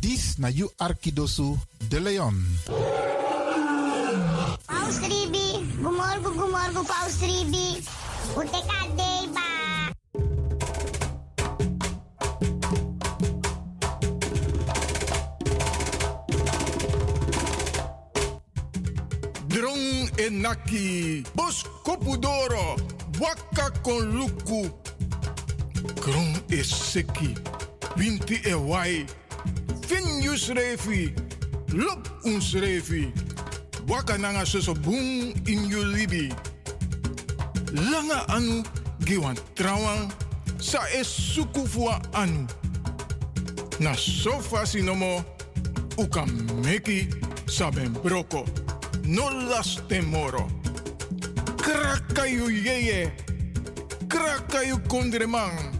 Dis na you Arkidosu de Leon. Paus Ribi, gumorgo gumorgo Paus Ribi. Uteka deba. Drong enaki, bos kopudoro, waka kon luku. Kron is seki, winti e wai. Fin yus refi, lop uns refi. Waka soso in you libi. Langa anu, giwan trawan, sa es suku fua anu. Na sofa sinomo, uka meki saben broko. No las temoro. Krakayu yeye. Krakayu kondreman.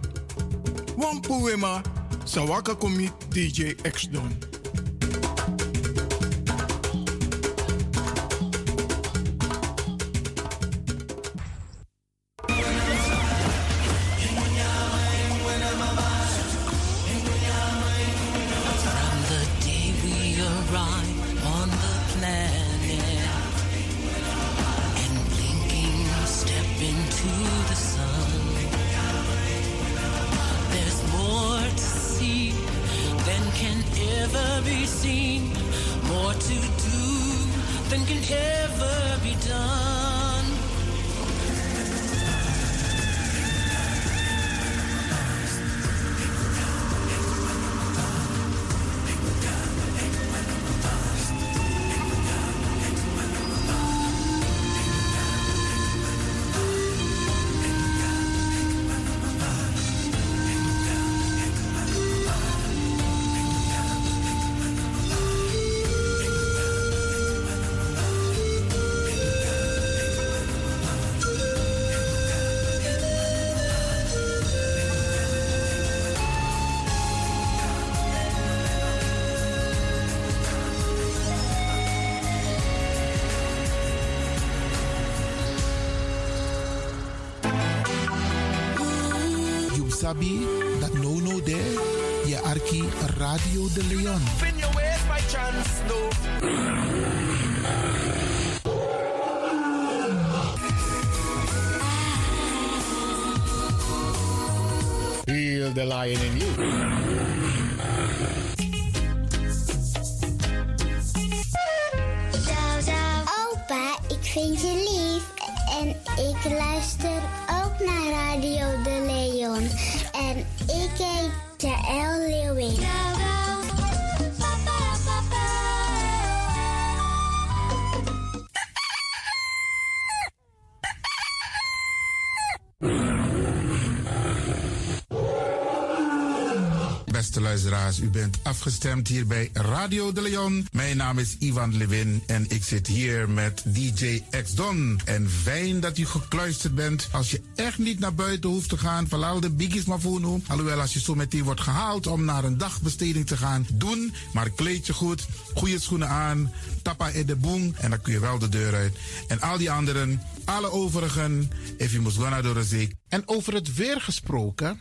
Wampuema, sawaka komi DJ X Don. De Leon. Spin your ways by chance, no. Heal the lion in you. Bent afgestemd hier bij Radio de Leon. Mijn naam is Ivan Levin en ik zit hier met DJ X Don. En fijn dat u gekluisterd bent. Als je echt niet naar buiten hoeft te gaan, verlaal de biggies maar voor. Alhoewel, als je zo meteen wordt gehaald om naar een dagbesteding te gaan, doen. Maar kleed je goed, goede schoenen aan, tappa in de boom en dan kun je wel de deur uit. En al die anderen, alle overigen, if you must go naar de. En over het weer gesproken.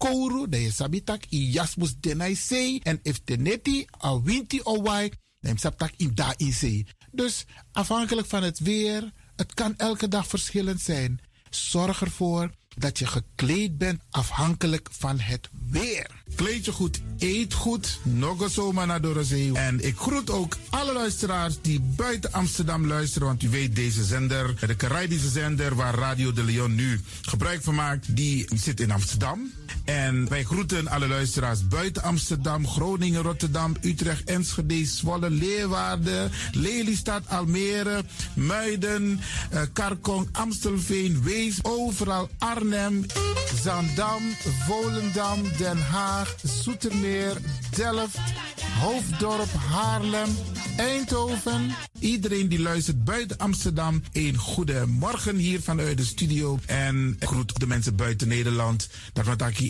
kouru, dan je sabitak i jasmus denai sei. En if teneti a winti o wai, dan sabtak i da in sei. Dus afhankelijk van het weer, het kan elke dag verschillend zijn. Zorg ervoor dat je gekleed bent afhankelijk van het weer. Kleed je goed, eet goed, nog zomaar naar Dorozee. En ik groet ook alle luisteraars die buiten Amsterdam luisteren. Want u weet, deze zender, de Caribische zender waar Radio de Leon nu gebruik van maakt, die zit in Amsterdam. En wij groeten alle luisteraars buiten Amsterdam, Groningen, Rotterdam, Utrecht, Enschede, Zwolle, Leeuwarden, Lelystad, Almere, Muiden, uh, Karkong, Amstelveen, Wees, overal Arnhem, Zandam, Volendam, Den Haag, Zoetermeer, Delft, Hoofddorp, Haarlem, Eindhoven. Iedereen die luistert buiten Amsterdam, een goede morgen hier vanuit de studio. En ik groet de mensen buiten Nederland. Dat wat hier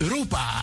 Europa.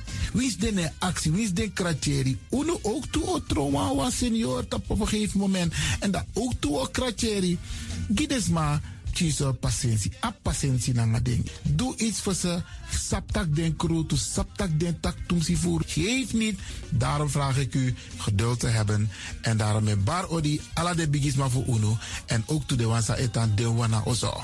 Wie is de actie? Wie is de kratjeri? Uno ook toe o trauma was senior op een gegeven moment. En dat ook toe o kratjeri. Gides maar kiezen patiëntie. A patiëntie na ding. Doe iets voor ze. Saptak den kroto, saptak den tak tumsi voer. Geef niet. Daarom vraag ik u geduld te hebben. En daarom met bar odi ala de bigisma voor uno. En ook toe de wansa etan de wana ozo.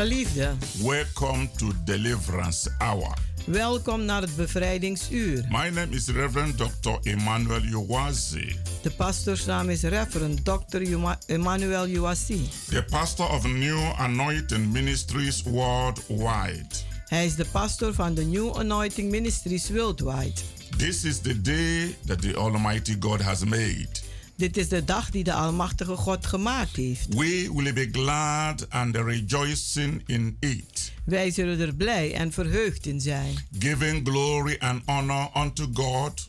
Geliefde, welcome to Deliverance Hour. welkom naar het bevrijdingsuur. My name is Reverend Dr. Emmanuel Uwazi, De pastoorsnaam is Reverend Dr. Emmanuel Uwasi. the pastor of New Anointing Ministries worldwide. Hij is de pastor van de New Anointing Ministries Worldwide. This is the day that the Almighty God has made. Dit is de dag die de Almachtige God gemaakt heeft. We will be glad and rejoicing in it, Wij zullen er blij en verheugd in zijn. giving glory and honor unto God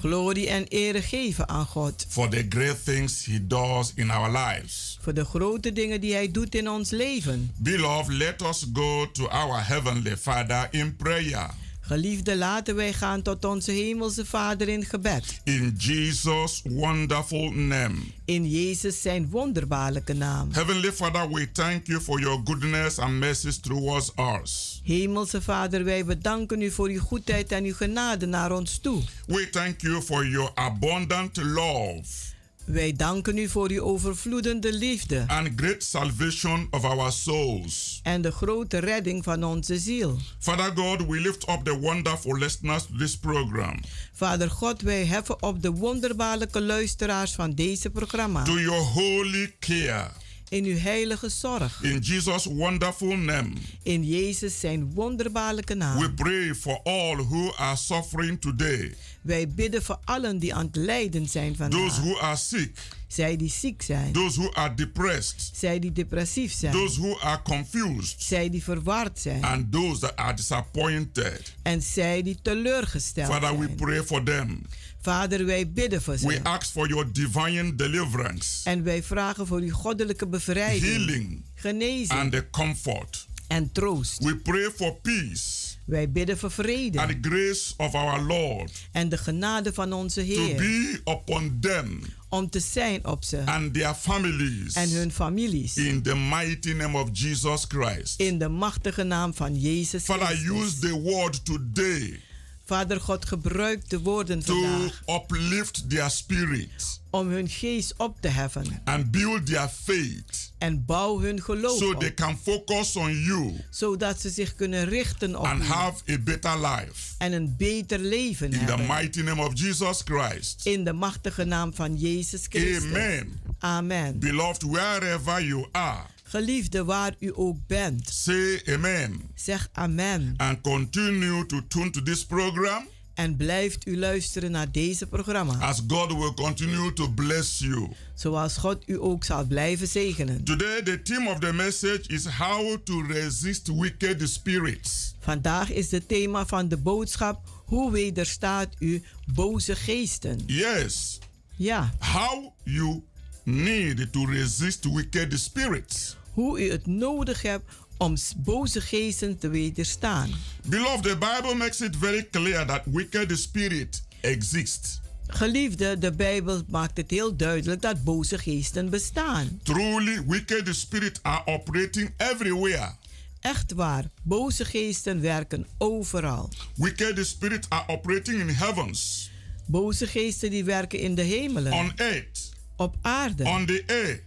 Glorie en ere geven aan God. for the great things He does in our lives. Voor de grote dingen die Hij doet in ons leven. Beloved, let us go to our Heavenly Father in prayer. Geliefde, laten wij gaan tot onze Hemelse Vader in gebed. In Jesus' wonderful name. In Jezus zijn wonderbaarlijke naam. Heavenly Father, we thank you for your goodness and mercies towards us. Hemelse Vader, wij bedanken u voor uw goedheid en uw genade naar ons toe. We thank you for your abundant love Wij danken u voor uw overvloedende liefde and great salvation of our souls. en de grote redding van onze ziel. Father God, we lift up the wonderful listeners to this program. Vader God, wij heffen op de wonderbaarlijke luisteraars van deze programma. To your holy care. In uw heilige zorg. In Jesus' wonderful name. In Jezus zijn wonderbaarlijke naam. We pray for all who are suffering today. Wij bidden voor allen die aan het lijden zijn Those vandaag. who are sick. Zij die ziek zijn. Those who are depressed. Zij die depressief zijn. Those who are confused. Zij die verward zijn. And those that are disappointed. En zij die teleurgesteld Father, we zijn. pray for them. Vader, wij bidden voor We ze. ask for your divine deliverance, En wij vragen voor uw goddelijke bevrijding, healing, genezing and the comfort. en troost. We pray for peace Wij bidden voor vrede and grace of our Lord en de genade van onze to Heer be upon them om te zijn op ze and their families en hun families. in the mighty name of Jesus Christ. In de machtige naam van Jezus Father, Christus. use the word today Vader God, gebruik de woorden to vandaag uplift their spirit om hun geest op te heffen and build their faith en bouw hun geloof so op, they can focus on you zodat ze zich kunnen richten op and u have a better life. en een beter leven In the hebben. mighty name of Jesus Christ. In de machtige naam van Jezus Christus. Amen. Amen. Beloved, wherever you are, Geliefde, waar u ook bent, say amen zeg amen. and continue to tune to this program En blijft u luisteren naar deze programma. as God will continue to bless you. Zoals God u ook zal blijven zegenen. Today, the theme of the message is how to resist wicked spirits. Vandaag is het thema van de boodschap: hoe wederstaat u boze geesten? Yes, Ja, how you need to resist wicked spirits. Hoe u het nodig hebt om boze geesten te wederstaan. Beloved, the Bible makes it very clear that wicked spirit exists. Geliefde, de Bijbel maakt het heel duidelijk dat boze geesten bestaan. Truly, wicked spirits are operating everywhere. Echt waar, boze geesten werken overal. Wicked spirits are operating in heavens, Boze geesten die werken in de hemelen, on earth, op aarde, on the air,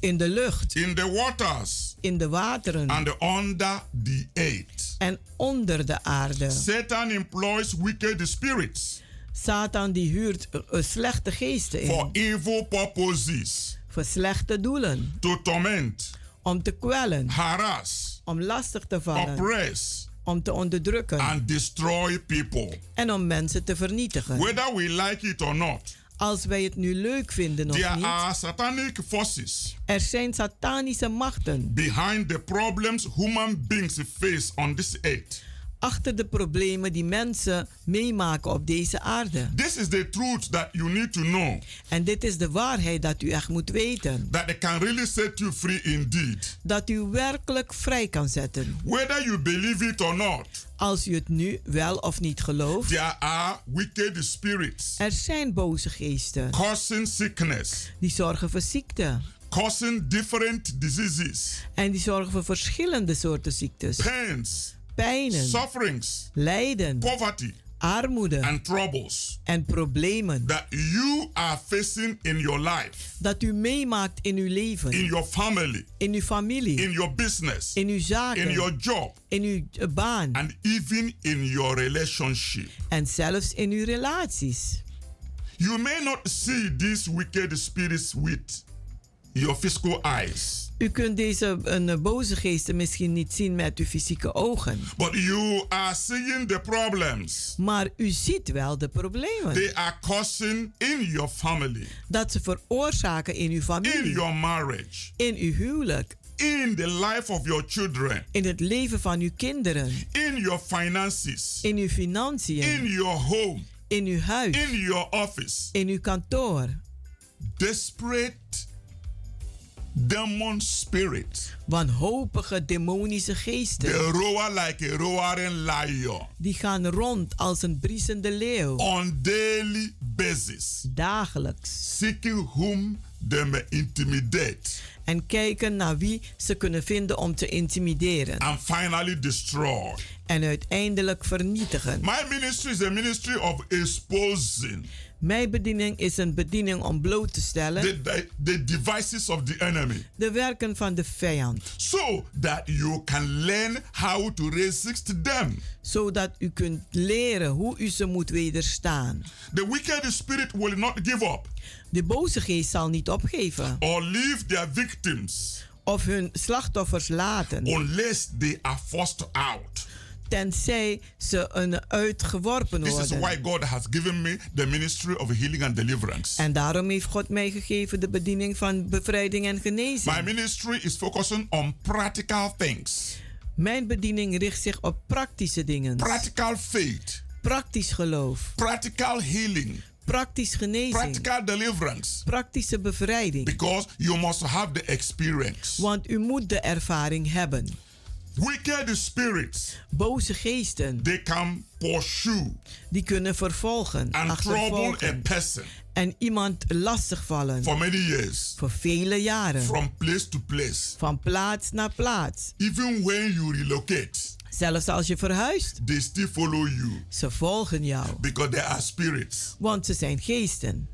in de lucht, in the waters, in de wateren. And under the earth. en onder de aarde. Satan employs wicked spirits. Satan die huurt eh, slechte geesten for in evil purposes. Voor slechte doelen, to torment, om te kwellen, harass, om lastig te vallen, oppress, om te onderdrukken. And destroy people. en om mensen te vernietigen. Whether we like it or not, Als wij het nu leuk vinden of there niet, are satanic forces er zijn satanische machten behind the problems human beings face on this earth. Achter de problemen die mensen meemaken op deze aarde. This is the truth that you need to know. En dit is de waarheid dat u echt moet weten. That they can really set you free indeed. Dat u werkelijk vrij kan zetten. Whether you believe it or not. Als u het nu wel of niet gelooft. There are wicked spirits. Er zijn boze geesten. Causing sickness. Die zorgen voor ziekte. Causing different diseases. En die zorgen voor verschillende soorten ziektes. Pains. Pijnen. Sufferings. Lijden. Poverty. Armoede. And troubles. En problemen. That you are facing in your life. Dat u meemaakt in uw leven. In your family. In uw familie. In your business. In uw zaken. In your job. In uw eh, baan. And even in your relationship. En zelfs in uw relaties. You may not see these wicked spirits with your physical eyes. U kunt deze een boze geesten misschien niet zien met uw fysieke ogen. But you are seeing the problems. Maar u ziet wel de problemen. They are causing in your family. Dat ze veroorzaken in uw familie. In your marriage. In uw huwelijk. In the life of your children. In het leven van uw kinderen. In your finances. In uw financiën. In your home. In uw huis. In your office. In uw kantoor. Desperate demon spirit. Wanhopige demonische geesten. They roar like a roaring lion. Die gaan rond als een briesende leeuw. On daily basis. Dagelijks. Seeking whom they may intimidate. En kijken naar wie ze kunnen vinden om te intimideren. And finally destroy. En uiteindelijk vernietigen. My ministry is a ministry of exposing. Mijn bediening is een bediening om bloot te stellen. The, the, the, devices of the enemy. De werken van de vijand. So that you can learn how to resist them. Zodat u kunt leren hoe u ze moet wederstaan. The wicked spirit will not give up. De boze geest zal niet opgeven. Or leave their victims. Of hun slachtoffers laten. Unless they are forced out tenzij ze een uitgeworpen worden. This is why God has given me the ministry of healing and deliverance. En daarom heeft God mij gegeven de bediening van bevrijding en genezing. My ministry is focusing on practical things. Mijn bediening richt zich op praktische dingen. Practical faith. Praktisch geloof. Practical healing. Praktisch genezing. Practical deliverance. Praktische bevrijding. Because you must have the experience. Want u moet de ervaring hebben. Wicked spirits. Boze geesten. They can pursue. Die kunnen vervolgen. And trouble a person. En iemand lastigvallen. For many years. Voor vele jaren. From place to place. Van plaats naar plaats. Even when you relocate. Zelfs als je verhuist. They still follow you. Ze volgen jou. Because they are spirits. Want ze zijn geesten.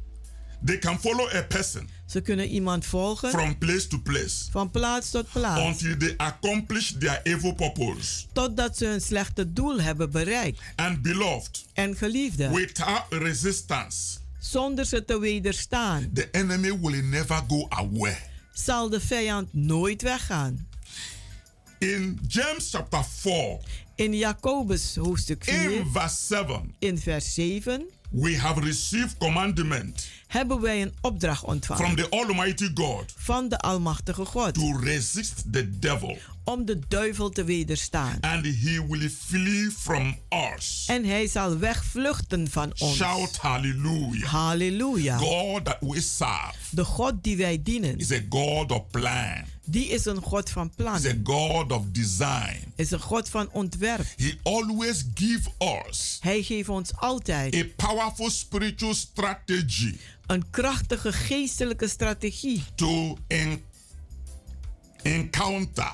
They can follow a person. Ze kunnen iemand volgen. From place to place. Van plaats tot plaats. Until they accomplish their evil purpose. Totdat ze hun slechte doel hebben bereikt. And beloved. En geliefde. Without resistance. Zonder ze te wederstaan. The enemy will never go away. Zal de vijand nooit weggaan. In James chapter 4. In Jacobus hoofdstuk 4. In verse 7. In vers 7. We have received commandment. Hebben wij een opdracht ontvangen. From the Almighty God. Van de Almachtige God. To resist the devil. Om de duivel te wederstaan. And he will flee from us. En hij zal wegvluchten van ons. Shout hallelujah. Halleluja. God that we serve. De God die wij dienen. Is a God of plan. Die is een God van plan. Is a God of design. Is een God van ontwerp. He always give us. Hij geeft ons altijd. A powerful spiritual strategy. Een krachtige geestelijke strategie. To en encounter.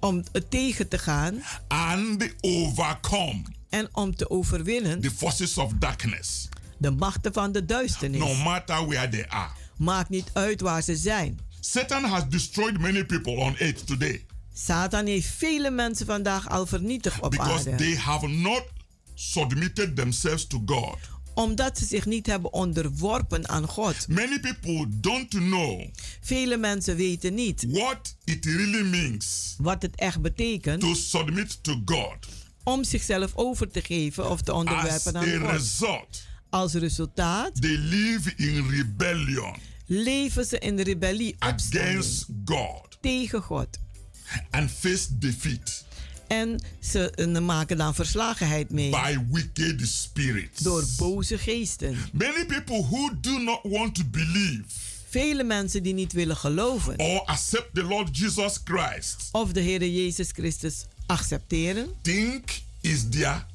Om het tegen te gaan. And overcome. En om te overwinnen. The forces of darkness. De machten van de duisternis. No matter where they are. Maakt niet uit waar ze zijn. Satan has destroyed many people on earth today. Satan heeft vele mensen vandaag al vernietigd op Because aarde. they have not submitted themselves to God. Omdat ze zich niet hebben onderworpen aan God. Many people don't know. Vele mensen weten niet. What it really means. Wat het echt betekent. To submit to God. Om zichzelf over te geven of te onderwerpen As aan a God. Result, Als resultaat. They live in rebellion. Leven ze in rebellie against God. Tegen God. And face defeat. En ze eh, maken dan verslagenheid mee. by wicked spirits. Door boze geesten. Many people who do not want to believe Vele mensen die niet willen geloven. or accept the Lord Jesus Christ Of de Heer Jezus Christus accepteren. think is their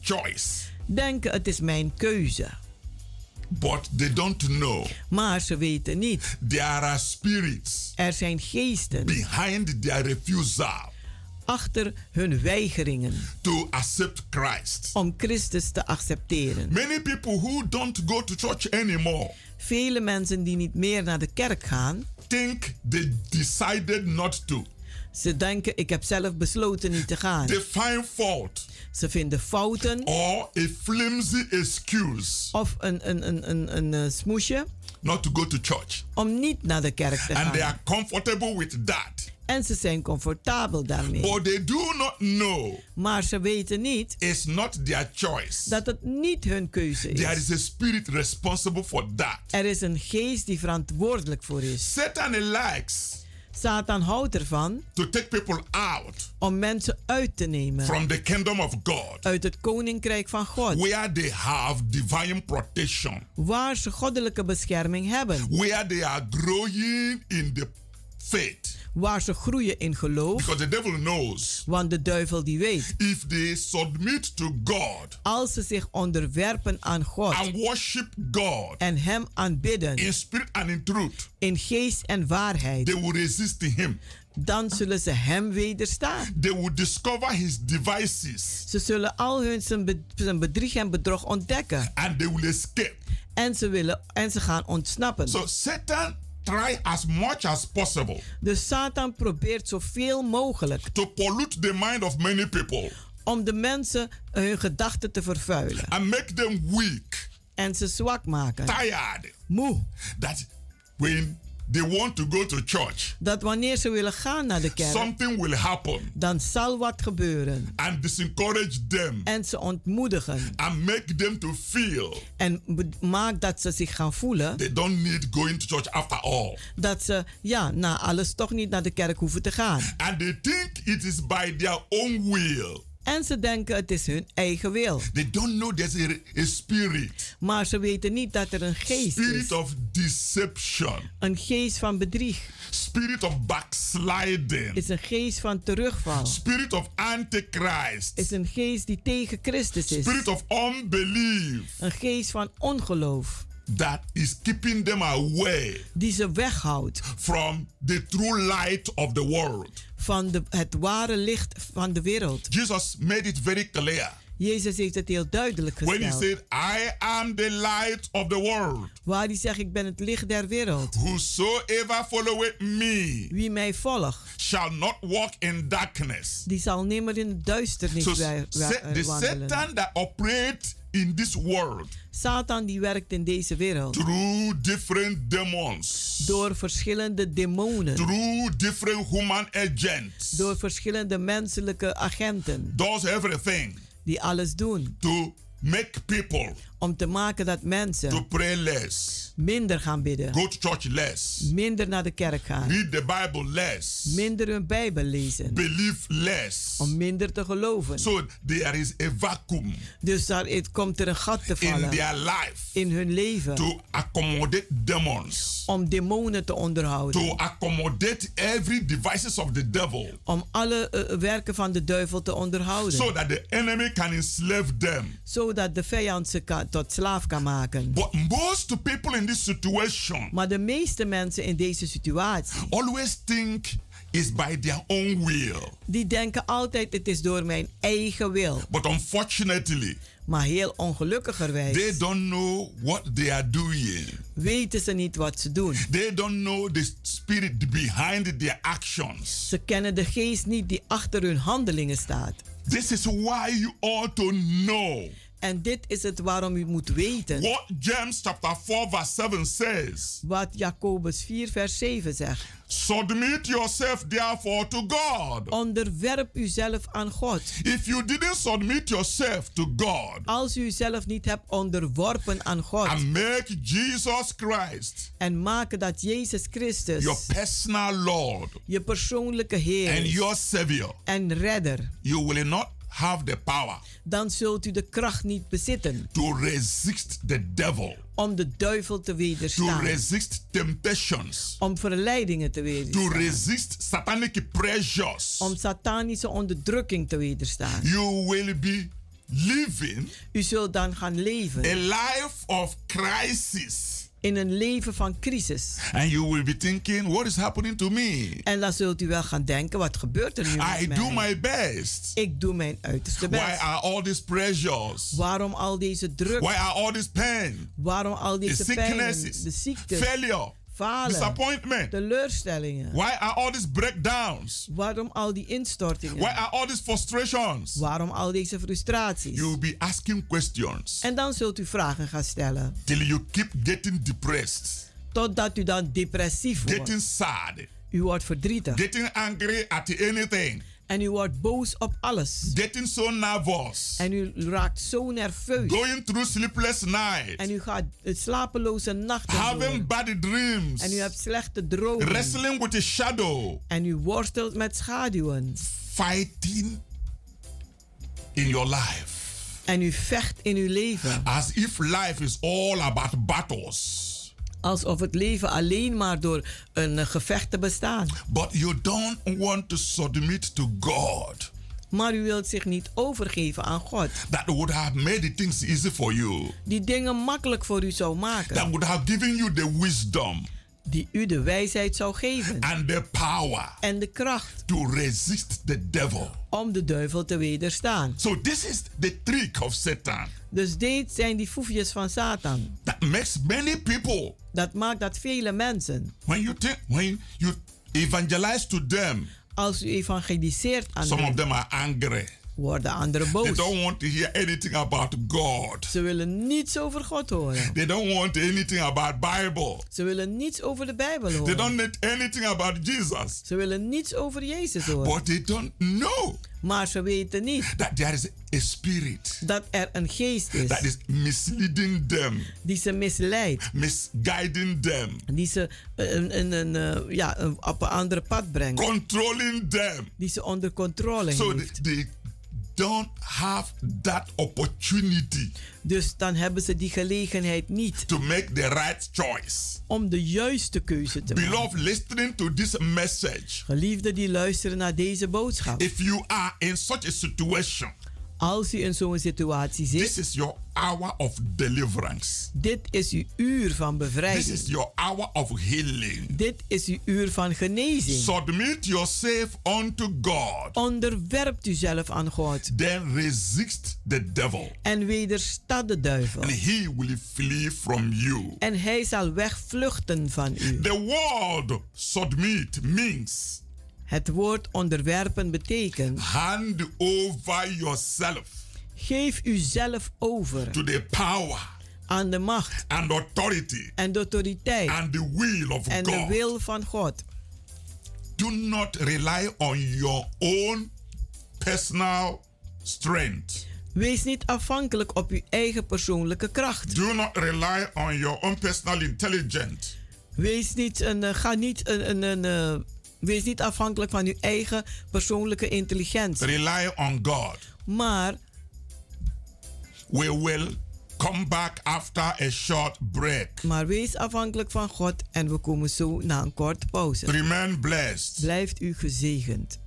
choice, Denken het is mijn keuze. But they don't know Maar ze weten niet. there are spirits Er zijn geesten behind their refusal achter hun weigeringen to accept Christ. om Christus te accepteren. Many people who don't go to church anymore Vele mensen die niet meer naar de kerk gaan, think they decided not to. Ze denken ik heb zelf besloten niet te gaan. They find fault Ze vinden fouten or a flimsy excuse of een, een, een, een, een, eh, smoesje not to go to church. om niet naar de kerk te And they gaan. are comfortable with that. En ze zijn comfortabel daarmee. But they do not know Maar ze weten niet it's not their choice. dat het niet hun keuze There is. is a spirit responsible for that. Er is een geest die verantwoordelijk voor is. Satan likes Satan houdt ervan to take people out om mensen uit te nemen from the kingdom of God uit het koninkrijk van God. where they have divine protection, Waar ze goddelijke bescherming hebben. where they are growing in the faith. Waar ze groeien in geloof. Because the devil knows Want de duivel die weet. if they submit to God Als ze zich onderwerpen aan God. and worship God En hem aanbidden. in spirit and in truth, In geest en waarheid. they will resist him. Dan zullen ze hem wederstaan. They will discover his devices Ze zullen al hun zijn be- zijn bedrieg en bedrog ontdekken. and they will escape. En ze, willen, en ze gaan ontsnappen. So Satan try as much as possible Dus Satan probeert zoveel mogelijk to pollute the mind of many people om de mensen hun gedachten te vervuilen. and make them weak, En ze zwak maken. tired. Moe. That when they want to go to church, Dat wanneer ze willen gaan naar de kerk, something will happen dan zal wat gebeuren. and discourage them En ze ontmoedigen. and make them to feel En maak dat ze zich gaan voelen they don't need going to church after all. dat ze, ja, na alles toch niet naar de kerk hoeven te gaan. And they think it is by their own will. En ze denken het is hun eigen wil. They don't know there's a, a spirit, Maar ze weten niet dat er een geest spirit is. of deception, Een geest van bedrieg. spirit of backsliding, Is een geest van terugval. spirit of antichrist, Is een geest die tegen Christus is. spirit of unbelief Een geest van ongeloof. That is keeping them away Die ze weghoudt from the true light of the world. van de, het ware licht van de wereld. Jesus made it very clear Jezus heeft het heel duidelijk when he gesteld. said, I am the light of the world. Waar hij zegt, ik ben het licht der wereld. Whosoever followeth me Wie mij volgt, shall not walk in darkness. die zal nimmer in duisternis So wij- the wandelen. Satan that operates in this world Satan die werkt in deze wereld. through different demons, Door verschillende demonen. through different human agents, Door verschillende menselijke agenten. does everything Die alles doen. to make people Om te maken dat to mensen pray less, minder gaan bidden. go to church less, Minder naar de kerk gaan. read the Bible less, Minder hun Bijbel lezen. believe less. Om minder te geloven. So there is a vacuum Dus daar het komt er een gat te in vallen. their life In hun leven. to accommodate demons, Om demonen te onderhouden. to accommodate every devices of the devil, Om alle eh, werken van de duivel te onderhouden. so that the enemy can enslave them. Zodat de vijand ze kan, tot slaaf kan maken. But most people in this situation Maar de meeste mensen in deze situatie. always think it's by their own will. Die denken altijd het is door mijn eigen wil. But unfortunately, Maar heel ongelukkigerwijs they don't know what they are doing. weten ze niet wat ze doen. They don't know the spirit behind their actions. Ze kennen de geest niet die achter hun handelingen staat. This is why you ought to know En dit is het waarom u moet weten. What James chapter 4 verse 7 says. Wat Jacobus 4 vers 7 zegt. Submit yourself therefore to God. Onderwerp uzelf aan God. If you didn't submit yourself to God. Als u uzelf niet hebt onderworpen aan God. And make Jesus Christ. En maken dat Jezus Christus. Your personal Lord. Je persoonlijke Heer. And your Savior. En redder. You will not have the power. Dan zult u de kracht niet bezitten. To resist the devil. Om de duivel te wederstaan. To resist temptations. Om verleidingen te wederstaan. To resist satanic pressures. Om satanische onderdrukking te wederstaan. You will be living. U zult dan gaan leven. A life of crisis in een leven van crisis. And you will be thinking, what is happening to me? En dan zult u wel gaan denken, wat gebeurt er nu met I mij? do my best. Ik doe mijn uiterste best. Why are all these pressures? Waarom al deze druk? Why are all this pain? Waarom al deze The pijn? De ziektes. failure, falen, disappointment, teleurstellingen. Why are all these breakdowns? Waarom al die instortingen? Why are all these frustrations? Waarom al deze frustraties? You will be asking questions. En dan zult u vragen gaan stellen. Till you keep getting depressed. Totdat u dan depressief wordt. Getting sad. U wordt verdrietig. Getting angry at anything. En u wordt boos op alles. Getting so nervous. En u raakt zo nerveus. Going through sleepless nights. En u gaat slapeloze nachten Having door. bad dreams. En u hebt slechte dromen. Wrestling with a shadow. En u worstelt met schaduwen. Fighting in your life. En u vecht in uw leven. As if life is all about battles. Alsof het leven alleen maar door een gevecht te bestaan. But you don't want to submit to God. Maar u wilt zich niet overgeven aan God. That would have made things easy for you. Die dingen makkelijk voor u zou maken. That would have given you the wisdom. Die u de wijsheid zou geven. And the power. En de kracht. To resist the devil. Om de duivel te wederstaan. So this is the trick of Satan. Dus dit zijn die foefjes van Satan. That makes many people. Dat maakt dat vele mensen. When you think, when you evangelize to them. Als u evangeliseert aan Some hen, of them are angry. Worden anderen boos. They don't want to hear anything about God. Ze willen niets over God horen. They don't want anything about Bible. Ze willen niets over de Bijbel horen. They don't need anything about Jesus. Ze willen niets over Jezus horen. But they don't know. Maar ze weten niet that there is a spirit dat er een geest is that is misleading them, die ze misleidt, misguiding them, die ze een, een, een, uh, ja, op een andere pad brengt, controlling them, die ze onder controle so heeft. they, they don't have that opportunity. Dus dan hebben ze die gelegenheid niet. To make the right choice. Om de juiste keuze te Beloved, maken. listening to this message. Geliefden die luisteren naar deze boodschap. If you are in such a situation. Als u in zo'n situatie zit. This is your hour of deliverance. Dit is uw uur van bevrijding. This is your hour of healing. Dit is uw uur van genezing. Submit yourself unto God. Onderwerpt uzelf aan God. Then resist the devil. En wederstaat de duivel. And he will flee from you. En hij zal wegvluchten van u. The word submit means het woord onderwerpen betekent. Hand over yourself. Geef uzelf over. To the power. Aan de macht. And authority. En de autoriteit. And the will of en God. de wil van God. Do not rely on your own personal strength. Wees niet afhankelijk op uw eigen persoonlijke kracht. Do not rely on your own personal intelligence. Wees niet een, uh, ga niet een, een, een uh, Wees niet afhankelijk van uw eigen persoonlijke intelligentie. Rely on God. Maar we will come back after a short break. Maar wees afhankelijk van God en we komen zo na een korte pauze. Remain blessed. Blijft u gezegend.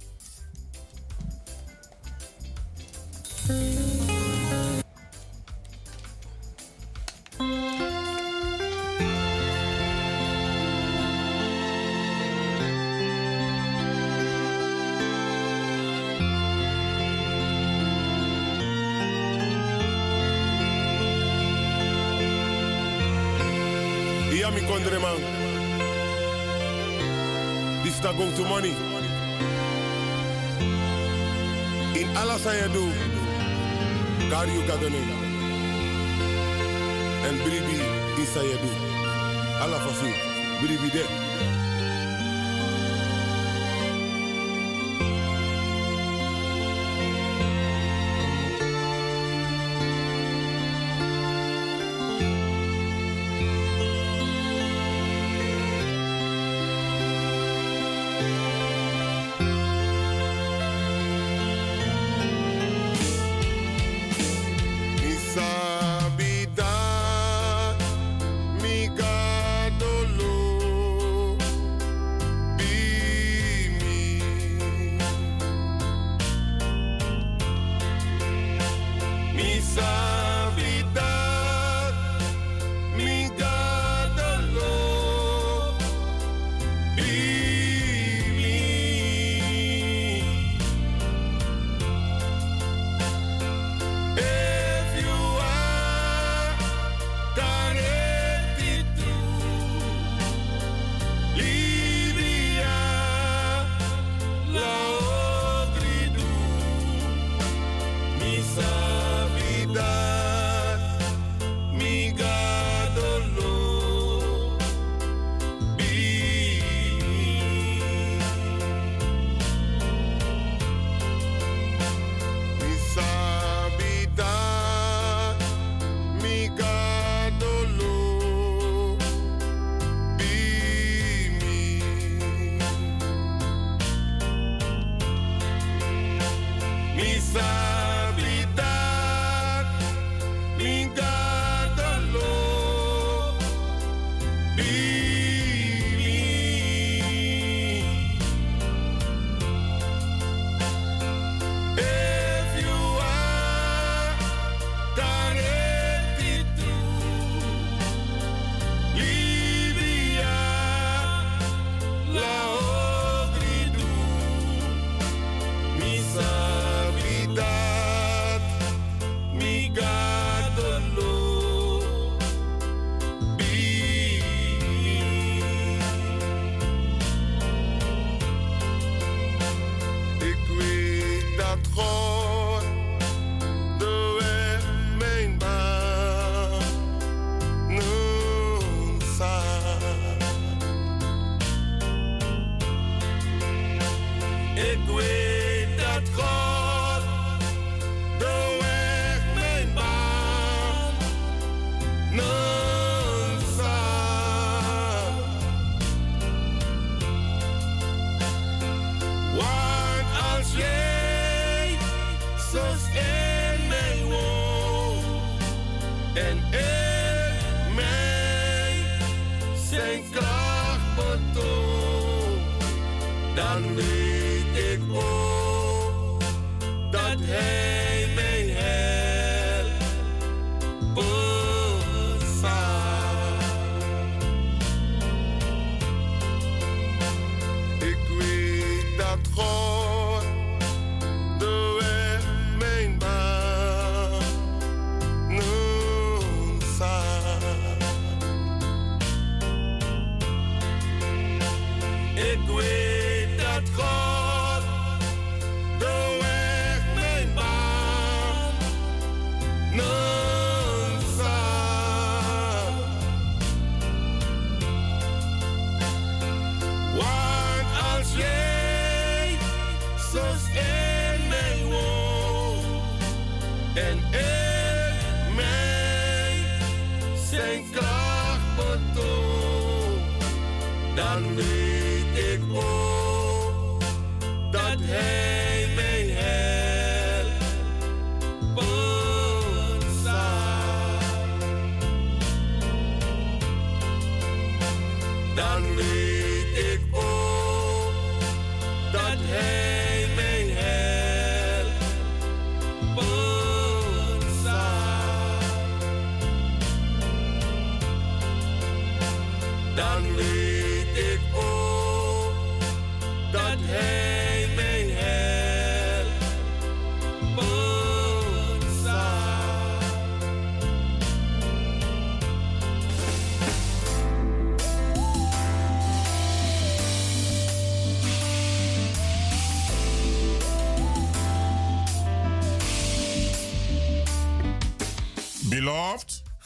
andere man. This da go to money. In alles aan je doe. And. En bribi isa je doe. Allah fasu. Bribi de.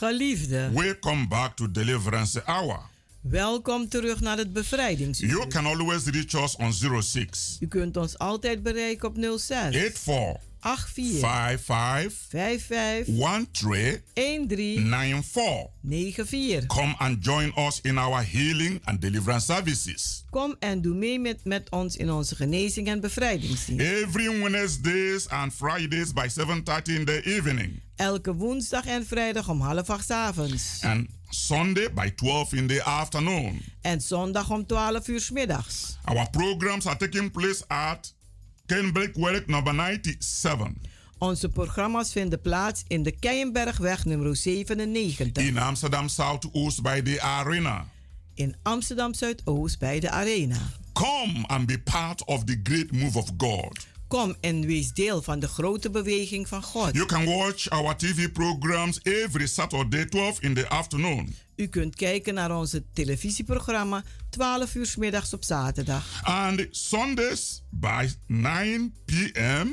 Geliefde, welcome back to Deliverance Hour. welkom terug naar het bevrijdingsuur. You can always reach us on 06 U kunt ons altijd bereiken op 06 84 84 55 55 13 13 94. 94. Come and join us in our healing and deliverance services. Kom en doe mee met, met ons in onze genezing en bevrijdingsdienst. Every Wednesdays and Fridays by 7:30 in the evening. Elke woensdag en vrijdag om half acht avonds. And Sunday by 12 in the afternoon. En zondag om 12 uur 's middags. Our programs are taking place at Kenbreakwerk number 97 Onze programma's vinden plaats in de Keienbergweg nummer 97. in Amsterdam Southoost by the arena. In Amsterdam Zuidoost bij de Arena. Come and be part of the great move of God. Kom en wees deel van de grote beweging van God. You can watch our TV programs every Saturday 12 in the afternoon. U kunt kijken naar onze televisieprogramma 12 uur 's middags op zaterdag. And Sundays by 9 p.m.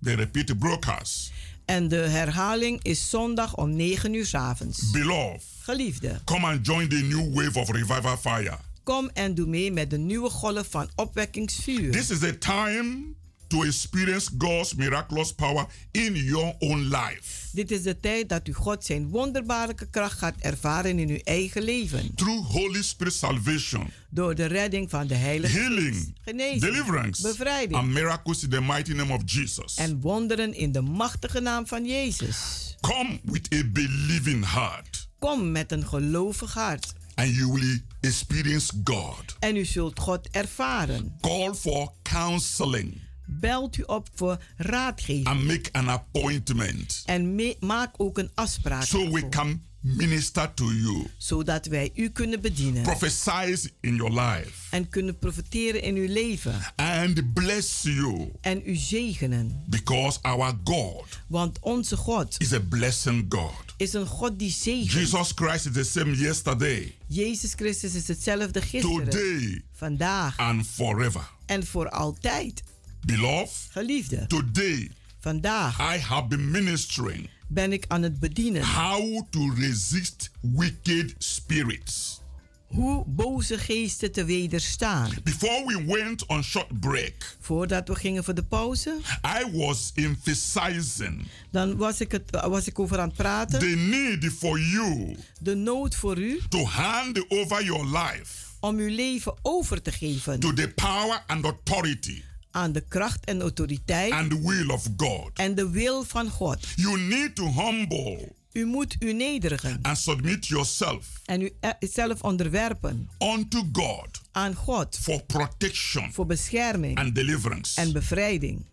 the repeat broadcast. En de herhaling is zondag om 9 uur 's avonds. Beloved, Geliefde, come and join the new wave of revival fire. kom en doe mee met de nieuwe golf van opwekkingsvuur. This is the time to experience God's miraculous power in your own life. Dit is de tijd dat u God zijn wonderbaarlijke kracht gaat ervaren in uw eigen leven. Through Holy Spirit salvation, Door de redding van de Heilige Geest. healing, Genezing, deliverance, bevrijding and miracles in the mighty name of Jesus. en wonderen in de machtige naam van Jezus. Come with a believing heart, Kom met een gelovig hart and you will experience God. en u zult God ervaren. Call for counseling Belt u op voor raadgeving and make an appointment en maak ook een afspraak so we can minister to you, zodat wij u kunnen bedienen prophesy in your life, en kunnen profiteren in uw leven and bless you en u zegenen. because our God Want onze God is a blessing God. is een God die zegent. Jesus Christ is the same yesterday, Jezus Christus is hetzelfde gisteren, today, vandaag and forever. en voor altijd. Beloved, Geliefde, today vandaag I have been ministering ben ik aan het bedienen how to resist wicked spirits. hoe boze geesten te wederstaan. Before we went on short break, Voordat we gingen voor de pauze, I was emphasizing dan was ik, het, was ik over aan het praten. the need for you De nood voor u to hand over your life om uw leven over te geven to the power and authority aan de kracht en autoriteit and the will of God. en de wil van God. You need to humble U moet u nederigen and submit yourself en u e- zelf onderwerpen unto God aan God for protection voor bescherming and deliverance. en bevrijding.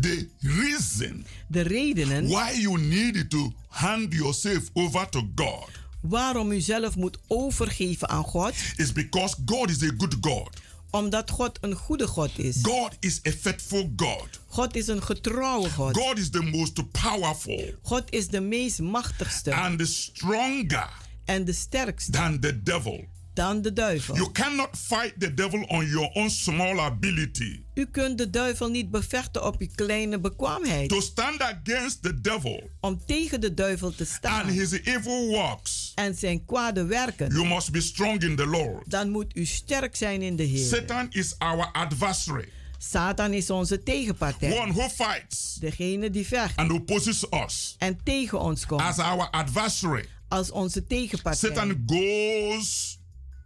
the reason De redenen why you need to hand yourself over to God waarom u zelf moet overgeven aan God, is because God is a good God. Omdat God een goede God is. God is a faithful God. God is een getrouwe God. God is the most powerful God is de meest machtigste and stronger en de sterkste than the devil. Dan de duivel. You cannot fight the devil on your own small ability. U kunt de duivel niet bevechten op uw kleine bekwaamheid. To stand against the devil Om tegen de duivel te and staan his evil works, en zijn kwade werken, you must be strong in the Lord. dan moet u sterk zijn in de Heer. Satan is our adversary, Satan is onze tegenpartij. one who fights Degene die vecht and opposes us. en tegen ons komt As our adversary, als onze tegenpartij. Satan goes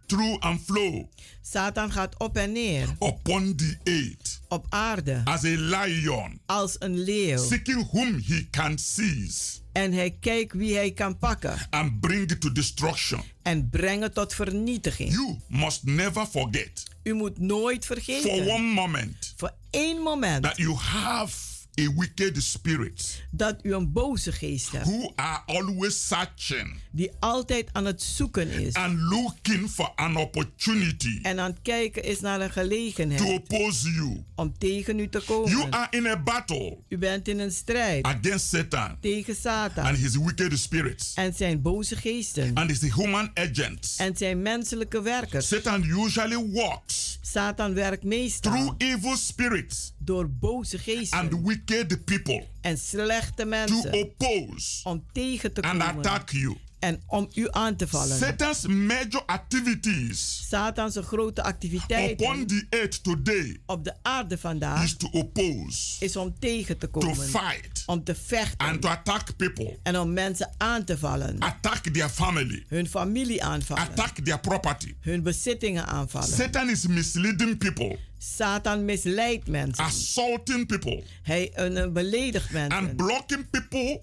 through and flow Satan gaat op en neer upon the earth op aarde as a lion, als een leeuw. seeking whom he can seize En hij kijkt wie hij kan pakken and bring to destruction. en brengen tot vernietiging. You must never forget U moet nooit for vergeten one moment voor één moment that you have a wicked spirit dat u een boze geest hebt who are always searching die altijd aan het zoeken is and looking for an opportunity en aan het kijken is naar een to gelegenheid oppose you. om tegen u te You komen. are in a battle U bent in een strijd against Satan tegen Satan and his wicked spirits en zijn boze geesten and his human agents. en zijn menselijke werkers. Satan usually works Satan werkt meestal through evil spirits door boze geesten and wicked people en slechte to mensen oppose om tegen te and komen attack you. En om u aan te vallen. Satan's major activities Satans grote upon activiteiten the earth today op de aarde vandaag is to oppose, is om tegen te to komen, fight, om te vechten and to attack people, en om mensen aan te vallen, attack their family, hun familie aanvallen, attack their property. hun bezittingen aanvallen. Satan is misleading people, Satan misleidt mensen. assaulting people, Hij eh, beledigt and mensen. blocking people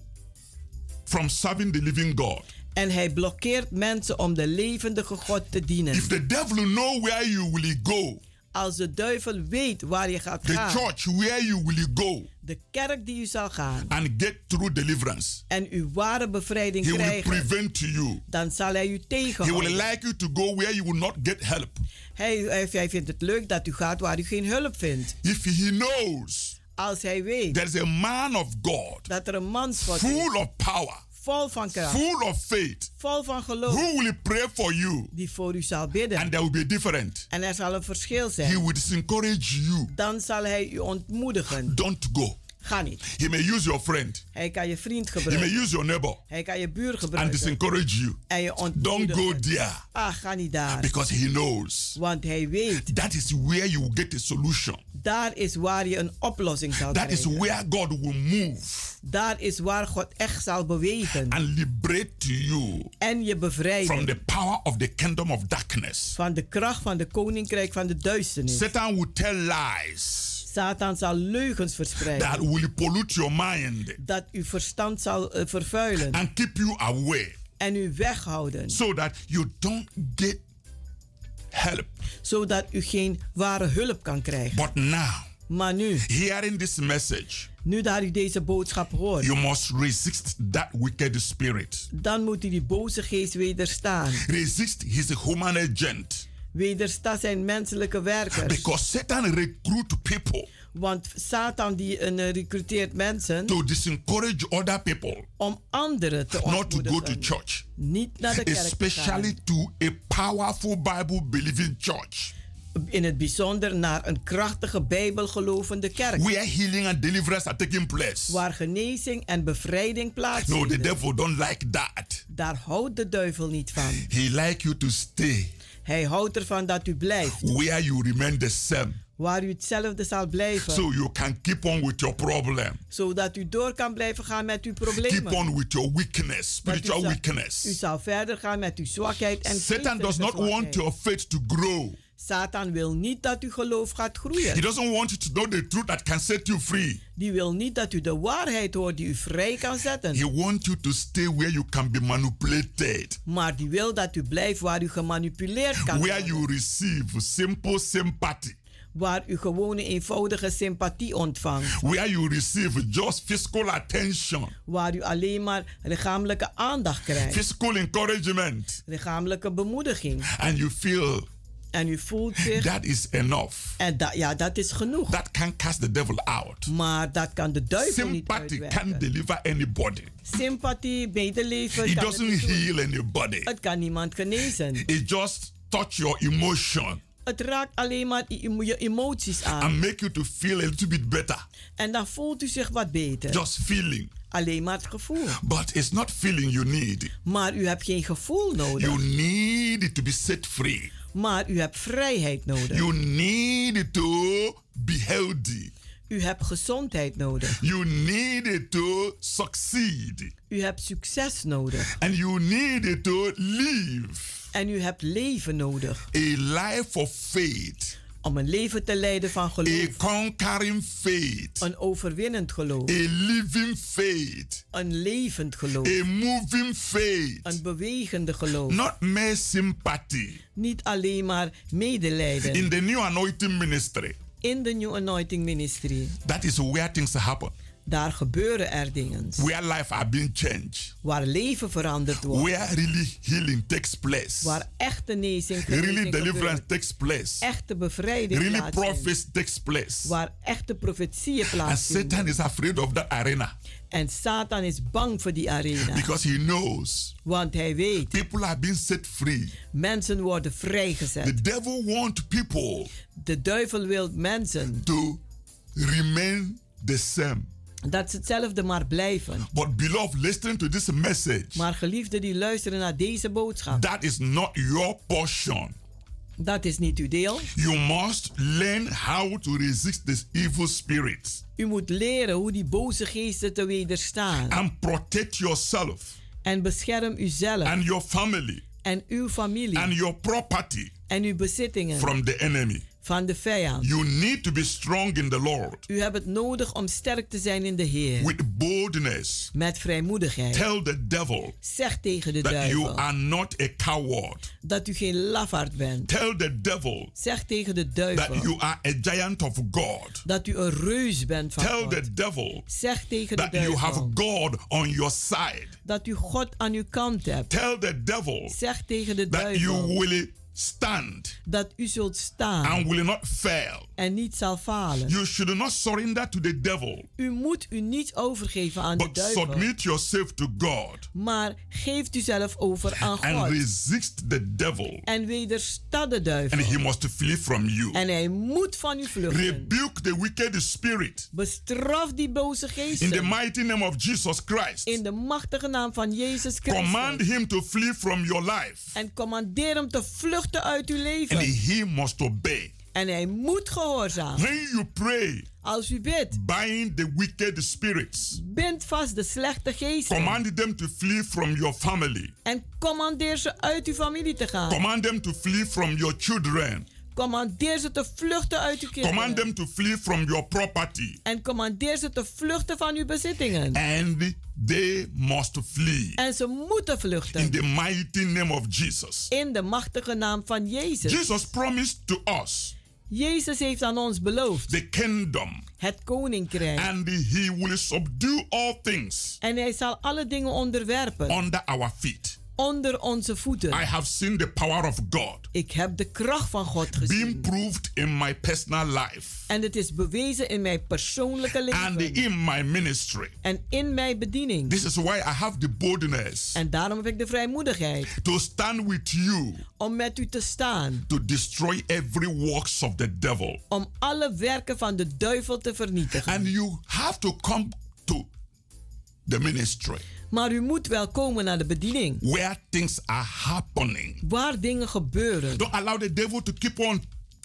from serving the living God. En hij blokkeert mensen om de levendige God te dienen. If the devil know where you will go, Als de duivel weet waar je gaat the gaan, church where you will go de kerk die u zal gaan and get through deliverance, en uw ware bevrijding he will krijgen, prevent you. dan zal hij u He will tegenhouden. like you to go where you will not get help. Hij, hij, vindt het leuk dat u gaat waar u geen hulp vindt. If he knows Als hij weet there is a man of God dat er een man is full of power, vol van kracht, full of faith, vol van geloof, who will pray for you die voor u zal bidden. and there will be different. En er zal een verschil He zijn. will discourage you. Dan zal hij u ontmoedigen. Don't go. Ga niet. He may use your friend. Hij kan je vriend He may gebruiken. use your neighbor Hij kan je buur and gebruiken. discourage you. En je Don't ontmoedigen. go there Ah, ga niet daar. because he knows Want hij weet, that is where you will get a solution. daar is waar je een oplossing zal That is krijgen. where God will move Daar is waar God echt zal bewegen. and liberate you En je from bevrijden the power of the kingdom of darkness. van de kracht van de koninkrijk van de duisternis. Satan will tell lies Satan zal leugens that verspreiden. will pollute your mind Dat uw verstand zal eh, vervuilen. and keep you away En u weghouden. so that you don't get help. Zodat u geen ware hulp kan krijgen. But now, Maar nu, hearing this message, nu dat u deze boodschap hoort. you must resist that wicked spirit. dan moet u die boze geest wederstaan. Resist his human agent. Wedersta zijn menselijke werkers. Because Satan recruit people Want Satan die uh, recruteert mensen to discourage other people om anderen te not to go to ontmoedigen. church. Niet naar de kerk Especially to a powerful Bible believing church In het bijzonder naar een krachtige bijbelgelovende kerk. where healing and deliverance are taking place. Waar genezing en bevrijding No, the plaatsvinden. devil don't like that. Daar houdt de duivel niet van. He like you to stay Hij houdt ervan dat u blijft. where you remain the same. Waar u hetzelfde zal blijven. So you can keep on with your problem. Zodat u door kan blijven gaan met uw Keep problemen. on with your weakness, Dat u spiritual zal- weakness. U zal verder gaan met uw zwakheid en Satan does not want your faith to grow. Satan wil niet dat uw geloof gaat groeien. He doesn't want you to know the truth that can set you free. Die wil niet dat u de waarheid hoort die u vrij kan zetten. He wants you to stay where you can be manipulated, Maar die wil dat u blijft waar u gemanipuleerd kan where worden. you receive simple sympathy, Waar u gewone eenvoudige sympathie ontvangt. where you receive just physical attention, Waar u alleen maar lichamelijke aandacht krijgt. physical encouragement, Lichamelijke bemoediging. and you feel En u voelt zich... that is enough. En dat, ja, dat is genoeg. That can cast the devil out. Maar dat kan de duivel niet Sympathy uitwerken. can deliver anybody. Sympathie, medeleven... It kan het doesn't niet doen. heal anybody. Het kan niemand genezen. It just touch your emotion Het raakt alleen maar je je emoties aan. and make you to feel a little bit better. En dan voelt u zich wat beter. Just feeling. Alleen maar het gevoel. But it's not feeling you need. Maar u hebt geen gevoel nodig. You need to be set free. Maar u hebt vrijheid nodig. You need to be healthy. U hebt gezondheid nodig. You need to succeed. U hebt succes nodig. And you need to live En u hebt leven nodig. a life of faith, Om een leven te leiden van a geloof. conquering faith, Een overwinnend geloof. a living faith, Een levend geloof. a moving faith, Een bewegende geloof. not mere sympathy. Niet alleen maar medelijden. In the new anointing ministry, In de New Anointing Ministry. that is where things happen. Daar gebeuren er dingen. Where life are being changed. Waar leven veranderd wordt. Where really healing takes place. Waar echte genezing, Really deliverance takes place. Echte bevrijding Really plaatsvindt. prophecy takes place. Waar echte profetieën And plaatsvinden. Satan is afraid of that arena En Satan is bang voor die arena. because he knows Want hij weet, people are being set free. mensen worden vrijgezet. The devil wants people De duivel wil mensen to remain the same. Dat ze hetzelfde maar blijven. But beloved, listen to this message. Maar geliefden die luisteren naar deze boodschap, That is not your portion. dat is niet uw deel. You must learn how to resist this evil spirit U moet leren hoe die boze geesten te wederstaan. and protect yourself En bescherm uzelf and your family en uw familie and your property en uw bezittingen from the enemy. Van de vijand. You need to be strong in the Lord U hebt het nodig om sterk te zijn in de Heer. with boldness. Met vrijmoedigheid. Tell the devil Zeg tegen de that you duivel are not a coward. dat u geen lafaard bent. Tell the devil Zeg tegen de that duivel you are a giant of God. dat u een reus bent van Tell God. the devil Zeg tegen de that you have duivel God on your side. dat u God aan uw kant hebt. Tell the devil Zeg tegen de that you duivel will stand dat u zult staan and will not fail. en niet zal falen. You should not surrender to the devil, U moet u niet overgeven aan de but duivel, submit yourself to God maar geeft u zelf over aan and God. resist the devil, En wedersta de duivel. and he must flee from you. En hij moet van u vluchten. Rebuke the wicked spirit Bestraf die boze in the mighty name of Jesus Christ. In de machtige naam van Jezus Christus. Command him to flee from your life, En commandeer hem te vluchten uit uw leven. and he must obey. En hij moet gehoorzamen. When you pray, Als u bidt, bind the wicked spirits. bind vast de slechte geesten. Command them to flee from your family. En commandeer ze uit uw familie te gaan. Command them to flee from your children. Commandeer ze te vluchten uit uw kinderen. Command them to flee from your property. En commandeer ze te vluchten van uw bezittingen. And they must flee. En ze moeten In vluchten. the mighty name of Jesus. In de machtige naam van Jezus. Jesus promised to us Jezus heeft aan ons beloofd. the kingdom. Het koninkrijk. And he will subdue all things En hij zal alle dingen onderwerpen. under our feet. Onder onze voeten. I have seen the power of God Ik heb de kracht van God being gezien. proved in my personal life En het is bewezen in mijn persoonlijke and leven. in my ministry. En in mijn bediening. This is why I have the boldness En daarom heb ik de vrijmoedigheid to stand with you om met u te staan. to destroy every works of the devil. Om alle werken van de duivel te vernietigen. And you have to come to the ministry Maar u moet wel komen naar de bediening. where things are happening. Waar dingen gebeuren. Don't allow the devil to keep on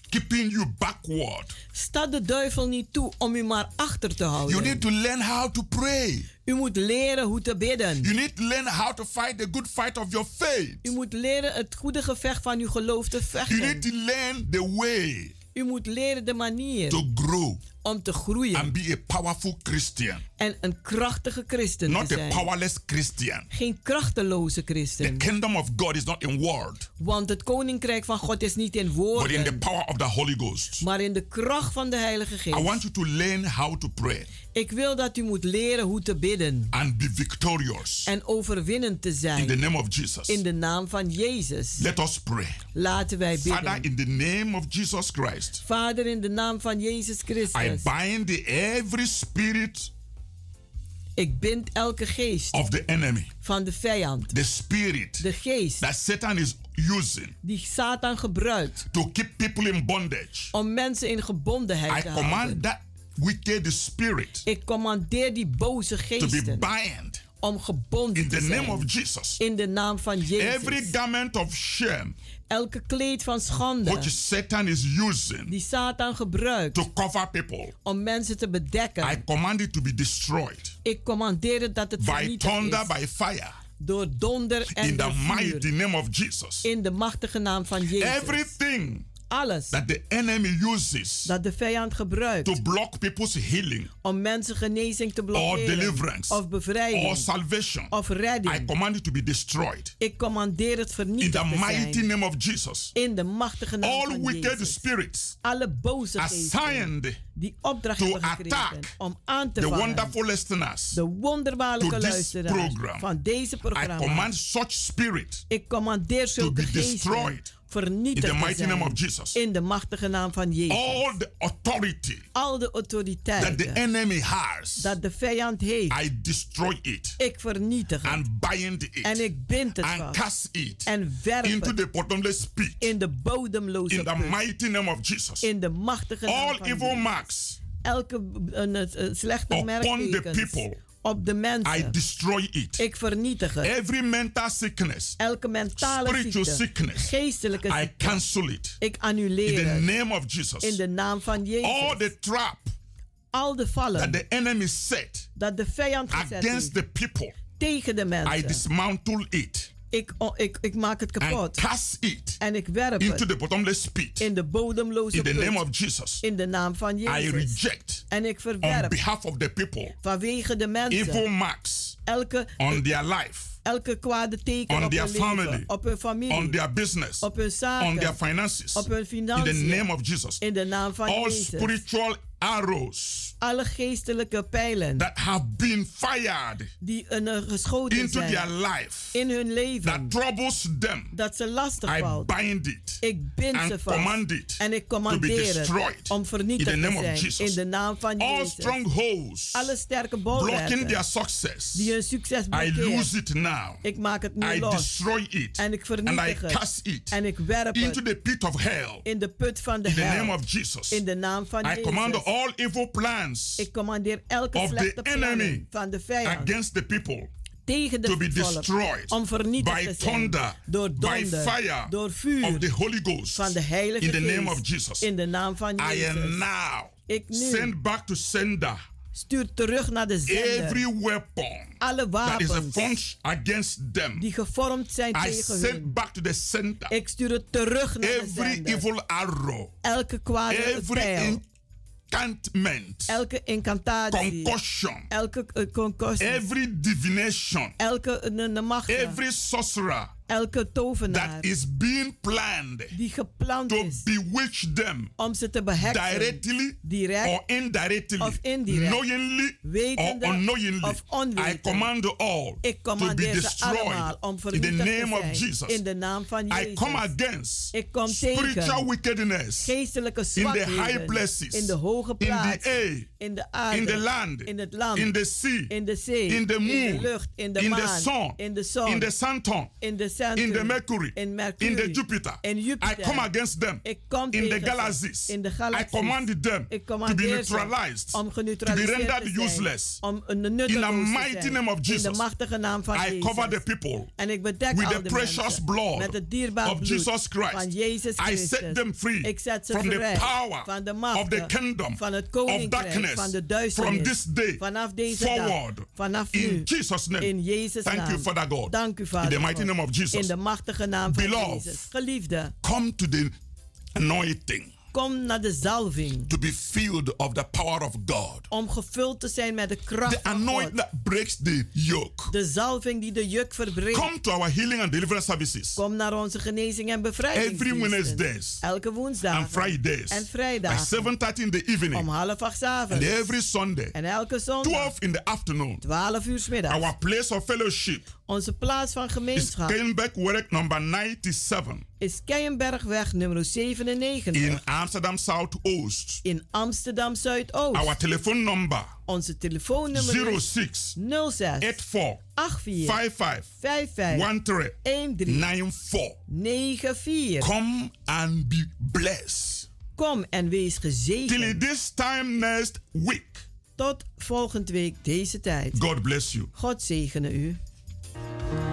keeping you backward. Sta de duivel niet toe om u maar achter te You houden. need to learn how to pray. U moet leren hoe te bidden. You need to learn how to fight the good fight of your faith. U moet leren het goede gevecht van uw geloof te You need vechten. to learn the way U moet leren de manier to grow om te groeien. and be a powerful Christian, En een krachtige christen not te a zijn. powerless Christian. Geen krachteloze The christen. kingdom of God is not in word, Want het koninkrijk van God is niet in but in the woorden. power of the Holy Ghost. Maar in de kracht van de Heilige I want Geest. you to learn how to pray Ik wil dat u moet leren hoe te bidden. and be victorious En overwinnend te in the zijn. name of Jesus. In de naam van Jezus. Let us pray. Laten wij Father, bidden. in the name of Jesus Christ, Vader, in de naam van Jezus I Bind the, every spirit Ik bind elke geest of the enemy, van de vijand. the spirit De geest that Satan is using die Satan gebruikt to keep people in bondage. om mensen in gebondenheid I te houden. command that wicked spirit Ik commandeer die boze to be geesten bind om gebonden in te the name zijn. of Jesus. In de naam van Jezus. Every garment of shame Elke kleed van schande which Satan is using die Satan gebruikt to cover people, om mensen te bedekken. I command it to be destroyed Ik commandeer het dat het by vernietigd thunder, is. by fire, Door donder en in the mighty vuur. name of Jesus. In de machtige naam van Jezus. Everything alles that the enemy uses dat de vijand gebruikt to block people's healing om mensen genezing te or blokkeren deliverance of bevrijding or salvation, of redding. I command it to be destroyed. Ik commandeer het In vernietigd the te mighty zijn. name of Jesus. In de machtige naam All van wicked Jezus. spirits Alle boze assigned die opdracht to hebben gekregen om aan te the vallen wonderful listeners de wonderbaarlijke to luisteraars program. van deze I programma. command such spirit Ik commandeer zulke be geesten destroyed vernietigd in the mighty name of Jesus. In de machtige naam van Jezus. all the authority Al de that the enemy has. dat de vijand heeft. I destroy it Ik vernietig het. and bind it En ik bind het and vast. cast it En werp into het the bottomless pit in de bodemloze in the put. mighty name of Jesus. In de machtige naam All van evil Jezus. marks Elke een, een slechte upon the people, op de I mensen. destroy it. Ik vernietig het. Every mental sickness, Elke mentale spiritual ziekte, sickness, geestelijke I ziekte. cancel it Ik in annuleer the het. name of Jesus. In de naam van Jezus. All the trap Al de vallen that the enemy set dat de vijand gezet against the people, tegen de I mensen. dismantle it Ik, oh, ik, ik maak het and kapot. cast it En ik werp into het the bottomless pit in de bodemloze in the put. name of Jesus. In de naam van I Jezus. reject En ik on verwerp behalf of the people vanwege de evil mensen marks elke, on their life, elke kwade teken on op their hun leven, family, op hun familie, on their business, op hun zaken, on their finances. op hun In the financiën. name of Jesus. In de naam van All Jezus. spiritual arrows Alle geestelijke pijlen that have been fired die uh, geschoten into zijn their life in hun leven, that troubles them, dat ze lastig I valt. bind it Ik bind and ze vast command it en ik commandeer het destroyed om vernietigd te zijn Jesus. in de naam van All Jezus. strongholds Alle sterke blocking bolwerken their success, die hun succes I blokkeren. lose it now. Ik maak het nu I los destroy it en ik and vernietig I het cast it en ik werp into het the pit of hell in de put van de in the hel. name of Jesus. In de naam van I Jezus. All evil plans Ik commandeer elke of the slechte plannen enemy van de vijand against the people tegen de to be destroyed om vernietigd by te zijn thunder, door by donder, fire door vuur of the Holy Ghost van de Heilige in the name Geest. of Jesus. In de naam van I Jezus. am now Ik nu send back to sender stuur terug naar de zender every weapon alle that is a wapens against them. die gevormd zijn I tegen send hun. back to the center Ik stuur het terug naar de every zender. evil arrow, Elke kwade every pijl, enchantment, elke incantatie, concussion, elke uh, concussie, every divination, elke uh, macht, every sorcerer elke tovenaar that is being planned die gepland to is bewitch them om ze te beheksen, directly direct or indirectly, of indirect, knowingly or wetende unknowingly. of onwetend. I command all Ik commandeer ze allemaal om in the vernietigd te name of zijn. Jesus. In de naam van I Jezus. come against Ik kom spiritual tegen wickedness geestelijke in the zwakheden high places, in de hoge in the plaatsen, air, in de aarde, in the land, in het land, in the sea, in de zee, in the in moon, de lucht, in de in the maan, sun, in de zon, in the Saturn, in de In the Mercury, in Mercury, in the Jupiter. in Jupiter. I come against them in the galaxies. In de I galaxies. command them to be neutralized, om to be rendered useless. om In the mighty name of In Jesus, de machtige naam van I Jezus. cover the people en ik bedek with the precious blood met het of bloed Jesus Christ. van Jezus I set them free ik zet ze from the power van de of the kingdom van het of darkness van de duisternis. from this day vanaf deze forward. dag. Vanaf In nu. Jesus' name. In Jezus Thank naam. you, Father God. Dank u, In the mighty name of Jesus. In de machtige naam van Beloved. Jezus. Geliefde, Come to the anointing kom naar de zalving. to be filled of the power of God. Om gevuld te zijn met de kracht The van God. anointing that breaks the yoke. De zalving die de juk verbreekt. Come to our healing and deliverance services Kom naar onze genezing en bevrijding. every Wednesdays Elke woensdag. and Fridays En vrijdag. 7:30 in the evening Om half acht 's and avonds. every Sunday En elke zondag. 12 in the afternoon. 12 uur 's middags. Our place of fellowship Onze plaats van is gemeenschap Keienberg Werk number 97 is Keienbergweg nummer 97. in Amsterdam Southoost. in Amsterdam Zuidoost. Our telephone number Onze telefoonnummer is 06 06 84 84 55 55 13 13 94. 94. Come and be blessed. Kom en wees Till gezegend. this time next week. Tot volgende week deze tijd. God bless you. God zegene u. Love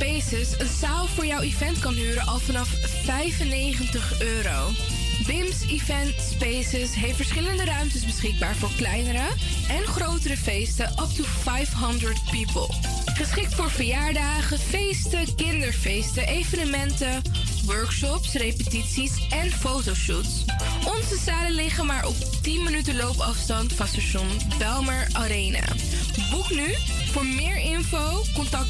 Spaces een zaal voor jouw event kan huren al vanaf 95 euro? BIMS Event Spaces heeft verschillende ruimtes beschikbaar voor kleinere en grotere feesten up to 500 people. Geschikt voor verjaardagen, feesten, kinderfeesten, evenementen, workshops, repetities en fotoshoots. Onze zalen liggen maar op 10 minuten loopafstand van station Belmer Arena. Boek nu. Voor meer info contact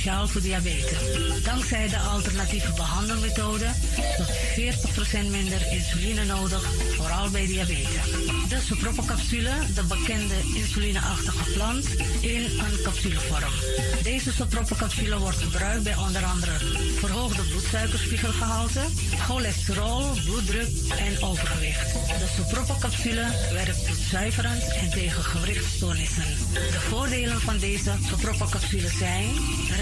Speciaal voor diabetes. Dankzij de alternatieve behandelmethode tot 40% minder insuline nodig, vooral bij diabetes. De soproppencapsule, de bekende insulineachtige plant, in een capsulevorm. Deze soproppencapsule wordt gebruikt bij onder andere verhoogde bloedsuikerspiegelgehalte, cholesterol, bloeddruk en overgewicht. De soproppencapsule werkt bloedzuiverend en tegen gewrichtstoornissen. De voordelen van deze soproppencapsule zijn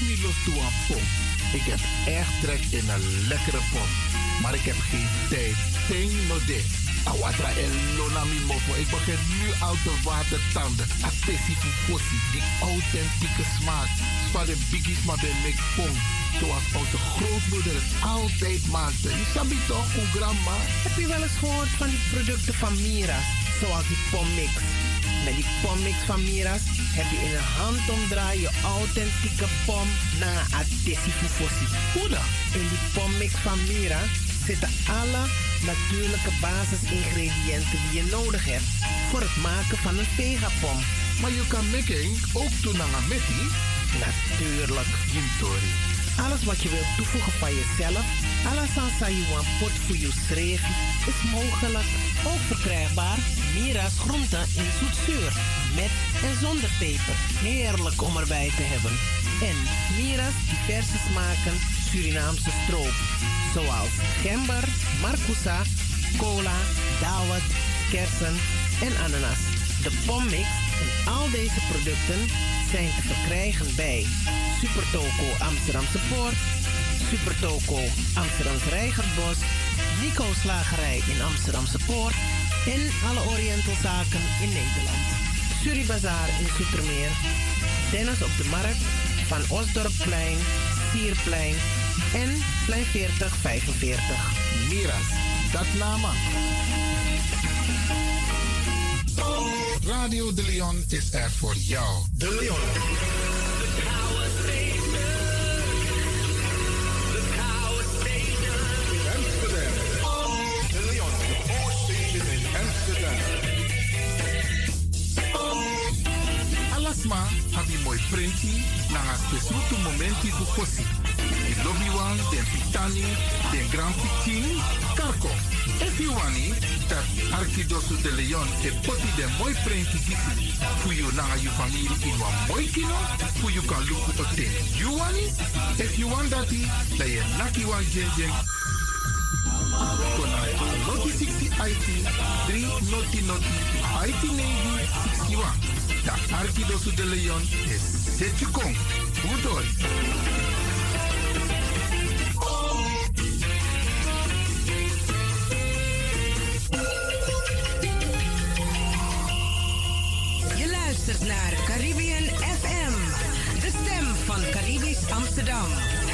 Los toe. Ik heb echt trek in een lekkere pom. Maar ik heb geen tijd. Ting no de. En lonami mofo. Ik begin nu al te watertanden. Atesi fufosi. Die authentieke smaak. Van de biggies maar bij mek pom. Zoals onze grootmoeder het altijd maakte. Je sabi toch, grandma? Heb je wel eens gehoord van die producten van Mira? Zoals die pommix. Met die pommix van Mira's heb je in een handomdraai je authentieke pom na Atesi Fufosi. Hoe dan? In die pommix van Mira zitten alle natuurlijke basisingrediënten die je nodig hebt voor het maken van een vegapom. Maar je kan making ook doen aan? Natuurlijk. Jimtori. Alles wat je wilt toevoegen van jezelf, pot voor je streef, is mogelijk. Ook verkrijgbaar Mira's groenten in zoetzuur, met en zonder peper. Heerlijk om erbij te hebben. En Mira's diverse smaken Surinaamse stroop, zoals gember, marcousa, cola, dawet, kersen en ananas. De pommix en al deze producten zijn te verkrijgen bij Supertoco Amsterdamse Poort, Supertoco Amsterdamse Reigerbos, Nico Slagerij in Amsterdamse Poort en alle Orientalzaken in Nederland. Suribazaar in Zoetermeer, Dennis op de Markt, Van Osdorpplein, Sierplein en Plein 40 45. Miras, dat nama. Radio De Leon is er voor jou. De Leon. Alasma, habi mooi printi, na een spesrutu momenti fu kosi. Die lobby wan, den pitani, den grand pitini, karko. You wani, dat Arkidosu de Leon e poti den mooi printi gisi. Fu you na you family in wan mooi kino, fu you kan luku oten. You wani? If you want that, dan je naki wan jen jen. Kona noti 60 IT, 3 noti noti, IT navy 61. Da Arkidosu de Leon is Zetje Kong. Hoe door? Je luistert naar Caribbean FM, de stem van Caribisch Amsterdam.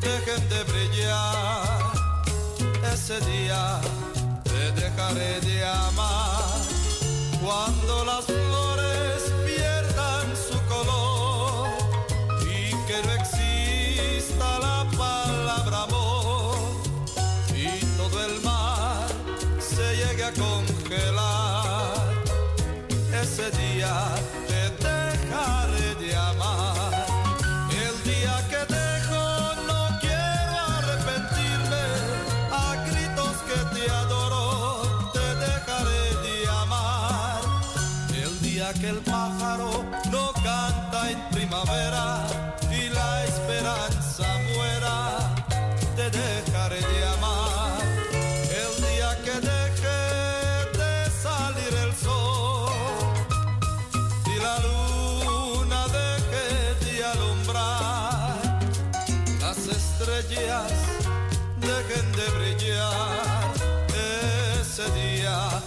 Dejen de brillar, ese día te dejaré de amar. Cuando las dejen de brillar, ese día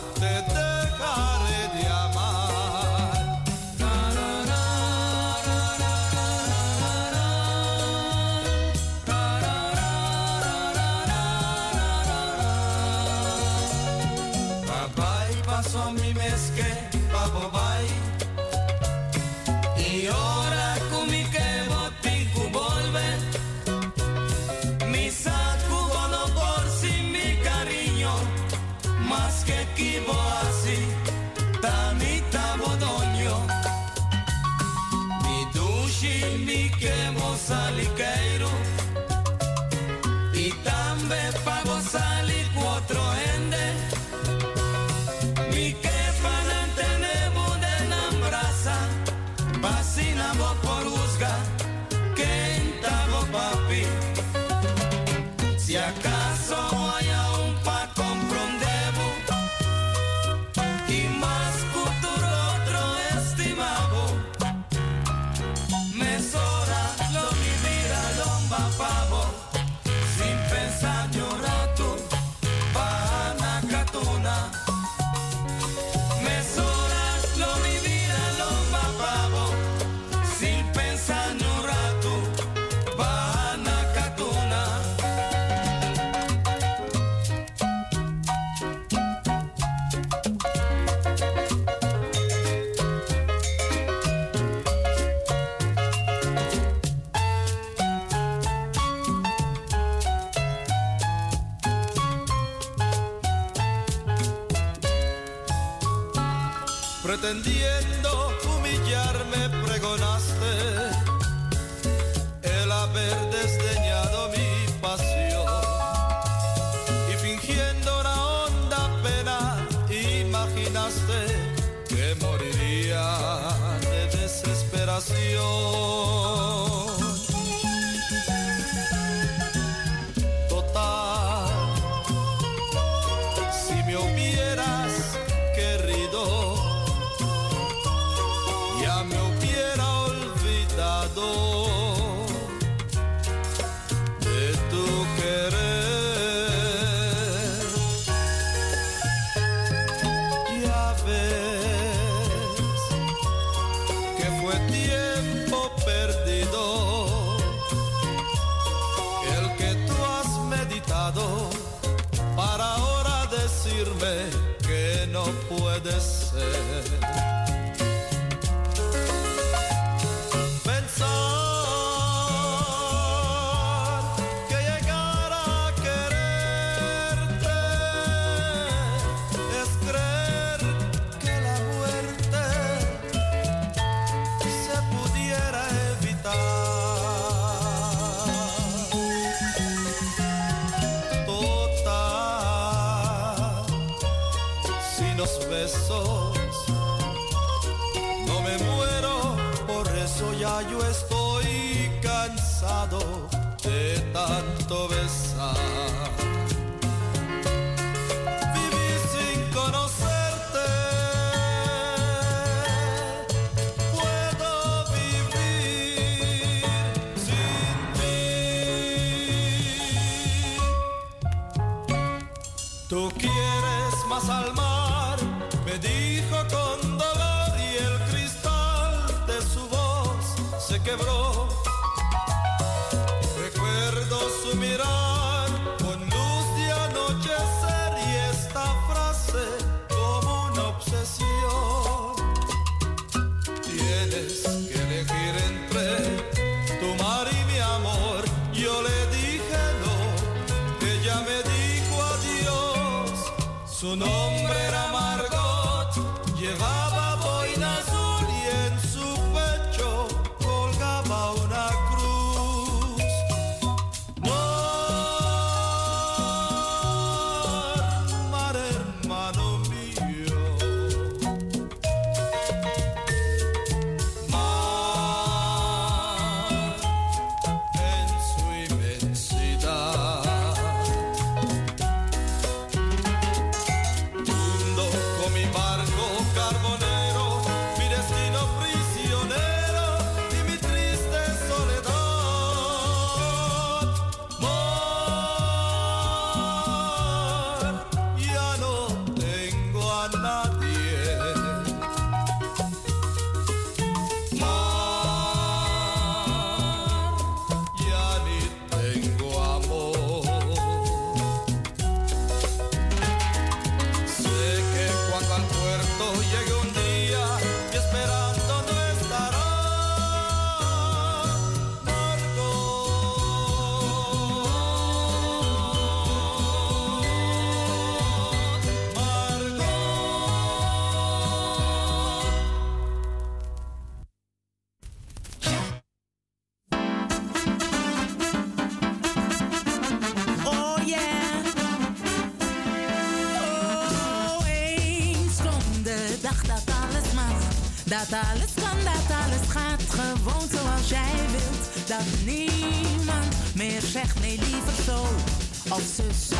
of zus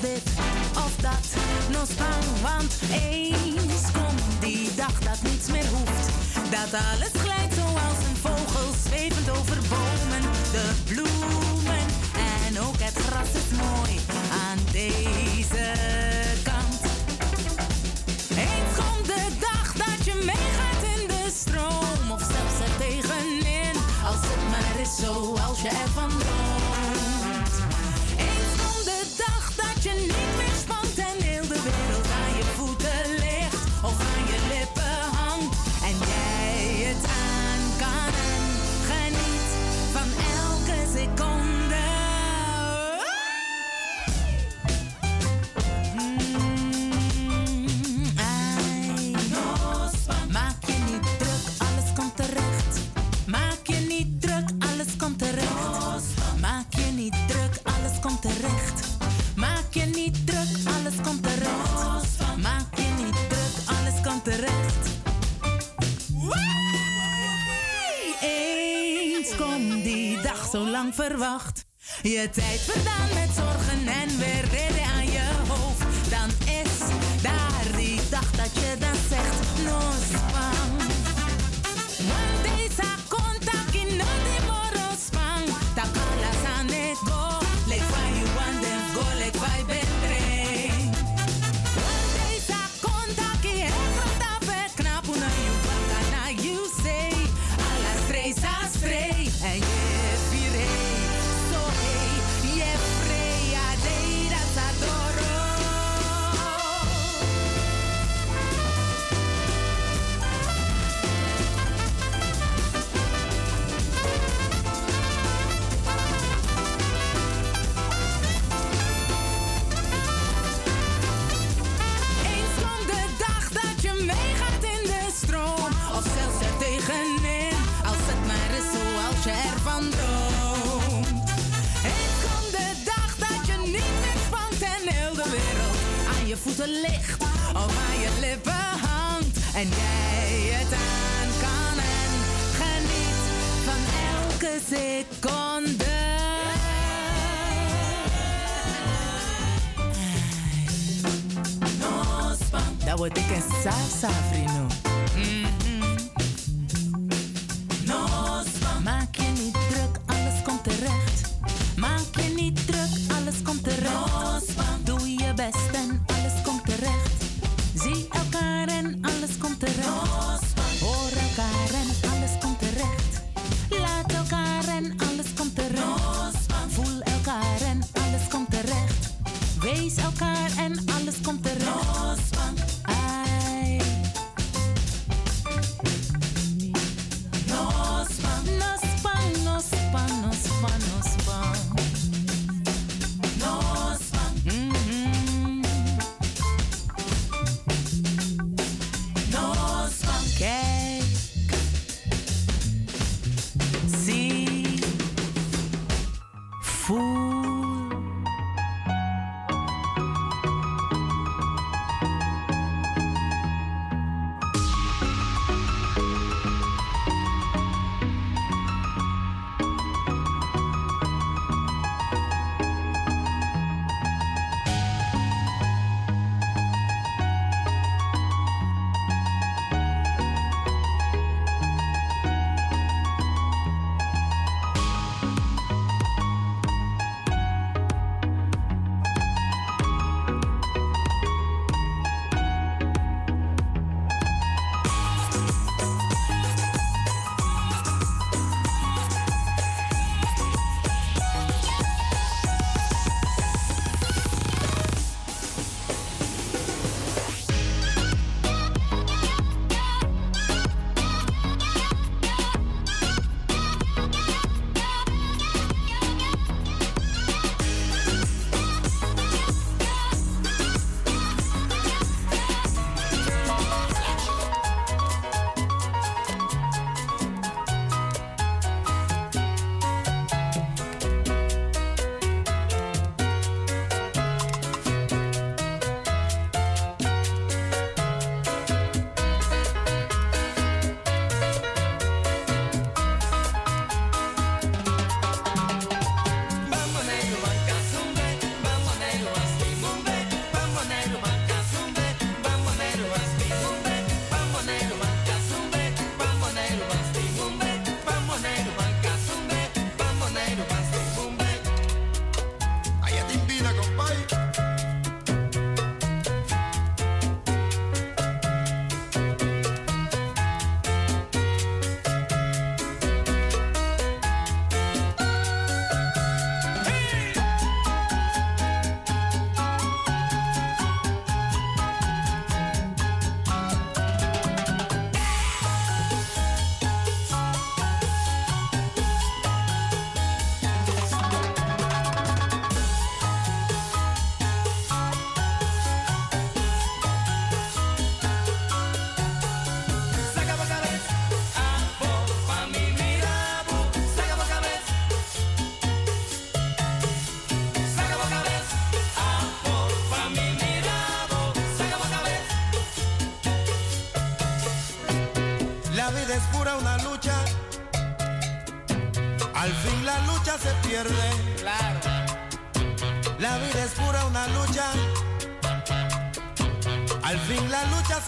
dit of dat. nog spang, want eens komt die dag dat niets meer hoeft. Dat alles je tijd. Vandaan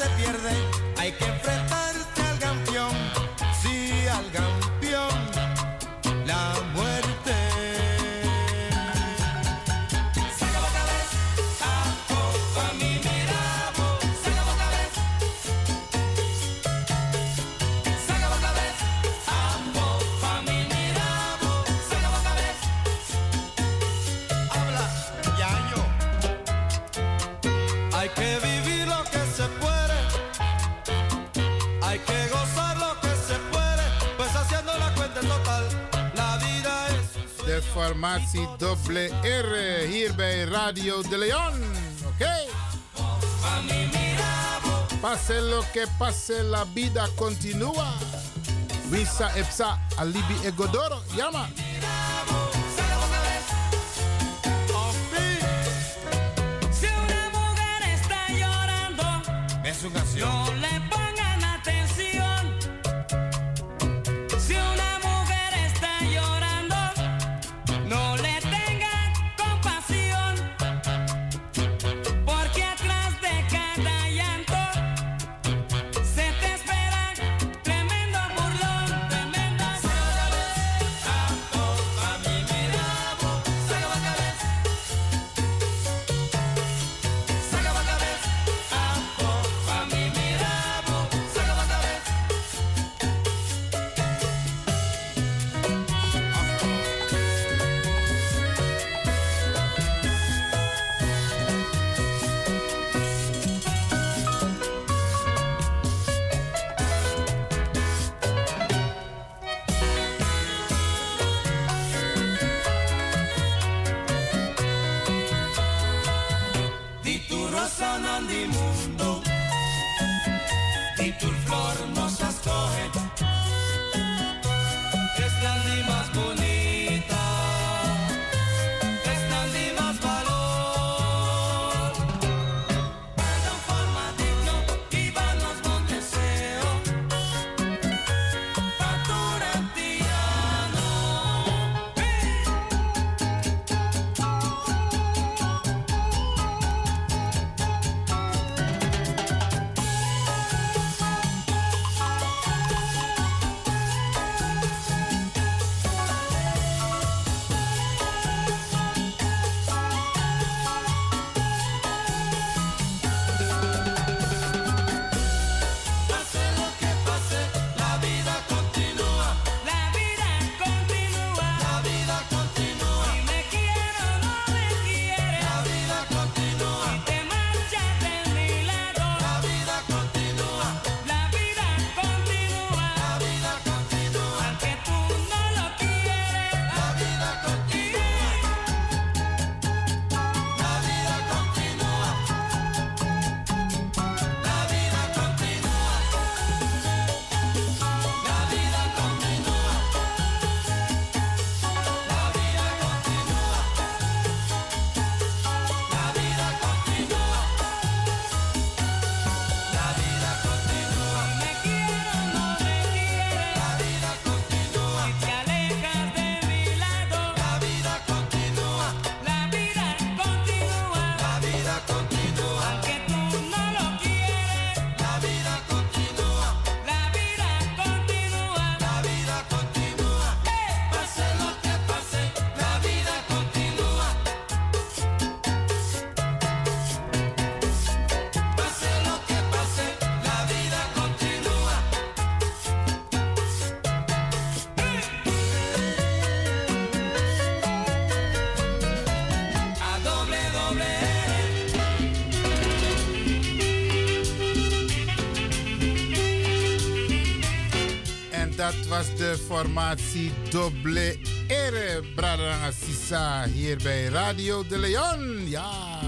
se pierde. R eh, hier bij Radio de Leon. Oké. Okay. passe lo que passe, la vida continua. Visa epsa alibi egodoro. Yama. dat was de formatie Doble Ere Brada Sisa hier bij Radio de Leon. Ja,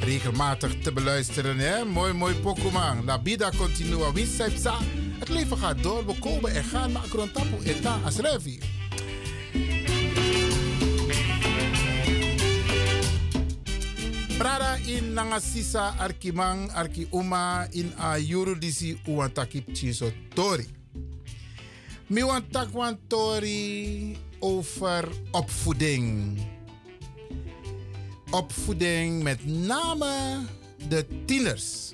regelmatig te beluisteren, hè? Mooi, mooi Pokémon. La vida continua, winsepsa. Het leven gaat door, we komen en gaan naar Krontapu, etan aslevi. Brada in nangasisa arkimang arki uma in a yuridisi uantakip chiso tori. Mi want tak wan tori over opvoeding. Opvoeding met name de tieners.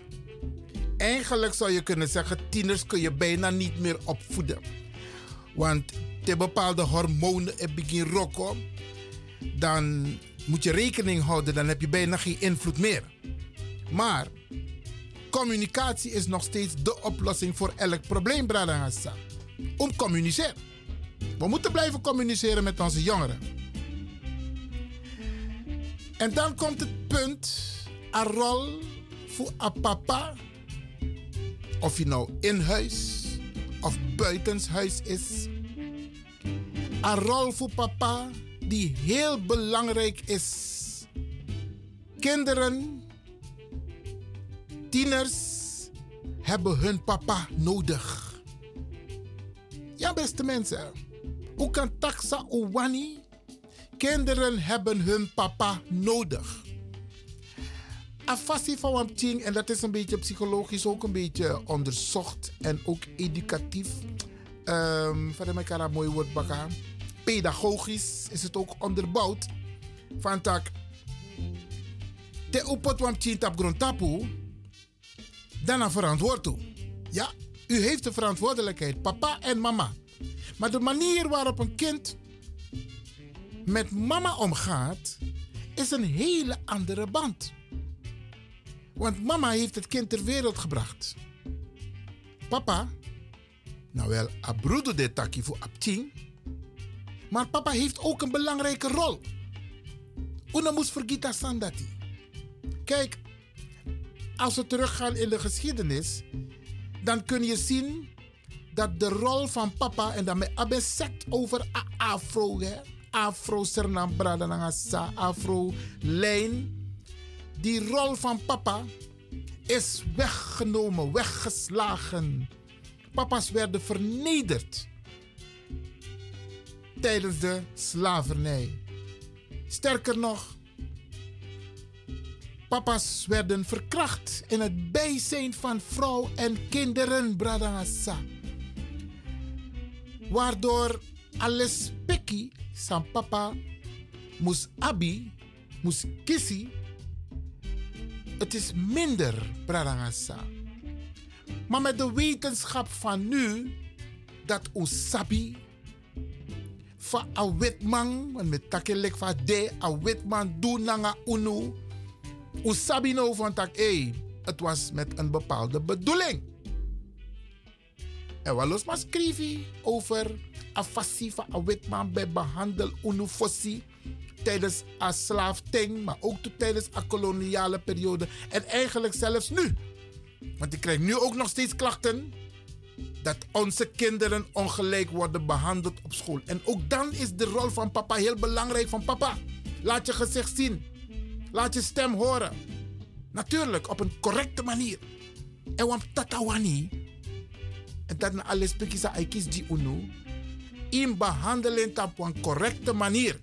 Eigenlijk zou je kunnen zeggen, tieners kun je bijna niet meer opvoeden. Want te bepaalde hormonen begin rokken, dan moet je rekening houden, dan heb je bijna geen invloed meer. Maar communicatie is nog steeds de oplossing voor elk probleem, Bradangasa. Om communiceren. We moeten blijven communiceren met onze jongeren. En dan komt het punt, een rol voor een papa, of je nou in huis of buitenshuis is. Een rol voor papa die heel belangrijk is. Kinderen, tieners hebben hun papa nodig. Ja, beste mensen. Hoe kan taxa owani? Kinderen hebben hun papa nodig. Afassi van Wamting, en dat is een beetje psychologisch ook een beetje onderzocht en ook educatief. Um, van elkaar een mooi woord bakken. Pedagogisch is het ook onderbouwd. Van tak. Te opot Wamting tap grondtapu. Dan verantwoord toe. Ja, u heeft de verantwoordelijkheid, papa en mama. Maar de manier waarop een kind met mama omgaat, is een hele andere band. Want mama heeft het kind ter wereld gebracht. Papa, nou wel, abroeder de taki voor abtien. Maar papa heeft ook een belangrijke rol. Una moest vergeten sandati. Kijk, als we teruggaan in de geschiedenis, dan kun je zien dat de rol van papa, en dan met abesect over afro, hè, afro sernam bradanangasa, afro lijn, die rol van papa is weggenomen, weggeslagen. Papa's werden vernederd tijdens de slavernij. Sterker nog, papa's werden verkracht in het bijzijn van vrouw en kinderen, Bradangasa. Waardoor alles pekki, zijn papa, moest abi, moest kissie. Het is minder, Bradangasa. Maar met de wetenschap van nu, dat usabi, van een witman, met takelek van de, een witman doen nanga unu, usabi nou van tak, hey, het was met een bepaalde bedoeling. En we los maar schrijven over afassie van witman bij behandel unu fossi tijdens een slaafting, maar ook tijdens een koloniale periode. En eigenlijk zelfs nu. Want ik krijg nu ook nog steeds klachten dat onze kinderen ongelijk worden behandeld op school. En ook dan is de rol van papa heel belangrijk. Van papa, laat je gezicht zien. Laat je stem horen. Natuurlijk, op een correcte manier. En want tatawani. En dat na alles pekisa aikis di unu. In behandelen op een correcte manier.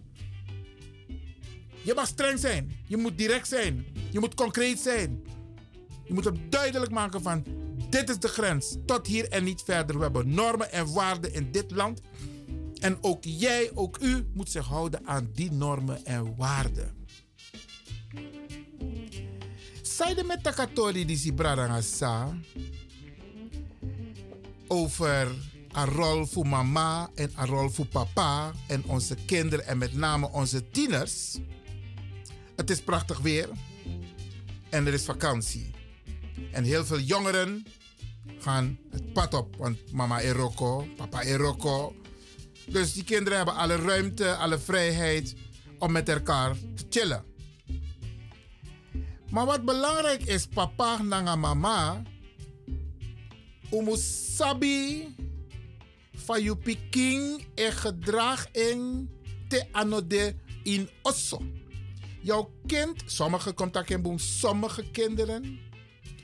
Je mag streng zijn. Je moet direct zijn. Je moet concreet zijn. Je moet het duidelijk maken van dit is de grens. Tot hier en niet verder. We hebben normen en waarden in dit land. En ook jij, ook u, moet zich houden aan die normen en waarden. Zijde met Takatori die si sa over een rol voor mama en een rol voor papa en onze kinderen en met name onze tieners. Het is prachtig weer en er is vakantie. En heel veel jongeren gaan het pad op, want mama Eroko, papa Eroko. Dus die kinderen hebben alle ruimte, alle vrijheid om met elkaar te chillen. Maar wat belangrijk is, papa en mama, umusabi van je piking en gedrag in te anode in osso. Jouw kind, sommige contacten sommige kinderen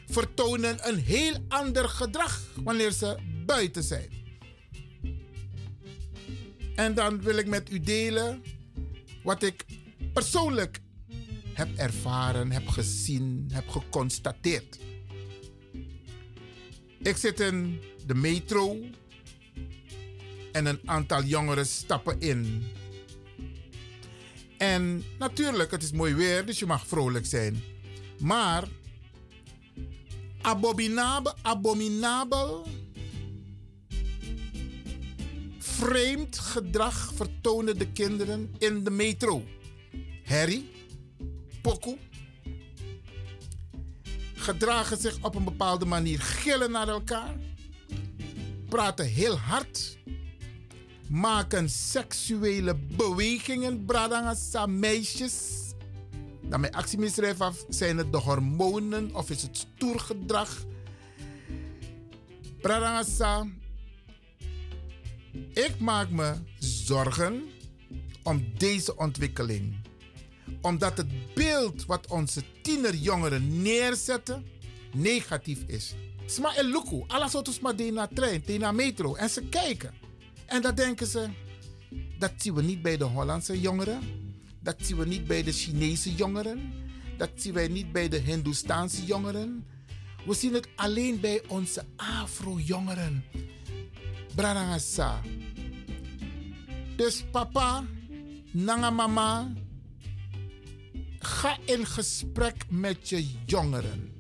vertonen een heel ander gedrag wanneer ze buiten zijn. En dan wil ik met u delen wat ik persoonlijk heb ervaren, heb gezien, heb geconstateerd. Ik zit in de metro En een aantal jongeren stappen in. En natuurlijk, het is mooi weer, dus je mag vrolijk zijn. Maar abominabel, abominabel, vreemd gedrag vertonen de kinderen in de metro. Harry, pokoe, gedragen zich op een bepaalde manier, gillen naar elkaar, praten heel hard, maken seksuele bewegingen, bradangasa meisjes. Dan mijn actiemisdrijf af, zijn het de hormonen of is het stoergedrag? Bradangasa, ik maak me zorgen om deze ontwikkeling. Omdat het beeld wat onze tienerjongeren neerzetten negatief is. Sma en luku, alles wat maar na trein, na metro. En ze kijken. En dan denken ze, dat zien we niet bij de Hollandse jongeren. Dat zien we niet bij de Chinese jongeren. Dat zien wij niet bij de Hindoestaanse jongeren. We zien het alleen bij onze Afro-jongeren. Brarangasa. Dus papa, nanga mama, ga in gesprek met je jongeren.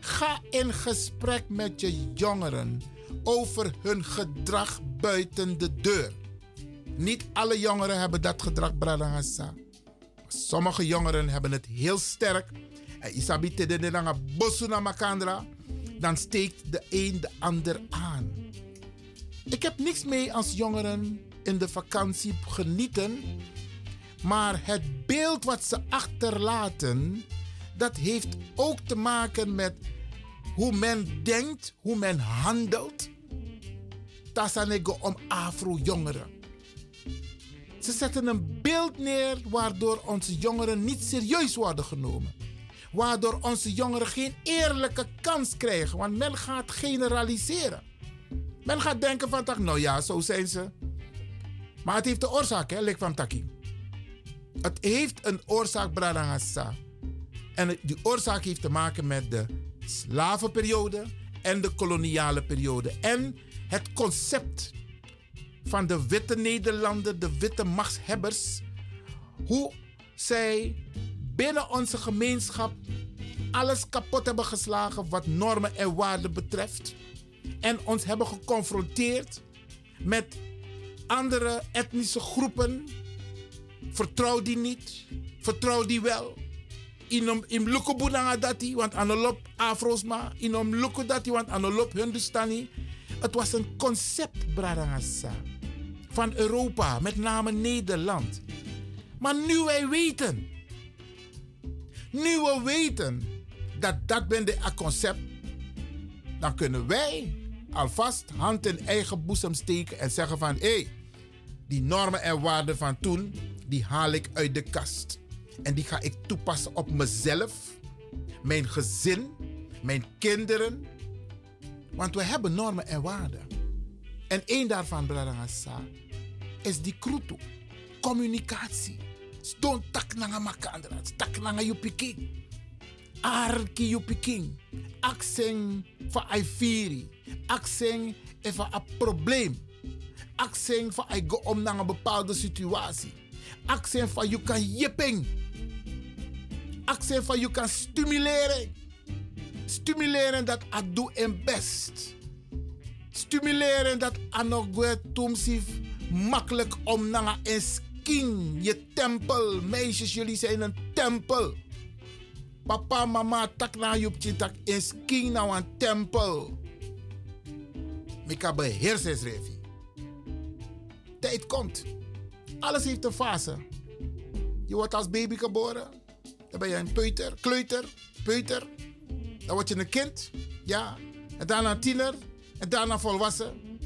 Ga in gesprek met je jongeren over hun gedrag buiten de deur. Niet alle jongeren hebben dat gedrag, Bradangasa. Sommige jongeren hebben het heel sterk. En isabi te de nanga bosuna makandra. Dan steekt de een de ander aan. Ik heb niks mee als jongeren in de vakantie genieten. Maar het beeld wat ze achterlaten, dat heeft ook te maken met hoe men denkt, hoe men handelt. Tassanego om Afro-jongeren. Ze zetten een beeld neer waardoor onze jongeren niet serieus worden genomen. Waardoor onze jongeren geen eerlijke kans krijgen, want men gaat generaliseren. Men gaat denken van, nou ja, zo zijn ze. Maar het heeft de oorzaak, hè, Lik van Taki. Het heeft een oorzaak, Bradangasa. En die oorzaak heeft te maken met de slavenperiode en de koloniale periode. En het concept van de witte Nederlander, de witte machtshebbers, hoe zij binnen onze gemeenschap alles kapot hebben geslagen wat normen en waarden betreft. En ons hebben geconfronteerd met andere etnische groepen. Vertrouw die niet, vertrouw die wel. Inom im luko bunanga dati, want anolop afrosma. Inom luko dati, want anolop Hindustani. Het was een concept, Bradangasa, van Europa, met name Nederland. Maar nu wij weten, nu we weten dat dat ben de concept, dan kunnen wij alvast hand in eigen boezem steken en zeggen van hé, hey, die normen en waarden van toen, die haal ik uit de kast. En die ga ik toepassen op mezelf, mijn gezin, mijn kinderen. Want we hebben normen en waarden. En één daarvan, Bradangasa, is die kruto. Communicatie. Stone tak nanga makandra, tak nanga yupiking. Arki yupiking. Akseng van aifiri. Akseng even een probleem. Akseng van ai go om naar een bepaalde situatie. Akseng van je kan jipping. Akseng van je kan stimuleren. Stimuleren dat ik doe en best. Stimuleren dat anogwe tumsif makkelijk om naar een skin. Je tempel. Meisjes, jullie zijn een tempel. Papa, mama, tak na je tak een skin naar een tempel. Mika beheersen, Revi. Tijd komt. Alles heeft een fase. Je wordt als baby geboren. Dan ben je een peuter, kleuter, peuter. Dan word je een kind. Ja. En daarna een tiener. En daarna volwassen.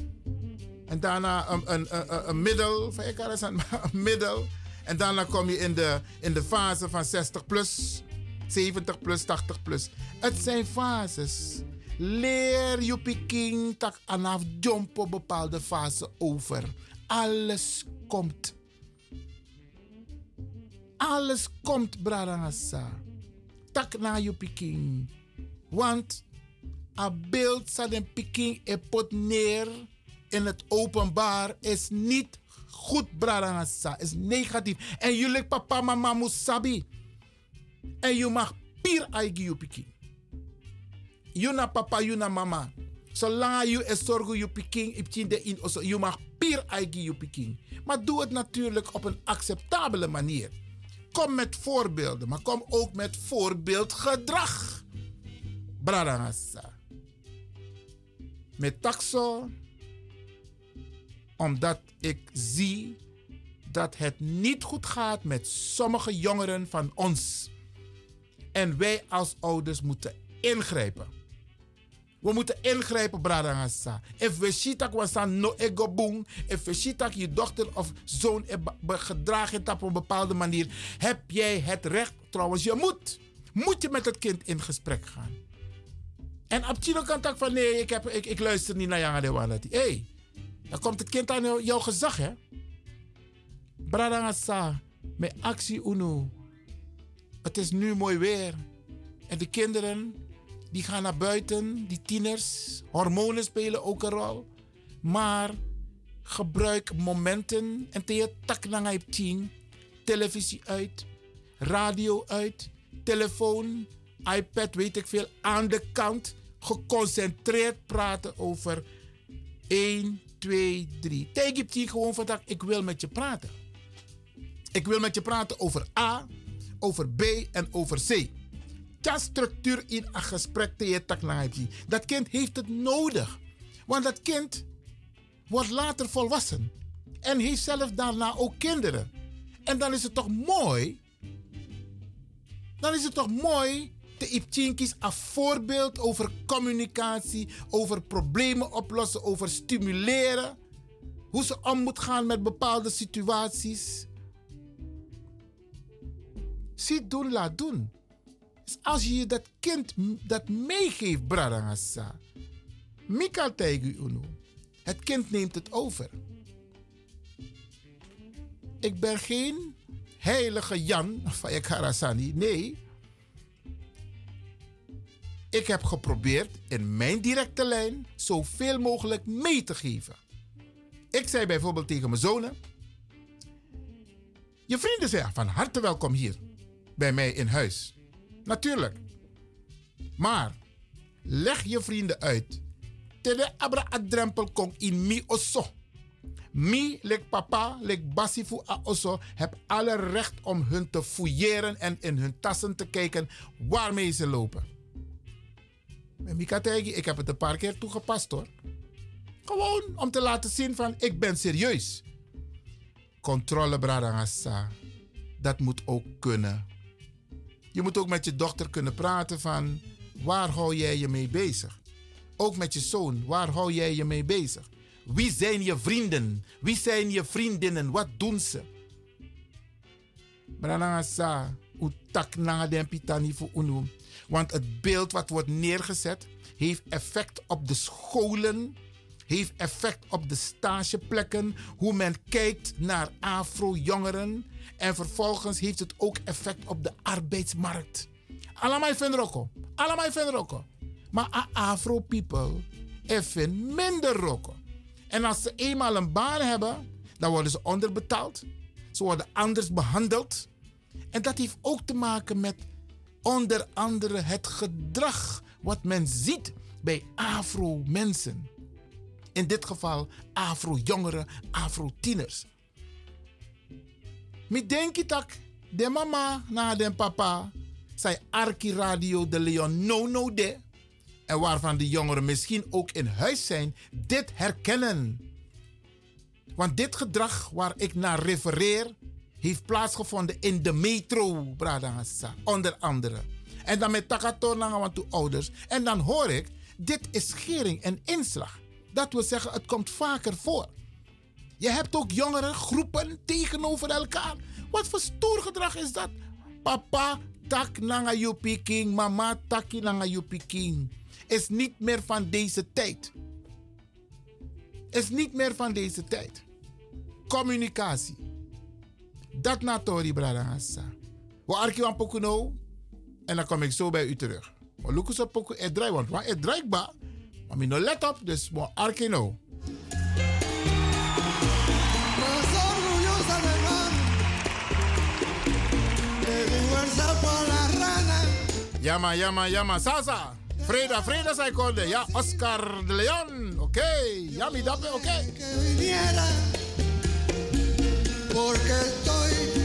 En daarna een, een, een, middel. Van een, middel. En daarna kom je in de, in de fase van 60 plus, 70 plus, 80 plus. Het zijn fases. Leer je piking tak anaf jump bepaalde fase over. Alles komt. Alles komt, Bradangasa. Tak na je piking. Want a beeld sa den piking e pot neer in het openbaar is niet goed, Bradangasa. Is negatief. En jullie papa, mama, musabi. En je mag pier aigi je piki. Juna papa, juna mama. Zolang je is zorgen je piking, in je mag pier aigi je piking. Maar doe het natuurlijk op een acceptabele manier. Kom met voorbeelden, maar kom ook met voorbeeldgedrag. Bradangasa. Met taxo, omdat ik zie dat het niet goed gaat met sommige jongeren van ons. En wij als ouders moeten ingrijpen. We moeten ingrijpen, Bradangasa. If we we staan no ego boom. If we dat je dochter of zoon gedragen op een bepaalde manier. Heb jij het recht, trouwens, je moet. Moet je met het kind in gesprek gaan. En Chino kan tak van nee, ik, heb, ik, ik luister niet naar Janga de Wanati. Hé, hey, dan komt het kind aan jouw gezag, hè? Bradangasa, met actie uno. Het is nu mooi weer. En de kinderen, die gaan naar buiten, die tieners. Hormonen spelen ook een rol. Maar gebruik momenten en te je tak na televisie uit, radio uit, telefoon, iPad, weet ik veel, aan de kant. Geconcentreerd praten over 1, 2, 3. Tegen je gewoon vandaag, ik wil met je praten. Ik wil met je praten over A, over B en over C. Ja, structuur in een gesprek te je Dat kind heeft het nodig. Want dat kind wordt later volwassen. En heeft zelf daarna ook kinderen. En dan is het toch mooi. Dan is het toch mooi de Ipchinkis een voorbeeld over communicatie, over problemen oplossen, over stimuleren. Hoe ze om moet gaan met bepaalde situaties. Zie doen, laat doen. Dus als je dat kind dat meegeeft, Bradangasa. Mika Teigu Uno. Het kind neemt het over. Ik ben geen heilige Jan van Karasani. Nee. Ik heb geprobeerd in mijn directe lijn zoveel mogelijk mee te geven. Ik zei bijvoorbeeld tegen mijn zonen: Je vrienden zijn van harte welkom hier bij mij in huis. Natuurlijk. Maar leg je vrienden uit. Tede abra adrempel kong in mi osso. Mi, lek papa, lek basifu a osso, heb alle recht om hun te fouilleren en in hun tassen te kijken waarmee ze lopen. Mikategi, ik heb het een paar keer toegepast hoor. Gewoon om te laten zien van ik ben serieus. Controle bradangasa. Dat moet ook kunnen. Je moet ook met je dochter kunnen praten van waar hou jij je mee bezig? Ook met je zoon, waar hou jij je mee bezig? Wie zijn je vrienden? Wie zijn je vriendinnen? Wat doen ze? Want het beeld wat wordt neergezet heeft effect op de scholen, heeft effect op de stageplekken, hoe men kijkt naar Afro-jongeren en vervolgens heeft het ook effect op de arbeidsmarkt. Allemaal vinden. Allemaal vinden. Maar Afro-people even minder roko. En als ze eenmaal een baan hebben, dan worden ze onderbetaald. Ze worden anders behandeld. En dat heeft ook te maken met onder andere het gedrag wat men ziet bij Afro-mensen. In dit geval Afro-jongeren, Afro-tieners. Mi denki tak de mama na de papa zij Arki Radio de Leon no no de. En waarvan de jongeren misschien ook in huis zijn, dit herkennen. Want dit gedrag waar ik naar refereer, heeft plaatsgevonden in de metro, onder andere. En dan met Takator naar ouders. En dan hoor ik, dit is schering en inslag. Dat wil zeggen, het komt vaker voor. Je hebt ook jongere groepen tegenover elkaar. Wat voor stoer gedrag is dat? Papa tak nanga you king, mama taki nanga king. Is niet meer van deze tijd. Is niet meer van deze tijd. Communicatie. Dat na tori bradangasa. We arkiwan pokuno. En dan kom ik zo bij u terug. We lukken op poku e want waar e draai ba. Maar no let op, dus we arkino. Llama, llama, llama. Sasa. Frida, Frida se acorde. Ya, Oscar de León. Ok. Ya, mi dape, ok. Que viniera porque estoy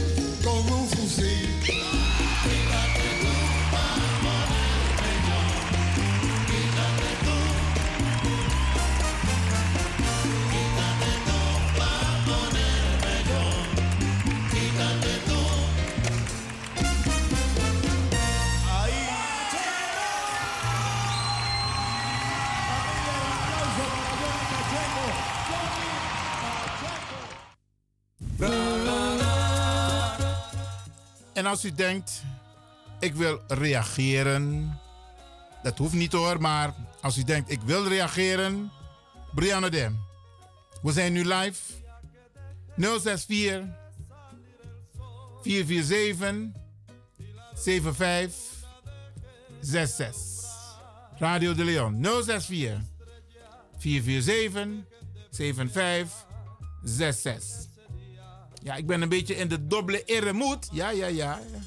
En als u denkt, ik wil reageren. Dat hoeft niet hoor, maar als u denkt, ik wil reageren. Brianna Dem. We zijn nu live. 064 447 7566. Radio de Leon 064 447 7566. Ja, ik ben een beetje in de dubbele eremoed. Ja, ja, ja. ja.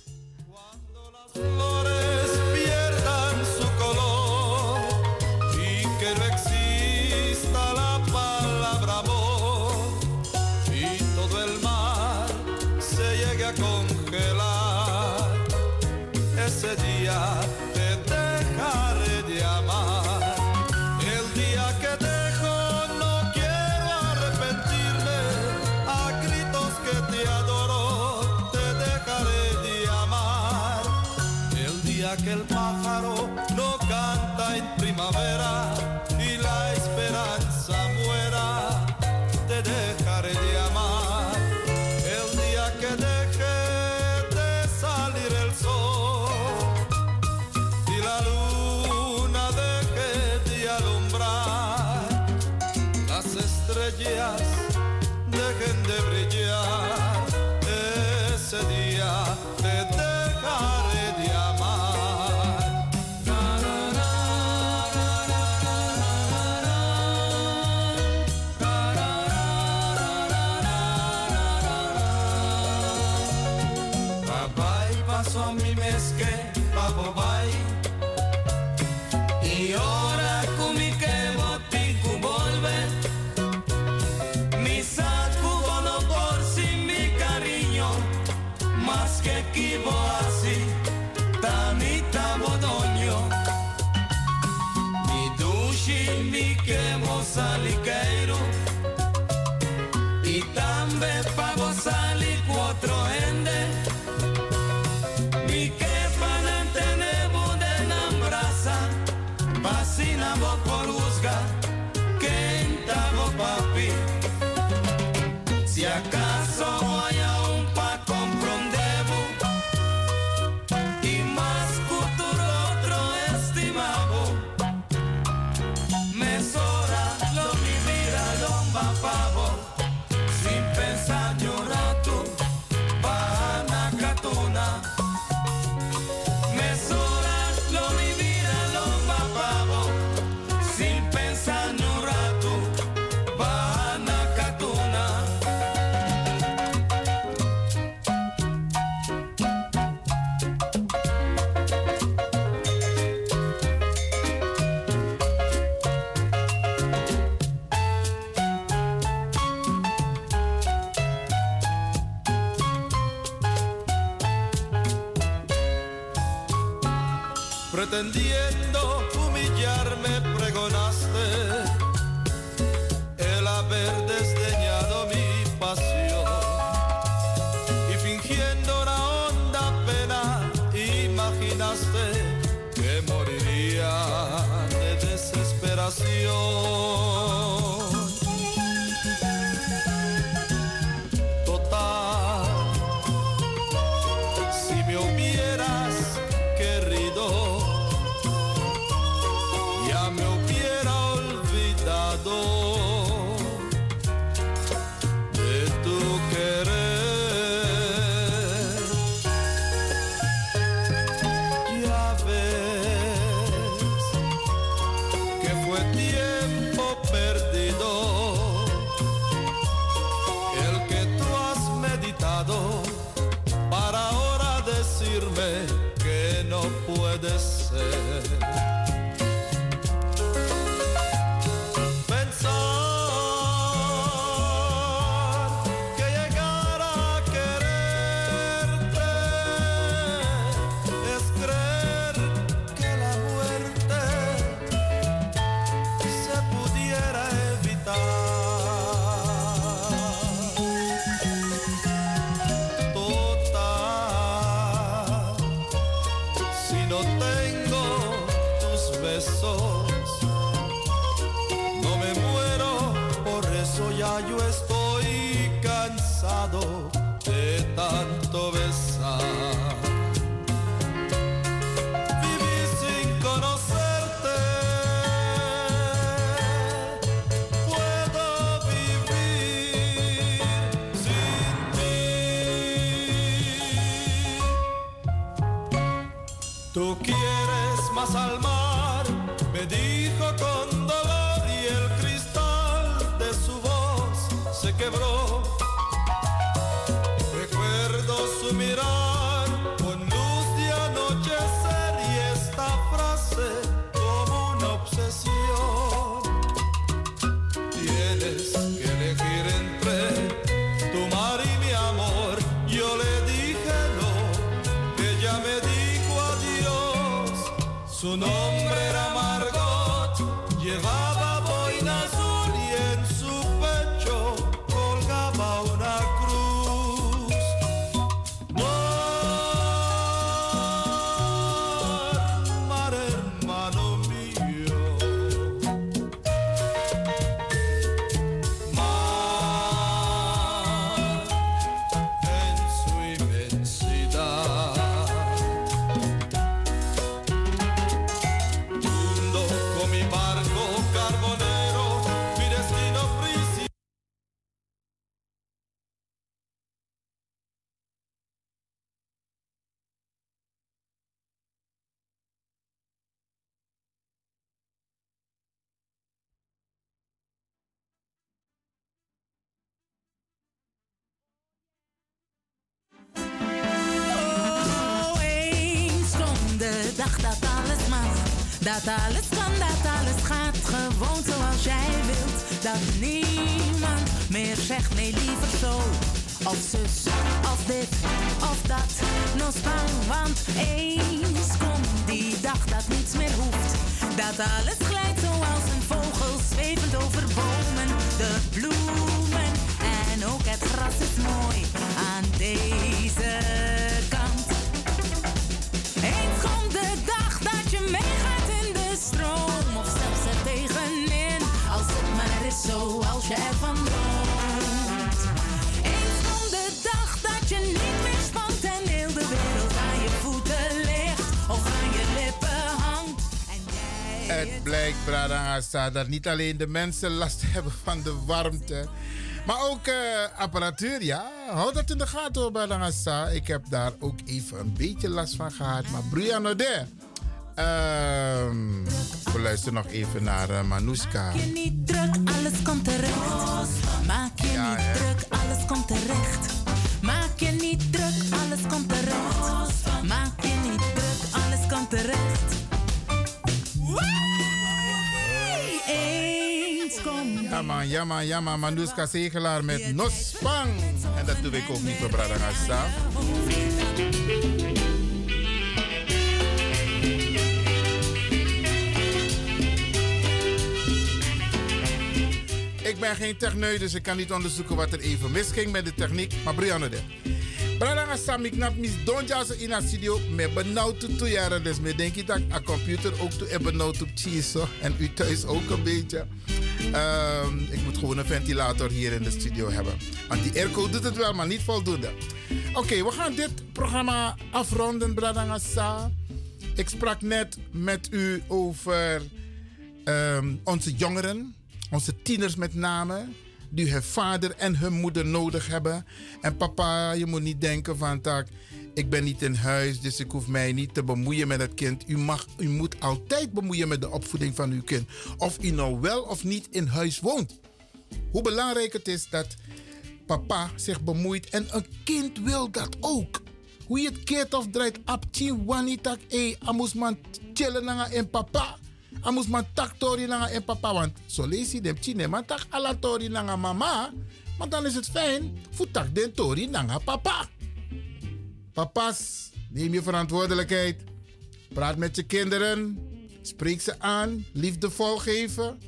Dat alles kan, dat alles gaat gewoon zoals jij wilt. Dat niemand meer zegt nee, liever zo. Of zus, of dit, of dat. No spang, want eens komt die dag dat niets meer hoeft. Dat alles glijdt zoals een vogel zwevend over bomen. De bloemen en ook het gras is mooi aan deze je ervan droomt. Eens komt de dag dat je niet meer spant en heel de wereld aan je voeten ligt. Of aan je lippen hangt. Het blijkt, Bradangasa, dat niet alleen de mensen last hebben van de warmte. Maar ook eh, apparatuur, ja. Houd dat in de gaten hoor, Bradangasa. Ik heb daar ook even een beetje last van gehad. Maar Brianna de. Ehm, we luisteren nog even naar uh, Manuska. Maak je niet druk, alles komt terecht. Maak je Ja, niet hè. druk, alles komt terecht. Maak je niet druk, alles komt terecht. Maak je niet druk, alles komt terecht. Ja man, ja man, ja man. Manuska Zegelaar met Nospang. En dat doe ik ook niet voor Bradangasa. Ik ben geen techneut, dus ik kan niet onderzoeken wat er even misging met de techniek. Maar Brianne de. Bradanga Sam, ik knap mis donja in de studio. Me benauwd toe toe jaren. Dus me denk ik dat een computer ook toe en benauwd op cheese. En u thuis ook een beetje. Ehm, ik moet gewoon een ventilator hier in de studio hebben. Want die airco doet het wel, maar niet voldoende. Oké, we gaan dit programma afronden, Bradanga Sa. Ik sprak net met u over ehm, onze jongeren, onze tieners met name, die hun vader en hun moeder nodig hebben. En papa, je moet niet denken van tak, ik ben niet in huis, dus ik hoef mij niet te bemoeien met het kind. U, mag, u moet altijd bemoeien met de opvoeding van uw kind. Of u nou wel of niet in huis woont. Hoe belangrijk het is dat papa zich bemoeit en een kind wil dat ook. Hoe je het keert of draait, apti wanitak, e, amus man chillen en papa. Amus man tak tori nanga en papa, want zo lees je dem chine, man tak ala tori nanga mama. Maar dan is het fijn, voor tak den tori nanga papa. Papa's, neem je verantwoordelijkheid. Praat met je kinderen. Spreek ze aan. Liefdevol geven.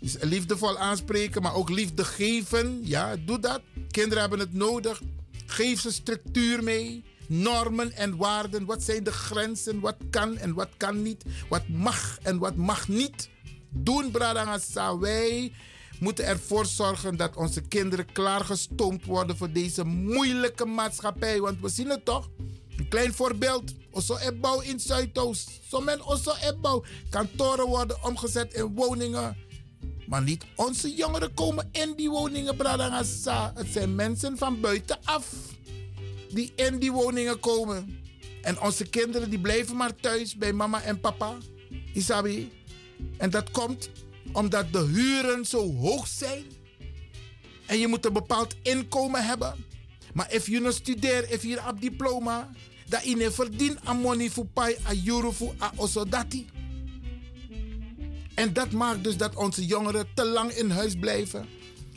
Dus liefdevol aanspreken, maar ook liefde geven. Ja, doe dat. Kinderen hebben het nodig. Geef ze structuur mee. Normen en waarden. Wat zijn de grenzen? Wat kan en wat kan niet? Wat mag en wat mag niet? Doen, Bradangasa. Wij moeten ervoor zorgen dat onze kinderen klaargestoomd worden voor deze moeilijke maatschappij. Want we zien het toch? Een klein voorbeeld. Osso in Zuidoost. Osso. Kantoren worden omgezet in woningen. Maar niet onze jongeren komen in die woningen, Bradangasa. Het zijn mensen van buitenaf die in die woningen komen. En onze kinderen die blijven maar thuis bij mama en papa. Isabi. En dat komt omdat de huren zo hoog zijn. En je moet een bepaald inkomen hebben. Maar als je studeert, if je een diploma, dat je verdient aan money voor pai, a euro voor a osodati. En dat maakt dus dat onze jongeren te lang in huis blijven.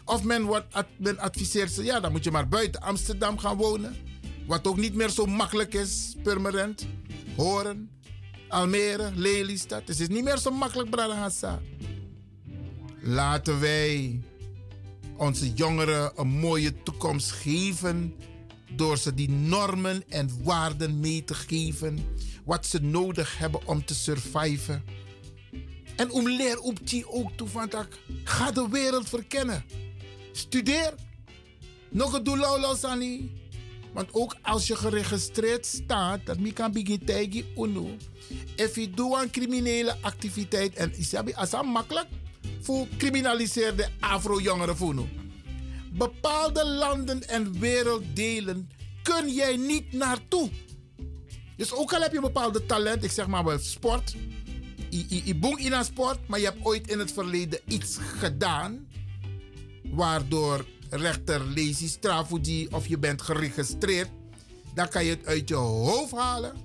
Of men, wordt, men adviseert ze, ja, dan moet je maar buiten Amsterdam gaan wonen. Wat ook niet meer zo makkelijk is, permanent. Horen, Almere, Lelystad. Het is niet meer zo makkelijk, Bradangasa. Laten wij onze jongeren een mooie toekomst geven door ze die normen en waarden mee te geven. Wat ze nodig hebben om te surviven. En om leer op die ook toe van dat. Ga de wereld verkennen. Studeer. Nog een doelauw Sani. Want ook als je geregistreerd staat, dat mi kan begin uno. If je doet een criminele activiteit en is dat makkelijk voor criminaliseerde afro-jongeren. Bepaalde landen en werelddelen kun jij niet naartoe. Dus ook al heb je een bepaalde talent, ik zeg maar wel sport. Je boeng in een sport, maar je hebt ooit in het verleden iets gedaan. Waardoor rechter Lazy Strafuji of je bent geregistreerd. Dan kan je het uit je hoofd halen.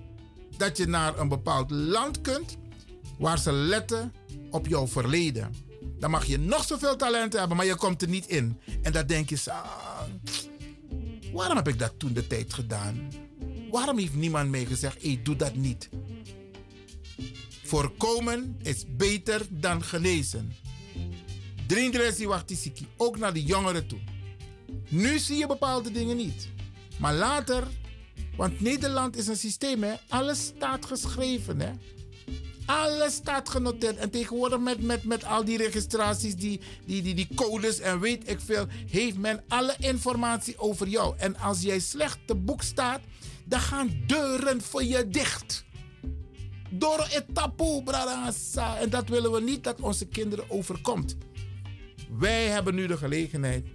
Dat je naar een bepaald land kunt. Waar ze letten op jouw verleden. Dan mag je nog zoveel talent hebben, maar je komt er niet in. En dan denk je, waarom heb ik dat toen de tijd gedaan? Waarom heeft niemand mij gezegd, hey, doe dat niet? Voorkomen is beter dan genezen. Drindresi wachtisiki, ook naar de jongeren toe. Nu zie je bepaalde dingen niet. Maar later, want Nederland is een systeem, hè? alles staat geschreven. Hè? Alles staat genoteerd. En tegenwoordig met, met, met al die registraties, die, die, die, die codes en weet ik veel, heeft men alle informatie over jou. En als jij slecht te boek staat, dan gaan deuren voor je dicht. Door het taboe, bradassa. En dat willen we niet dat onze kinderen overkomt. Wij hebben nu de gelegenheid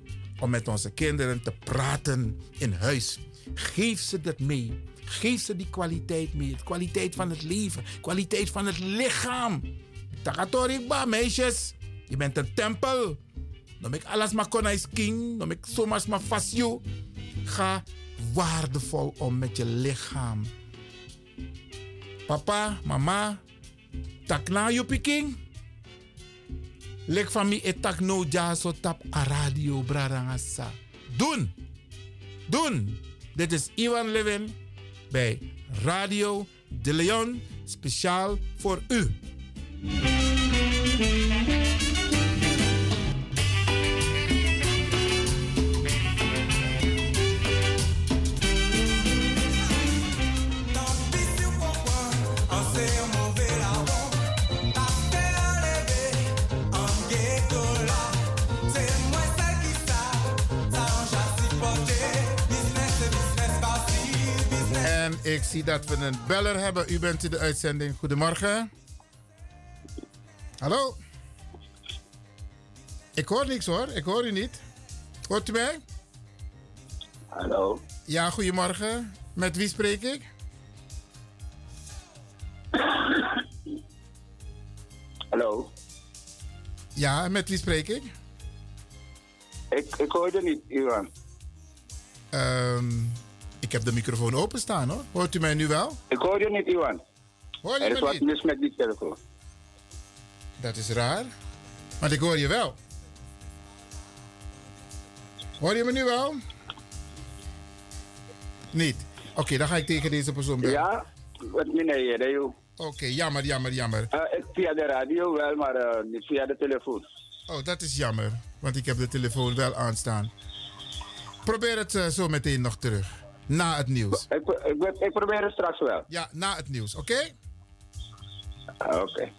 om met onze kinderen te praten in huis. Geef ze dat mee. Geef ze die kwaliteit mee. De kwaliteit van het leven. Kwaliteit van het lichaam. Takatorikba, meisjes. Je bent een tempel. Noem ik alles maar konais king. Noem ik zomaar maar fasio. Ga waardevol om met je lichaam. Papa, mama. Tak na je piking. Lek van mi etak no ja tap a radio brarangasa. Doen. Doen. Dit is Ivan Levin bij Radio De Leon, speciaal voor u. ik zie dat we een beller hebben. U bent in de uitzending. Goedemorgen. Hallo? Ik hoor niks hoor. Ik hoor u niet. Hoort u mij? Hallo. Ja, goedemorgen. Met wie spreek ik? Hallo. Ja, met wie spreek ik? Ik, ik hoor je niet, Ivan. Ehm, ik heb de microfoon openstaan hoor. Hoort u mij nu wel? Ik hoor je niet, Ivan. Hoor je er is wat niet? mis met die telefoon. Dat is raar. Want ik hoor je wel. Hoor je me nu wel? Niet. Oké, dan ga ik tegen deze persoon bellen. Ja, wat meneer, joh. Oké, jammer, jammer, jammer. Ik via de radio wel, maar eh, niet via de telefoon. Oh, dat is jammer. Want ik heb de telefoon wel aanstaan. Probeer het eh, zo meteen nog terug. Na het nieuws. Ik, ik, ik probeer het straks wel. Ja, na het nieuws, oké? Ah, Oké.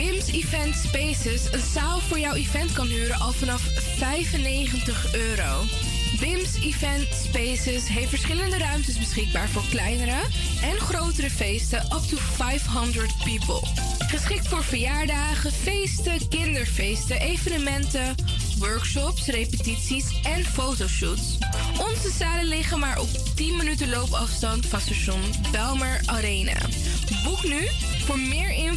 BIMS Event Spaces een zaal voor jouw event kan huren al vanaf 95 euro? BIMS Event Spaces heeft verschillende ruimtes beschikbaar voor kleinere en grotere feesten up to 500 people. Geschikt voor verjaardagen, feesten, kinderfeesten, evenementen, workshops, repetities en fotoshoots. Onze zalen liggen maar op 10 minuten loopafstand van station Belmer Arena. Boek nu. Voor meer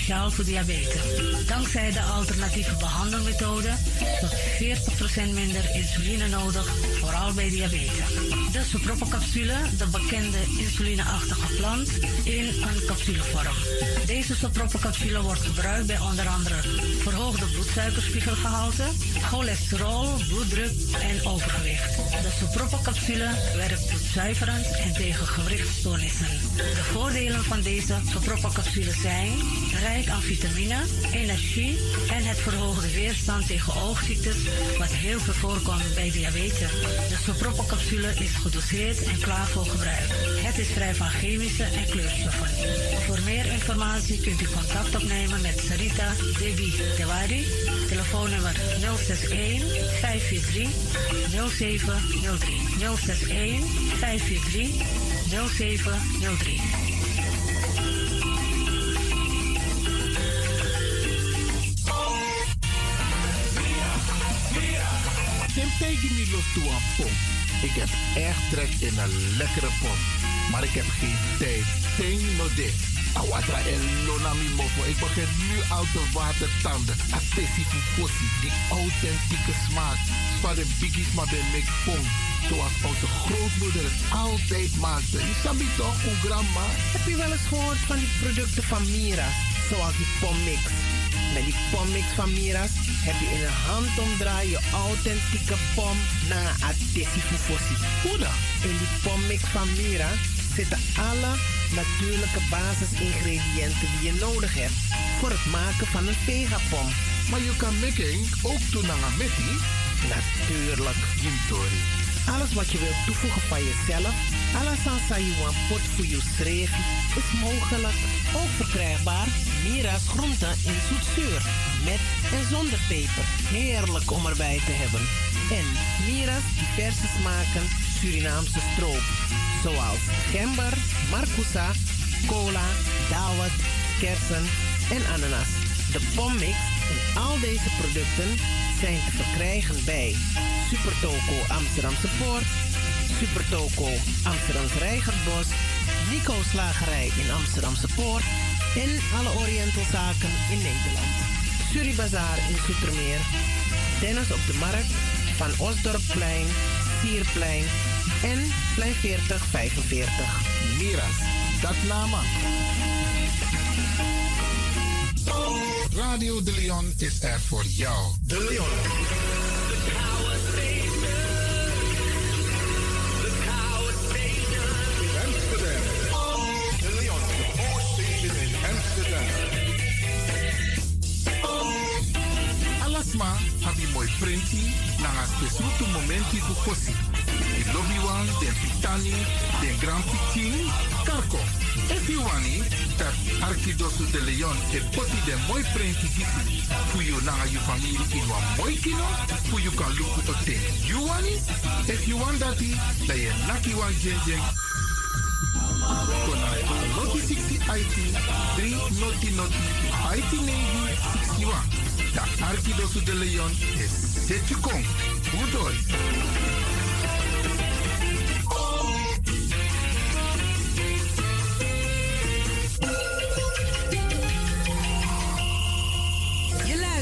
Speciaal voor diabetes. Dankzij de alternatieve behandelmethode tot 40% minder insuline nodig, vooral bij diabetes. De soproppencapsule, de bekende insulineachtige plant, in een capsulevorm. Deze soproppencapsule wordt gebruikt bij onder andere verhoogde bloedsuikerspiegelgehalte, cholesterol, bloeddruk en overgewicht. De soproppencapsule werkt bloedzuiverend en tegen gewrichtstoornissen. De voordelen van deze soproppencapsule zijn rijk aan vitamine, energie en het verhoogde weerstand tegen oogziektes, wat heel veel voorkomt bij diabetes. De soproppencapsule is gedoseerd en klaar voor gebruik. Is vrij van chemische en kleurstoffen. Voor meer informatie kunt u contact opnemen met Sarita Devi Tewari, telefoonnummer 061 543 0703. 061 543 0703. Tegen me los toe. Ik heb echt trek in een lekkere pom. Maar ik heb geen tijd. Ting no de. Awatra en mofo. Ik begin nu al te watertanden. Atesi fufosi. Die authentieke smaak. Van de biggies maar bij mek pom. Zoals onze grootmoeder het altijd maakte. Je sabi toch, hoe grandma? Heb je wel eens gehoord van die producten van Mira? Zoals die pommix. Met die pommix van Mira's heb je in een handomdraai je authentieke pom na Atesi Fufosi. Hoe dan? In die pommix van Mira zitten alle natuurlijke basisingrediënten die je nodig hebt voor het maken van een vegapom. Maar je kan making ook doen aan meti? Natuurlijk. Jintori. Alles wat je wilt toevoegen van jezelf, alla sansa you want pot voor je streven, is mogelijk. Ook verkrijgbaar Mira's groenten in zoetzuur, met en zonder peper. Heerlijk om erbij te hebben. En Mira's diverse smaken Surinaamse stroop, zoals gember, marcousa, cola, dawet, kersen en ananas. De pommix en al deze producten zijn te verkrijgen bij Supertoco Amsterdamse Poort, Supertoco Amsterdamse Reigersbos, Nico Slagerij in Amsterdamse Poort en alle Orientalzaken in Nederland. Suribazaar in Soetermeer, Dennis op de Markt, Van Osdorpplein, Sierplein en Plein 4045. Miras, dat nama. Radio De Leon is er voor jou. De Leon. De Leon, the power station in Amsterdam. Alasma, habi moi printi, nanga spesrutu momenti ku fosi. Di lobby wan, den pitani, den grand pitini, karko. Wani, dat Arkidosu de Leon e poti den moi printi gisi. Fu you nanga you family in wan moi kino, fu you kan luku to ten. You wani? If you want dati, da ye naki wan jen jen Kona noti 60 IT 3 noti noti IT navy 61. Da Arkidosu de Leon is Setjukong. Udori. Je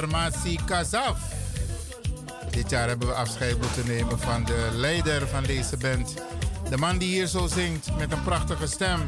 Formatie Kazaf. Dit jaar hebben we afscheid moeten nemen van de leider van deze band. De man die hier zo zingt met een prachtige stem.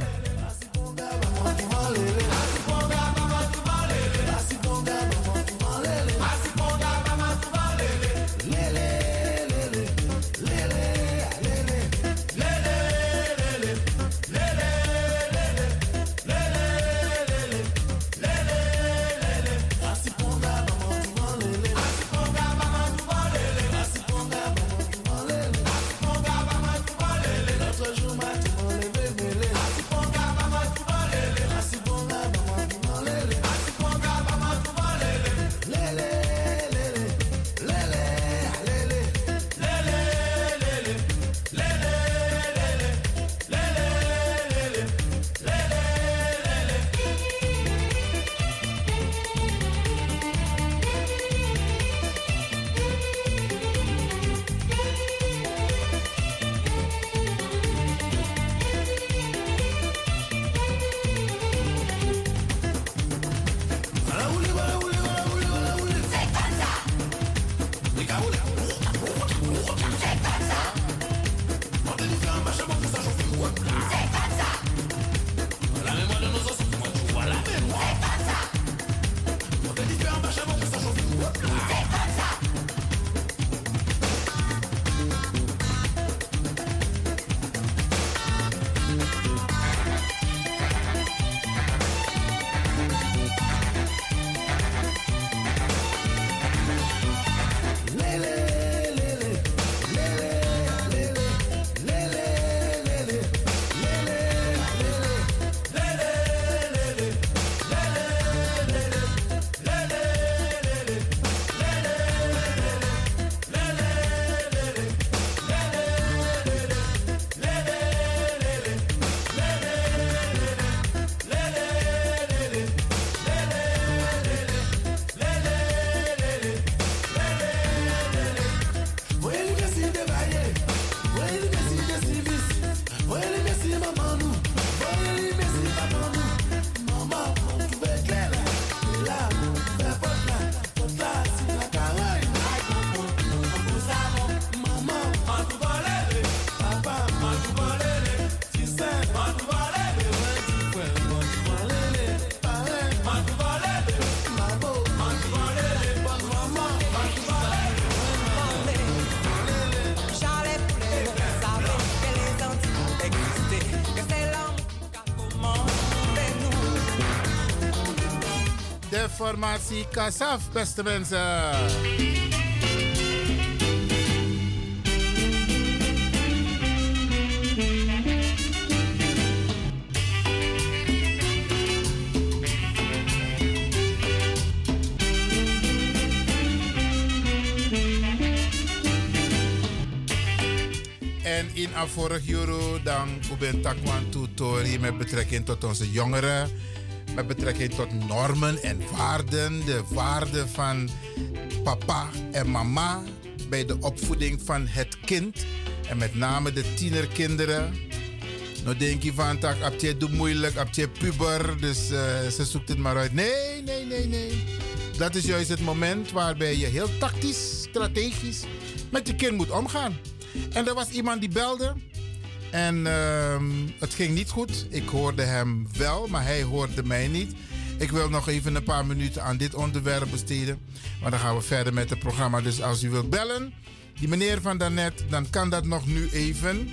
Formatie Kasaf, beste mensen. En in vorig euro dan ben takwan tutori met betrekking tot onze jongeren. Met betrekking tot normen en waarden. De waarden van papa en mama bij de opvoeding van het kind. En met name de tienerkinderen. Nou denk je van, tak, ab je moeilijk, ab je puber, dus eh, ze zoekt het maar uit. Nee, nee, nee, nee. Dat is juist het moment waarbij je heel tactisch, strategisch met je kind moet omgaan. En er was iemand die belde. En ehm, het ging niet goed. Ik hoorde hem wel, maar hij hoorde mij niet. Ik wil nog even een paar minuten aan dit onderwerp besteden. Maar dan gaan we verder met het programma. Dus als u wilt bellen, die meneer van daarnet, dan kan dat nog nu even.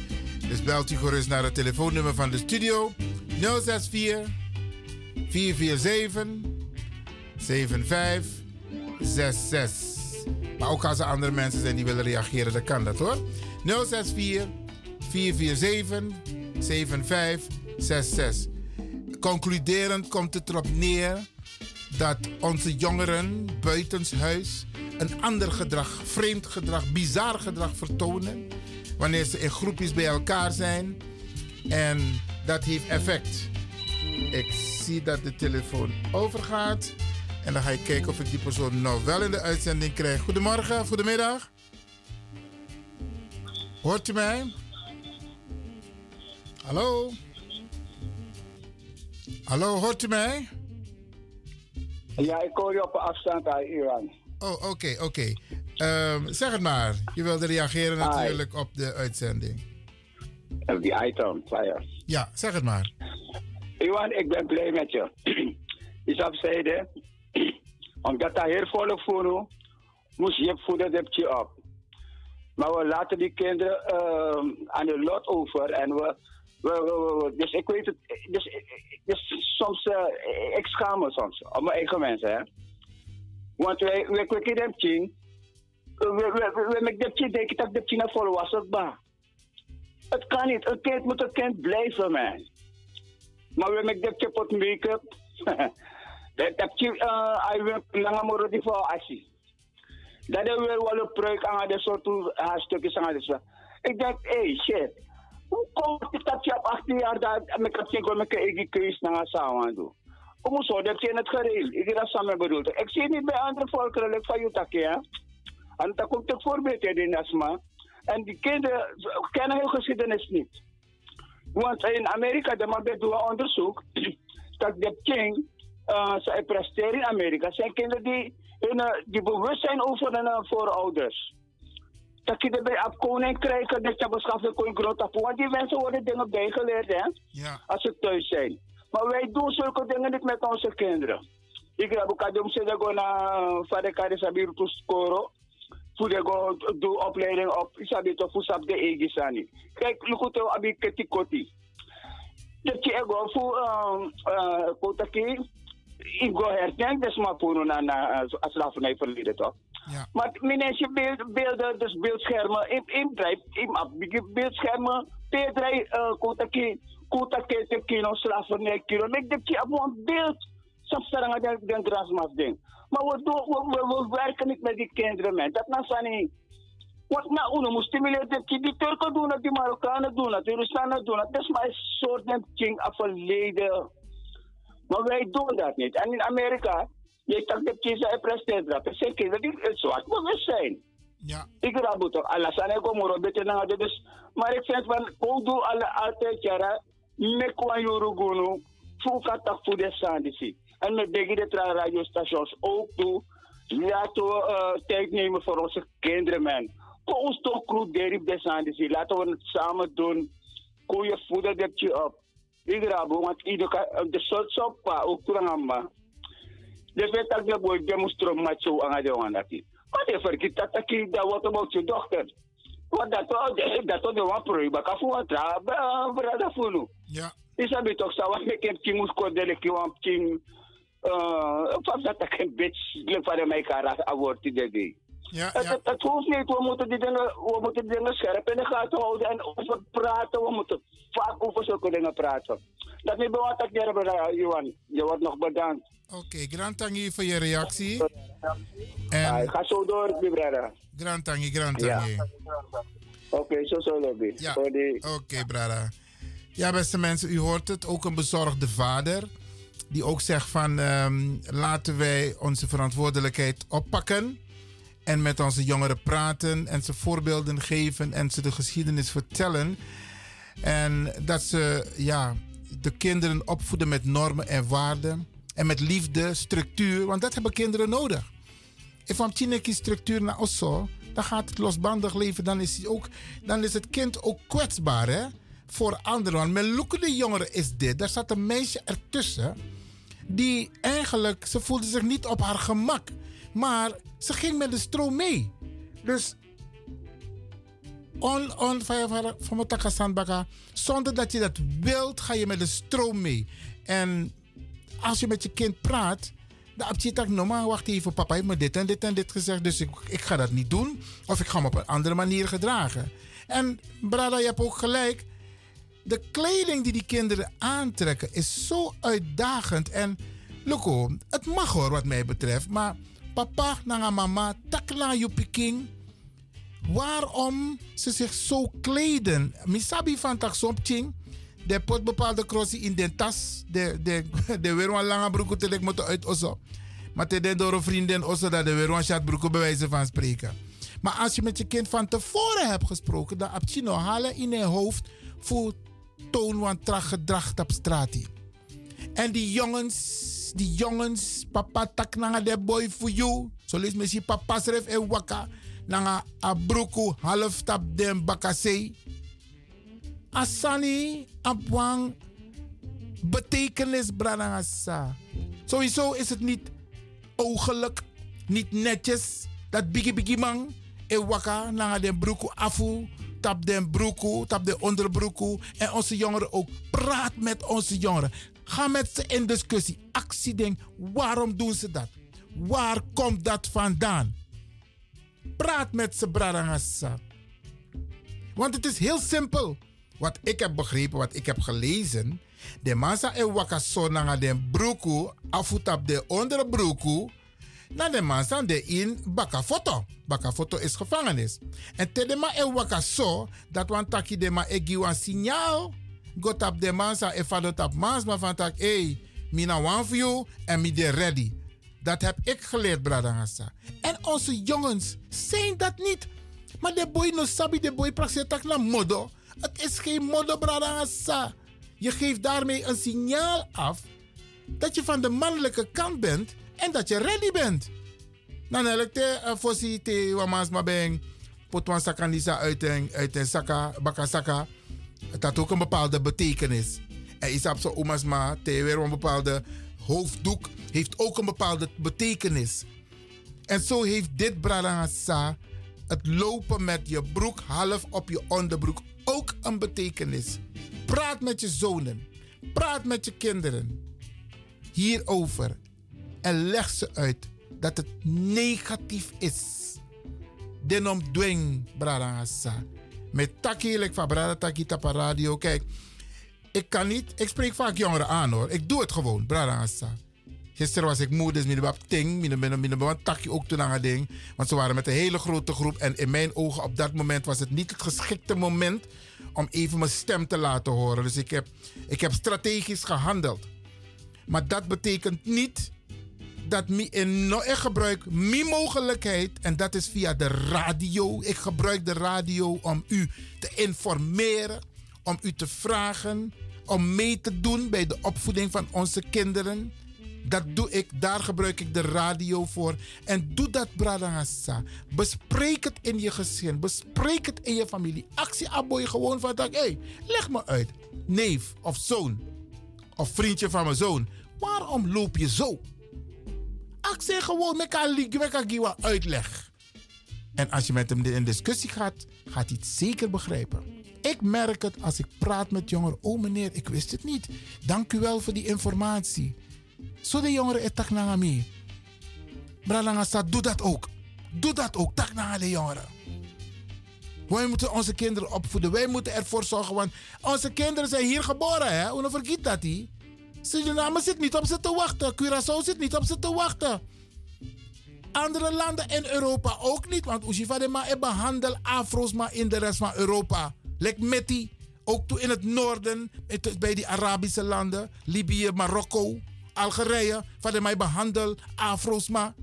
Dus belt u gerust naar het telefoonnummer van de studio. 064 447 7566. Maar ook als er andere mensen zijn die willen reageren, dan kan dat hoor. 064 447 7566. Concluderend komt het erop neer dat onze jongeren buitenshuis een ander gedrag, vreemd gedrag, bizar gedrag vertonen. Wanneer ze in groepjes bij elkaar zijn. En dat heeft effect. Ik zie dat de telefoon overgaat. En dan ga ik kijken of ik die persoon nog wel in de uitzending krijg. Goedemorgen, goedemiddag. Hoort u mij? Hallo? Hallo, hoort u mij? Ja, ik hoor je op een afstand uit Iran. Oh, oké, oké. Ehm, zeg het maar. Je wilde reageren Hi. natuurlijk op de uitzending. Op die item, flyer. Ja, zeg het maar. Iwan, ik ben blij met je. Is afzijde. Omdat dat heel volk voor moest je voeden dat je op. Maar we laten die kinderen ehm, aan de lot over. En we- dus ik weet het. Dus, dus soms, eh, ik schaam me soms. Op mijn eigen mensen, hè. Want wij, wij kijken hem zien. We, we, we, we maken dat je denkt dat dat je naar volwassen ba. Het kan niet. Een kind moet een kind blijven, man. Maar we maken dat je pot make-up. Dat dat eh, hij wil lange moro die voor actie. Dat weer wel een pruik aan de soort haarstukjes aan de Ik denk, hey shit. Dat je op 18 jaar dat met dat ik met keus naar samen doen? Hoe moet zo dat je het geregeld? Ik dat samen bedoeld. Ik zie niet bij andere volkeren, like van Jutaki, hè. En dat komt ook voorbeeld in Nasma. En die kinderen kennen hun geschiedenis niet. Want in Amerika, de man doet een onderzoek, dat de king, uh, zij presteren in Amerika, zijn kinderen die, eh, die bewust zijn over hun eh, voorouders. Dat je erbij op koning krijgen, dat je beschaft koning groot op. Want die mensen worden dingen bijgeleerd, hè, als ze thuis zijn. Maar wij doen zulke dingen niet met onze kinderen. Ik heb ook adem zeggen go naar vader Karis Abiru to scoren. Voor de go do opleiding op isabi to fusap de egisani. Kijk, lukuto abi ketikoti. Dat je ego voor eh kotaki ik go herdenk dus maar voor na na als slavernij verleden toch. Maar mensen beeld, beelden, dus beeldschermen, in, in drijf, in ab, beeldschermen, peerdrij, uh, kotaki, kotaki, te kino, slavernij, kino. Ik denk je een beeld, soms zeggen dat den drasmas ding. Maar we, doen, we, we, we werken niet met die kinderen, man. Dat na niet. Want na uno moet stimuleren dat die Turken doen dat, die Marokkanen doen dat, die Russen doen dat. Is maar een soort van king af verleden. Maar wij doen dat niet. En in Amerika, je zegt dat je ze presteert dat. Ze kinderen die het zwart bewust zijn. Ja. Ik raad het ook. Alles aan ik om beter naar dus. Maar ik vind van, hoe doe alle altijd jaren, met kwa yorugunu, fuka tak voor de sandisi. En met de de radiostations ook toe. Laten we uh, tijd nemen voor onze kinderen, man. Voor ons toch crew derip de sandisi. Laten we het samen doen. Koeien voeden dat je op. Ik raad want ieder kan, de soort soppa, ook kurangamba. De vet dat de boy demonstreert met zo aan de wandaki. Maar de verkiet dat ik dat wat about je dochter. Want dat dat dat de wan prooi baka fu wat tra brada funu. Ja. Isa bi toch sa wat mek king mus ko dele ki wan Uh, van dat ik een beetje van mij kan abortie dit. Ja, het, het, het hoeft niet. We moeten die dingen, we moeten die dingen scherp in de gaten houden en over praten. We moeten vaak over zulke dingen praten. Dat is wat ik hier Johan. Je wordt nog bedankt. Oké, grand tangi voor je reactie. En... Uh, ga zo door, mijn brada. Grand tangi, grand tangi. Ja. Oké, zo zo lobby. Ja. Oké, okay, brada. Ja, beste mensen, u hoort het. Ook een bezorgde vader. Die ook zegt van um, laten wij onze verantwoordelijkheid oppakken. En met onze jongeren praten en ze voorbeelden geven en ze de geschiedenis vertellen. En dat ze ja, de kinderen opvoeden met normen en waarden. En met liefde, structuur, want dat hebben kinderen nodig. En van Chineke structuur naar Osso, dan gaat het losbandig leven. Dan is, ook, dan is het kind ook kwetsbaar hè? voor anderen. Want met jongeren is dit. Daar zat een meisje ertussen. Die eigenlijk, ze voelde zich niet op haar gemak. Maar ze ging met de stroom mee. Dus on, on, van mijn takasandbaka. Zonder dat je dat wilt, ga je met de stroom mee. En als je met je kind praat, dan heb je tak normaal, wacht even, papa heeft me dit en dit en dit gezegd, dus ik, ik ga dat niet doen. Of ik ga me op een andere manier gedragen. En Brada, je hebt ook gelijk. De kleding die die kinderen aantrekken is zo uitdagend. En Loco, het mag hoor wat mij betreft, maar papa naar mama, takla je piking. Waarom ze zich zo kleden? Misabi van tak ching. De pot bepaalde crossie in de tas. De, de, de weer een lange broek te moeten uit osso. Maar te den door een vriendin osso dat de weer een chatbroek bij wijze van spreken. Maar als je met je kind van tevoren hebt gesproken, dan heb je nog halen in je hoofd voor toon van gedrag op straat. En die jongens, die jongens, papa tak nanga de boy for you. Zo lees me si papa schreef en waka. Nanga a broeku half tap den bakasei. Asani abwang betekenis branangasa. Sowieso is het niet ogelijk, niet netjes. Dat biggie biggie man e waka nanga den broeku afu tap den broeku, tap de onderbroeku. En onze jongeren ook. Praat met onze jongeren. Ga met ze in discussie. Actie denk, waarom doen ze dat? Waar komt dat vandaan? Praat met ze, Bradangasa. Want het is heel simpel. Wat ik heb begrepen, wat ik heb gelezen. De massa e wakaso nanga den broeku, afutap de onder broeku. Na de massa de in bakafoto. Bakafoto is gevangenis. En te de ma e wakaso, dat wan taki de ma giwan signaal. Got op de massa e fadot op maas, maar van tak, hey, mina one for you en mi de ready. Dat heb ik geleerd, Bradangasa. En onze jongens zijn dat niet. Maar de boy no sabi, de boy praxetak na modo. Het is geen modo, Bradangasa. Je geeft daarmee een signaal af dat je van de mannelijke kant bent en dat je ready bent. Dan heb ik de fossi te wamaas maar ben potwan sakanisa uit een uit een saka bakasaka. Het had ook een bepaalde betekenis. En isap zo omas ma weer een bepaalde hoofddoek heeft ook een bepaalde betekenis. En zo heeft dit bralangasa het lopen met je broek half op je onderbroek ook een betekenis. Praat met je zonen. Praat met je kinderen hierover. En leg ze uit dat het negatief is. Denom dwing brarangasa. Met takkie, van brada takkie tapa radio. Kijk, ik kan niet, ik spreek vaak jongeren aan hoor. Ik doe het gewoon, brarangasa. Gisteren was ik moe, dus mijn bab ting, mijn takje ook toen aan het ding. Want ze waren met een hele grote groep. En in mijn ogen op dat moment was het niet het geschikte moment om even mijn stem te laten horen. Dus ik heb, ik heb strategisch gehandeld. Maar dat betekent niet dat ik gebruik mijn mogelijkheid en dat is via de radio. Ik gebruik de radio om u te informeren, om u te vragen, om mee te doen bij de opvoeding van onze kinderen. Dat doe ik, daar gebruik ik de radio voor. En doe dat, Bradangasa. Bespreek het in je gezin, bespreek het in je familie. Actie aboy gewoon van dat, hé, hey, leg me uit. Neef of zoon of vriendje van mijn zoon. Waarom loop je zo? Actie gewoon met elkaar uitleg. En als je met hem in discussie gaat, gaat hij het zeker begrijpen. Ik merk het als ik praat met jongeren. Oh meneer, ik wist het niet. Dank u wel voor die informatie. Zo de jongeren het tak naar me. Bralangasa, doe dat ook. Doe dat ook. Tak naar de jongeren. Wij moeten onze kinderen opvoeden. Wij moeten ervoor zorgen, want onze kinderen zijn hier geboren. Hè? Hoe vergeet dat die? Suriname zit niet op ze te wachten. Curaçao zit niet op ze te wachten. Andere landen in Europa ook niet. Want Ushifa de ma behandel Afro's maar in de rest van Europa. Lek Metti. Ook toe in het noorden, bij die Arabische landen. Libië, Marokko, Algerije. Van de mij Afro's maar.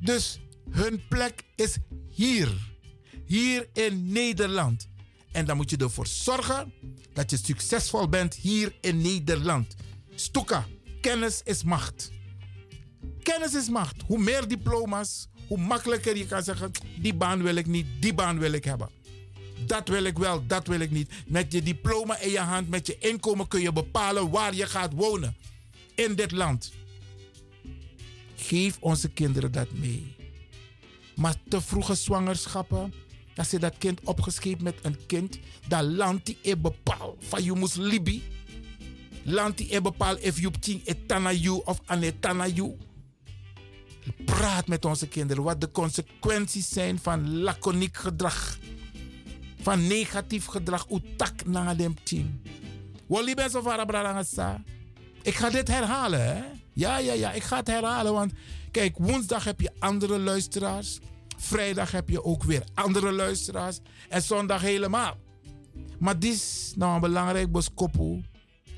Dus hun plek is hier. Hier in Nederland. En dan moet je ervoor zorgen dat je succesvol bent hier in Nederland. Stoeka, kennis is macht. Kennis is macht. Hoe meer diploma's, hoe makkelijker je kan zeggen: die baan wil ik niet, die baan wil ik hebben. Dat wil ik wel, dat wil ik niet. Met je diploma in je hand, met je inkomen kun je bepalen waar je gaat wonen in dit land. Geef onze kinderen dat mee. Maar te vroege zwangerschappen, dat ze dat kind opgescheept met een kind, dat land die je bepaalt van je moest Libi. Land die bepaalt of je ting etana you of anetana you. Praat met onze kinderen wat de consequenties zijn van laconiek gedrag. Van negatief gedrag. Utak na dem ting. Wali ben zo. Ik ga dit herhalen, hè? Ja, ja, ja, ik ga het herhalen. Want kijk, woensdag heb je andere luisteraars. Vrijdag heb je ook weer andere luisteraars. En zondag helemaal. Maar dit is nou een belangrijk boskopu.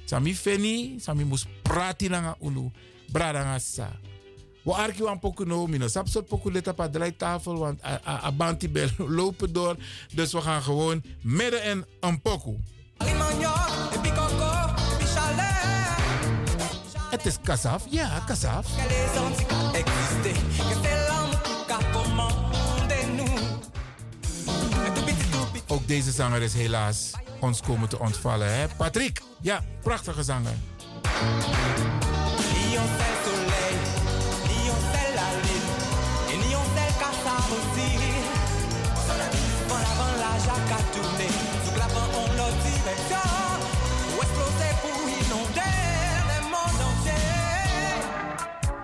Sami feni, sami moest praten na unu. Bradangasa. We arki wan poku no, mino sap soort poku leta pa draaitafel, want a, a, a banti bel lopen door. Dus we gaan gewoon midden in een poku. Het is kasaf, ja, kasaf. Deze zanger is helaas ons komen te ontvallen. Hè? Patrick, ja, prachtige zanger.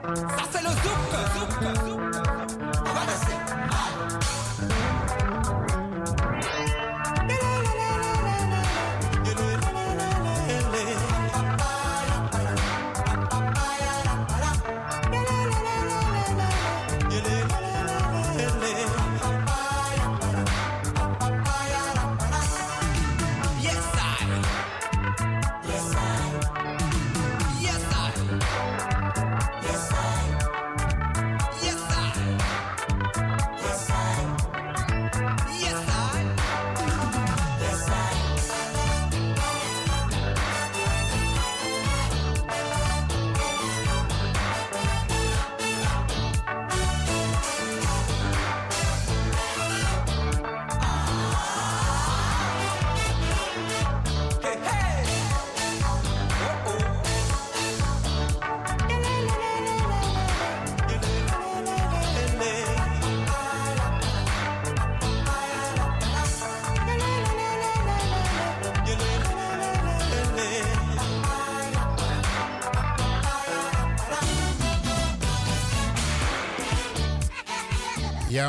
On sait le soleil, ni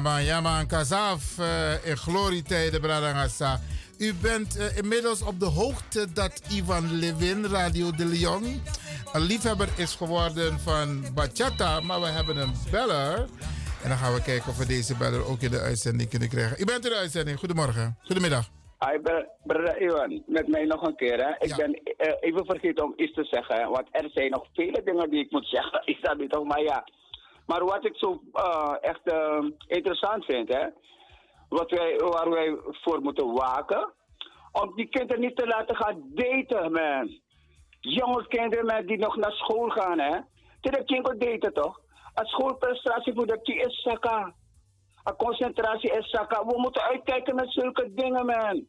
Man, ja man, Kazaf eh, in glorietijden, Bradangasa. U bent eh, inmiddels op de hoogte dat Ivan Levin, Radio de Leon, een liefhebber is geworden van bachata. Maar we hebben een beller. En dan gaan we kijken of we deze beller ook in de uitzending kunnen krijgen. U bent in de uitzending. Goedemorgen. Goedemiddag. Hi, br- brother Iwan, met mij nog een keer. Hè. Ik ben eh, even vergeten om iets te zeggen, want er zijn nog vele dingen die ik moet zeggen. Ik snap het toch, maar ja. Maar wat ik zo eh, echt eh, interessant vind, hè, wat wij, waar wij voor moeten waken, om die kinderen niet te laten gaan daten, man. Jonge kinderen man, die nog naar school gaan, hè. Heb je daten toch? Een schoolprestatie moet dat is zakken. Een concentratie is zakken. We moeten uitkijken met zulke dingen, man.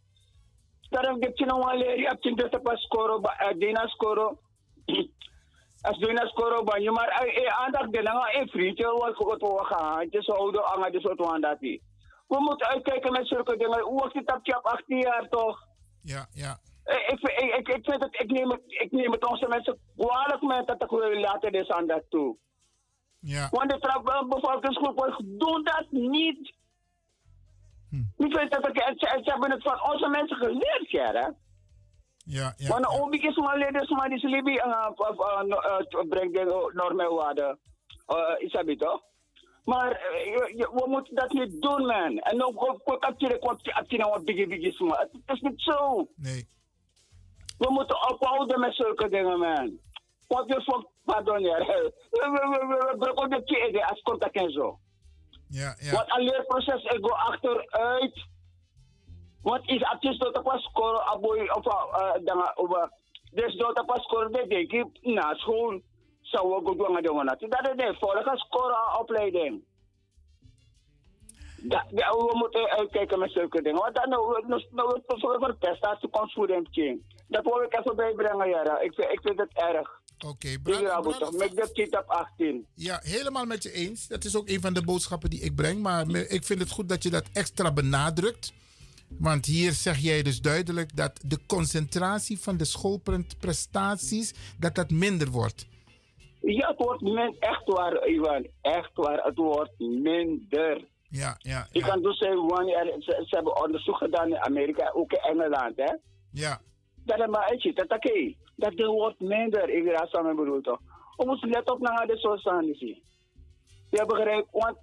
Daarom heb je nog wel leren. Je hebt je pas scoren, Dina scoren. Als Dina scoren, ben je maar eh, eh, aandacht de lange een vriendje wat goed we gaan. Is oude anga, dus wat we dat We moeten uitkijken met zulke dingen. Hoe was het op je op 18 jaar toch? Ja, ja. Ik, ik, ik, ik, ik vind het, ik neem het, ik neem het onze mensen kwalijk met dat ik wil laten dus aan dat toe. Ja. Want de eh, bevolkingsgroep doen dat niet. Hm. Ik vind dat ik, ze, ze hebben het van onze mensen geleerd, ja, hè? Ja, ja. Want een obi is maar leden, maar die slibi brengt de normen waarde. Is dat toch? Maar eh, je- je- we moeten dat niet doen, man. En ook ook acteren, acteren wat biggie biggie maar Het is niet zo. Nee. We moeten ophouden met zulke dingen, man. Wat je voor, pardon, ja. We breken de keer als contact en zo. Ja, ja. Want een leerproces, ik go achteruit. Want is artiest dat pas scoren, aboy, of dan, of, dus dat pas scoren, dat denk ik, na school, zou we goed doen, doen dat. Dat is de volgende scoren opleiding. We moeten uitkijken met zulke dingen. Want dan nou, voor voor prestatie komt voor hem king. Dat wil ik even bijbrengen, ja. Ik vind, ik vind het erg. Oké, de kind op 18. Ja, helemaal met je eens. Dat is ook een van de boodschappen die ik breng. Maar ik vind het goed dat je dat extra benadrukt. Want hier zeg jij dus duidelijk dat de concentratie van de schoolprestaties dat dat minder wordt. Ja, het wordt min, echt waar, Ivan. Echt waar, het wordt minder. Ja, ja. Je kan dus zeggen, wanneer ze, ze hebben onderzoek gedaan in Amerika, ook in Engeland, hè? Ja. Dat is maar iets, dat oké. Dat wordt minder, ik raad samen bedoel toch. We moeten let op naar de sociatie. Je begrijpt, want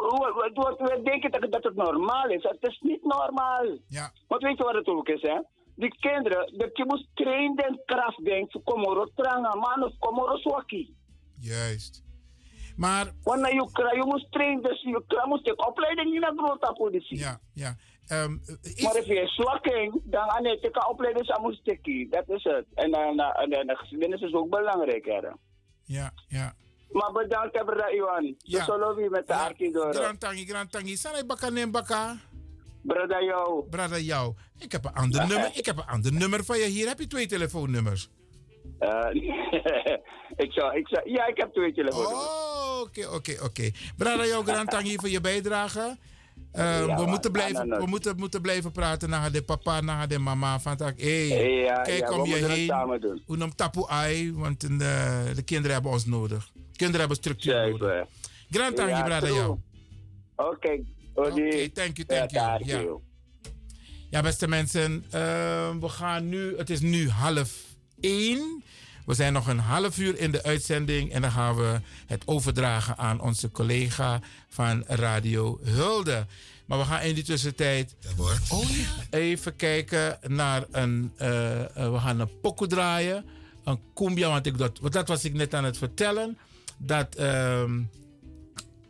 we, we, we- denken dat, dat het normaal is. Het is niet normaal. Ja. Want weet je wat het ook is, hè? Die kinderen, de je moet trainen en kracht denken, komoro tranga, man of komoro swaki. Juist. Maar. Wanneer je krijgt, je moet trainen, dus je moet je opleiding in de grote politie. Ja, ja. Ehm, Maar als je zwak bent, dan aan het kan opleiding aan moet steken. Dat is het. En dan en, en, de geschiedenis is ook belangrijk, hè? Ja, ja. Maar bedankt, hebben we Iwan. Ja. Ja. Wie met de arki door. Grand tangi, grand tangi. Sanai baka nem baka. Brada jou. Brada jou. Ik heb een ander nummer. Ik heb een ander nummer van je. Hier heb je twee telefoonnummers. Ik zou, ik zou, ja, ik heb twee telefoons. Oh, oké, oké, oké. Brada jou, grand tangi voor je bijdrage. Ehm, Ja, we moeten blijven, we moeten, moeten blijven praten naar de papa, naar de mama. Van tak, hey, Ja, kijk ja, we om je heen. samen doen. Hoe noemt tapu ai? Want eh, de kinderen hebben ons nodig. Kinderen hebben structuur nodig. Grand brada true. jou. Oké, Oké, thank you, thank Ja, you. Ja. Ja, beste mensen, ehm, we gaan nu, het is nu half één. We zijn nog een half uur in de uitzending en dan gaan we het overdragen aan onze collega van Radio Hulde. Maar we gaan in die tussentijd even kijken naar een, eh, eh, we gaan een pokoe draaien, een cumbia, want ik dat, want dat was ik net aan het vertellen, dat ehm,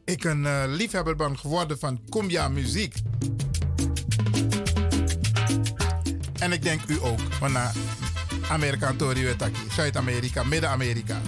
ik een eh, liefhebber ben geworden van cumbia muziek. En ik denk u ook. Want na Amerika Tori Zuid-Amerika, Midden-Amerika.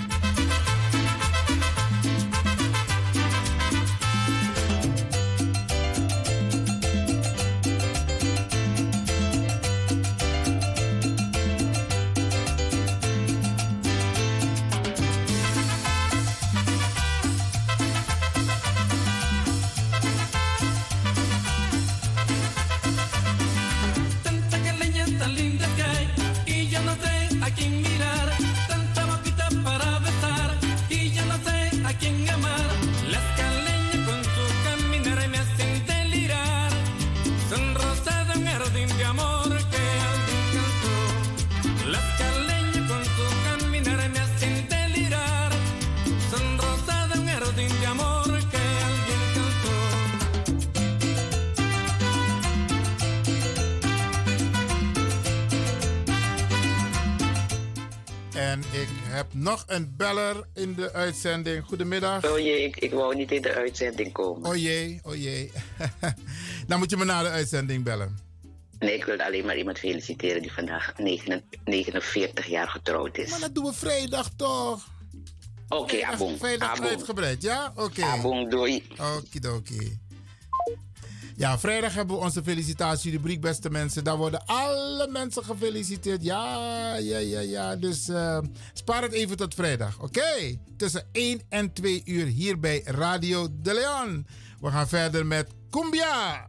Heb nog een beller in de uitzending. Goedemiddag. Oh jee, ik, ik wou niet in de uitzending komen. Oh jee, oh jee. Dan moet je me na de uitzending bellen. Nee, ik wilde alleen maar iemand feliciteren die vandaag 9 49 jaar getrouwd is. Maar dat doen we vrijdag toch? Oké, abong. Vrijdag Abong. uitgebreid, ja? Oké. Abong, doei. Okidoki. Ja, vrijdag hebben we onze felicitatierubriek, beste mensen. Daar worden alle mensen gefeliciteerd. Ja, ja, ja, ja. Dus eh, spaar het even tot vrijdag, oké? Tussen 1 en 2 uur hier bij Radio De Leon. We gaan verder met Cumbia.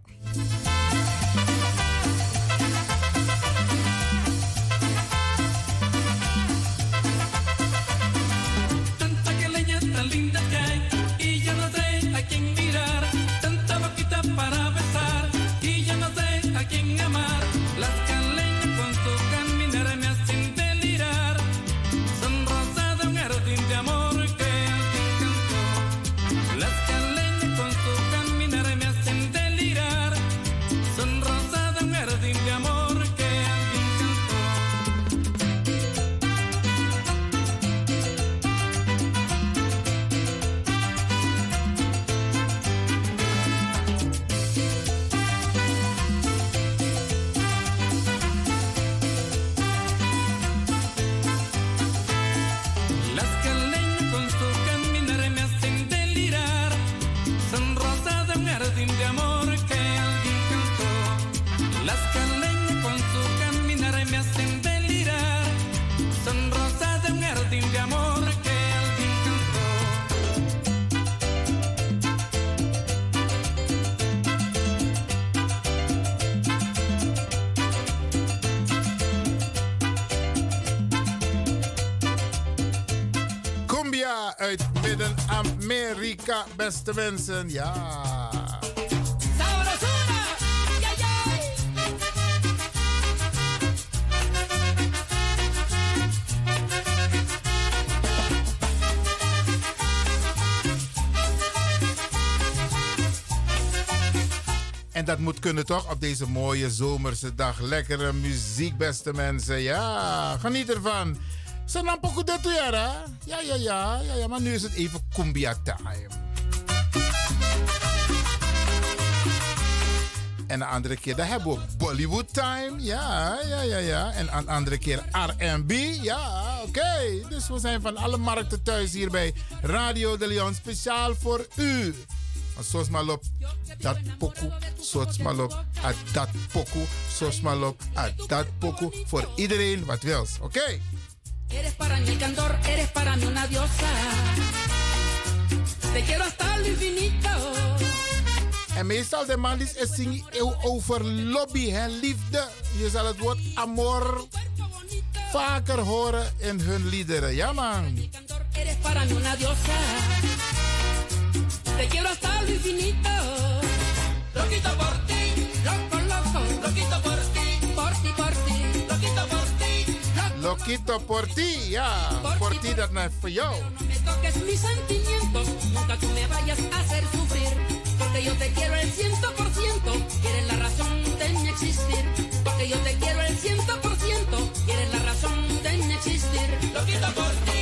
Midden-Amerika, beste mensen. Ja. En dat moet kunnen toch op deze mooie zomerse dag. Lekkere muziek, beste mensen. Ja, geniet ervan. Sanam poco de tuyara. Ja, ja, ja, ja, ja. Maar nu is het even cumbia time. En een andere keer, dan hebben we Bollywood time. Ja, ja, ja, ja. En een andere keer R&B. Ja, oké. Dus we zijn van alle markten thuis hier bij Radio de Leon. Speciaal voor u. Maar op dat pokoe, maar op at dat pokoe, maar op at dat pokoe. Voor iedereen wat wils, oké? Eres para mí el candor, eres para mí una diosa. Te quiero hasta lo infinito. En meestal de man is zingen over lobby en liefde. Je zal het woord amor vaker horen in hun liederen. Ja man. Eres para mí una diosa. Te quiero hasta lo infinito. Loquito por ti, loco, loco. Loquito por ti, ti, Loquito por ti, ja. Por ti dat naar voor jou. me toques mis sentimientos. Nunca tú me vayas a hacer sufrir. Porque yo te quiero el ciento por ciento. Y eres la razón de mi existir. Porque yo te quiero el ciento por ciento. Y eres la razón de mi existir. Loquito por ti,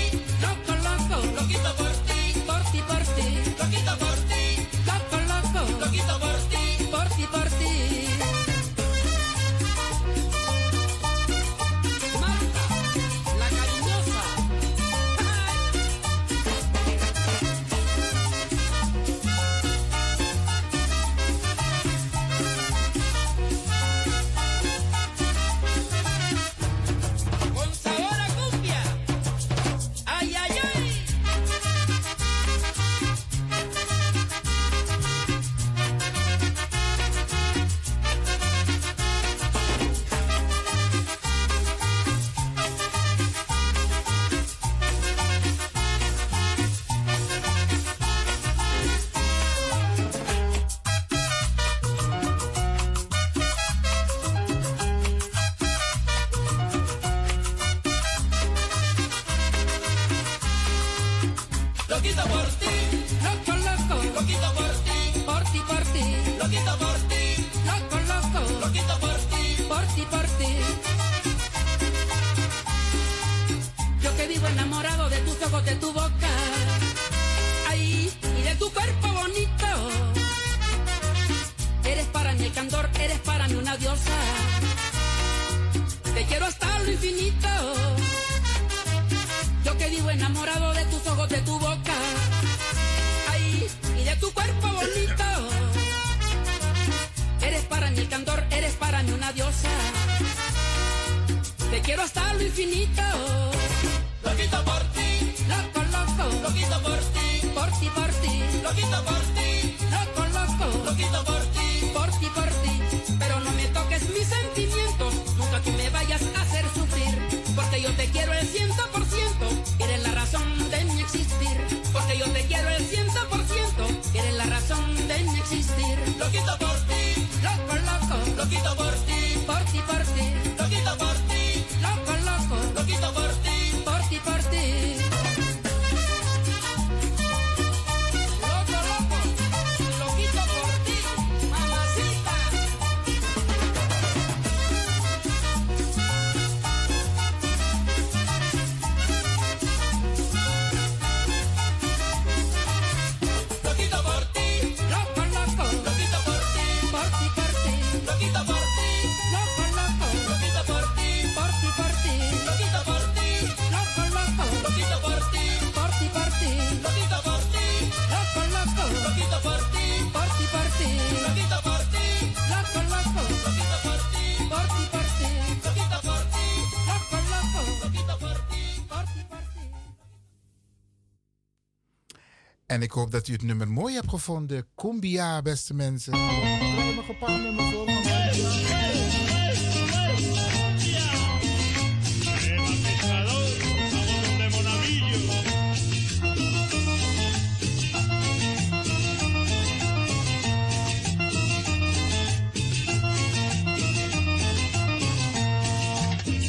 En ik hoop dat u het nummer mooi hebt gevonden. Cumbia, beste mensen. Ik nog een paar nummers voor.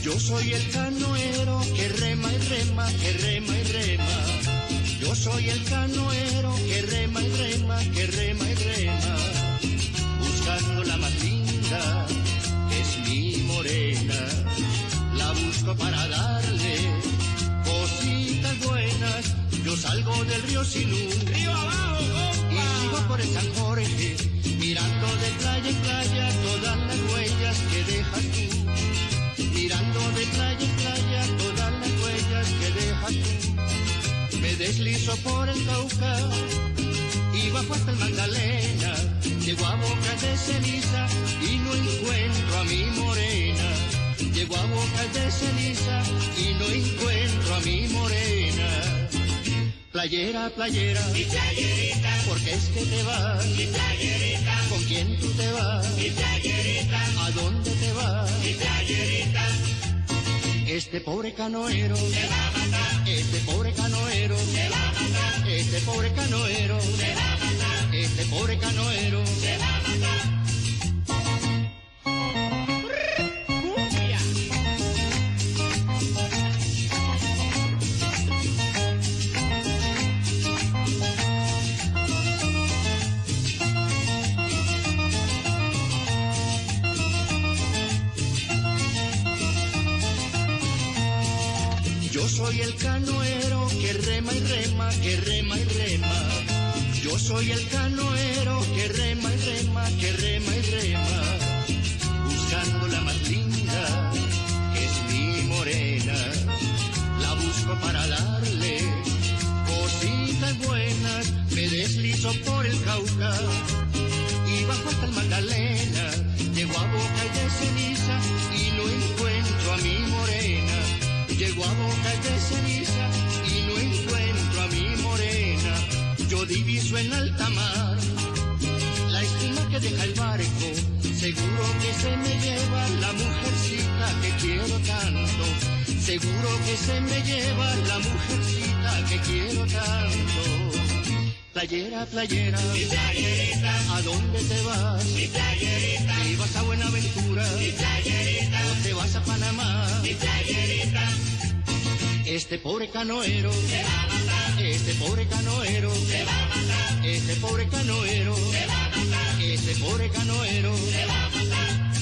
Yo soy el canoero que rema y rema, que rema y rema. Yo soy el canoero. Para darle cositas buenas. Yo salgo del río Sinú. ¡Río abajo, Y sigo por el San Jorge, mirando de playa en playa todas las huellas que dejas tú. Mirando de playa en playa todas las huellas que dejas tú. Me deslizo por el Cauca y bajo hasta el Magdalena. Llego a boca de ceniza y no encuentro a mi morena. Llego a boca de ceniza y no encuentro a mi morena. Playera, playera, mi playerita, porque es que te vas, mi playerita, con quién tú te vas, mi playerita, a dónde te vas, mi playerita. Este pobre canoero se va a matar, este pobre canoero se va a matar, este pobre canoero se va a matar, este pobre canoero se va a matar. Soy el canoero que rema y rema, que rema y rema. Yo soy el canoero que rema y rema, que rema. En alta mar la estima que deja el barco. Seguro que se me lleva la mujercita que quiero tanto. Seguro que se me lleva la mujercita que quiero tanto. Playera, playera, mi playerita, ¿a dónde te vas? Mi playerita, ¿te vas a Buenaventura? Mi playerita, ¿o te vas a Panamá? Mi playerita, este pobre canoero se va a matar, este pobre canoero se va a matar, este pobre canoero se va a matar, este pobre canoero se va a matar.